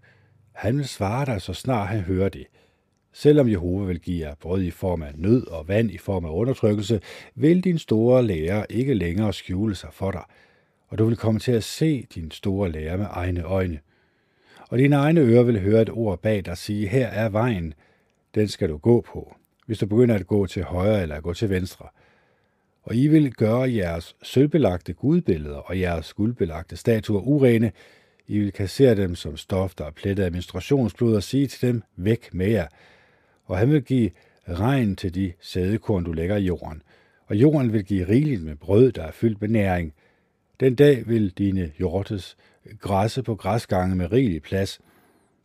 Han vil svare dig, så snart han hører det. Selvom Jehova vil give jer brød i form af nød og vand i form af undertrykkelse, vil din store lærer ikke længere skjule sig for dig, og du vil komme til at se din store lærer med egne øjne – og dine egne ører vil høre et ord bag dig sige, her er vejen, den skal du gå på, hvis du begynder at gå til højre eller gå til venstre. Og I vil gøre jeres sølvbelagte gudbilleder og jeres guldbelagte statuer urene. I vil kassere dem som stof, der er plettet af menstruationsblod, og sige til dem, væk med jer. Og han vil give regn til de sædekorn, du lægger i jorden. og jorden vil give rigeligt med brød, der er fyldt med næring. Den dag vil dine hjortes græsse på græsgange med rigelig plads,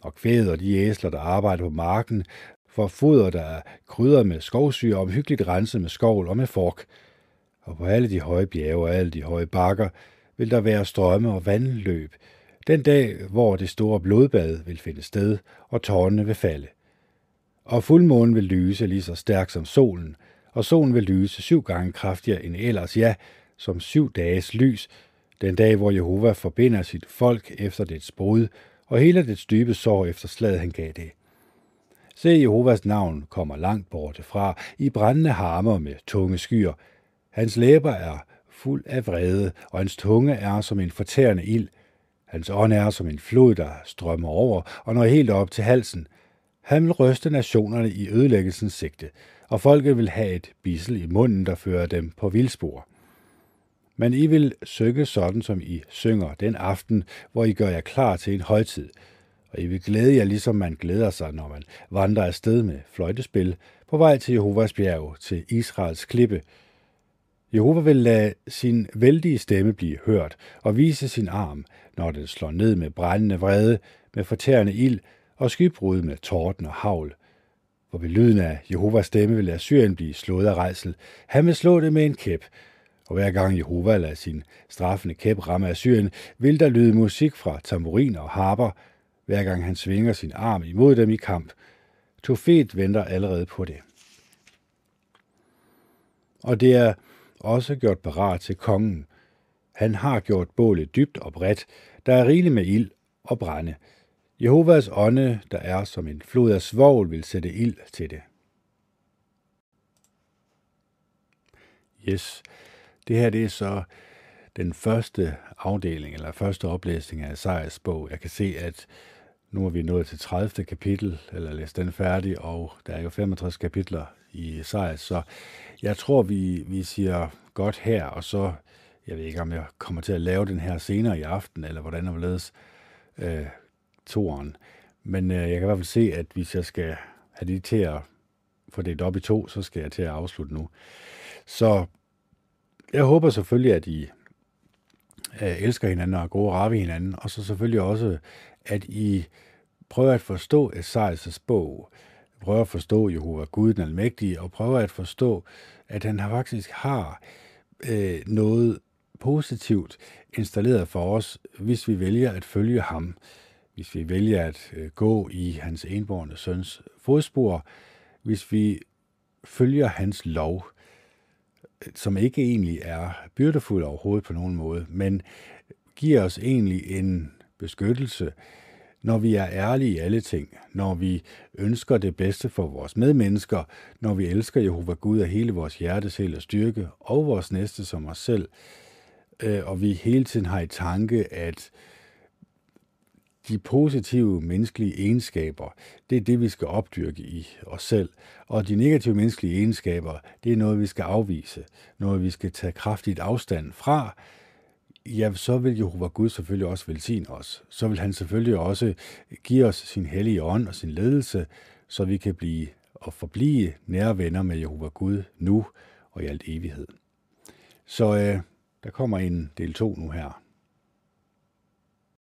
og kvædet og de æsler, der arbejder på marken, for foder, der er krydret med skovsyre omhyggeligt renset med skovl og med fork. Og på alle de høje bjerge og alle de høje bakker vil der være strømme og vandløb, den dag, hvor det store blodbad vil finde sted, og tårnene vil falde. Og fuldmånen vil lyse lige så stærkt som solen, og solen vil lyse syv gange kraftigere end ellers, ja, som syv dages lys, den dag, hvor Jehova forbinder sit folk efter dets brud, og hele dets dybe sår efter slaget, han gav det. Se, Jehovas navn kommer langt borte fra, i brændende harmer med tunge skyer. Hans læber er fuld af vrede, og hans tunge er som en fortærende ild. Hans ånd er som en flod, der strømmer over og når helt op til halsen. Han vil ryste nationerne i ødelæggelsens sigte, og folket vil have et bissel i munden, der fører dem på vildspor. Men I vil synge sådan, som I synger den aften, hvor I gør jer klar til en højtid. Og I vil glæde jer, ligesom man glæder sig, når man vandrer afsted med fløjtespil på vej til Jehovas bjerg, til Israels klippe. Jehova vil lade sin vældige stemme blive hørt og vise sin arm, når den slår ned med brændende vrede, med fortærende ild og skybrud med torden og havl. For ved lyden af Jehovas stemme vil Assyrien blive slået af rejsel. Han vil slå det med en kæp, og hver gang Jehova lader sin straffende kæp ramme Assyrien, vil der lyde musik fra tamburin og harper, hver gang han svinger sin arm imod dem i kamp. Tofet venter allerede på det. Og det er også gjort parat til kongen. Han har gjort bålet dybt og bredt, der er rigeligt med ild og brænde. Jehovas ånde, der er som en flod af svovl, vil sætte ild til det. Yes, det her det er så den første afdeling, eller første oplæsning af Esajas bog. Jeg kan se, at nu er vi nået til 30. kapitel, eller læst den færdig, og der er jo 65 kapitler i Esajas, så jeg tror, vi, vi siger godt her, og så, jeg ved ikke, om jeg kommer til at lave den her senere i aften, eller hvordan det hvorledes, øh, toren. Men øh, jeg kan i hvert fald se, at hvis jeg skal have det til at få det op i to, så skal jeg til at afslutte nu. Så jeg håber selvfølgelig, at I øh, elsker hinanden og er gode at ved hinanden, og så selvfølgelig også, at I prøver at forstå Esajas bog, prøver at forstå Jehova Gud den Almægtige, og prøver at forstå, at han faktisk har øh, noget positivt installeret for os, hvis vi vælger at følge ham, hvis vi vælger at øh, gå i hans enborne søns fodspor, hvis vi følger hans lov, som ikke egentlig er byrdefuld overhovedet på nogen måde, men giver os egentlig en beskyttelse, når vi er ærlige i alle ting, når vi ønsker det bedste for vores medmennesker, når vi elsker Jehova Gud af hele vores hjerte, sjæl og styrke, og vores næste som os selv, øh, og vi hele tiden har i tanke, at de positive menneskelige egenskaber, det er det, vi skal opdyrke i os selv. Og de negative menneskelige egenskaber, det er noget, vi skal afvise. Noget, vi skal tage kraftigt afstand fra. Ja, så vil Jehova Gud selvfølgelig også velsigne os. Så vil han selvfølgelig også give os sin hellige ånd og sin ledelse, så vi kan blive og forblive nære venner med Jehova Gud nu og i alt evighed. Så øh, der kommer en del 2 nu her.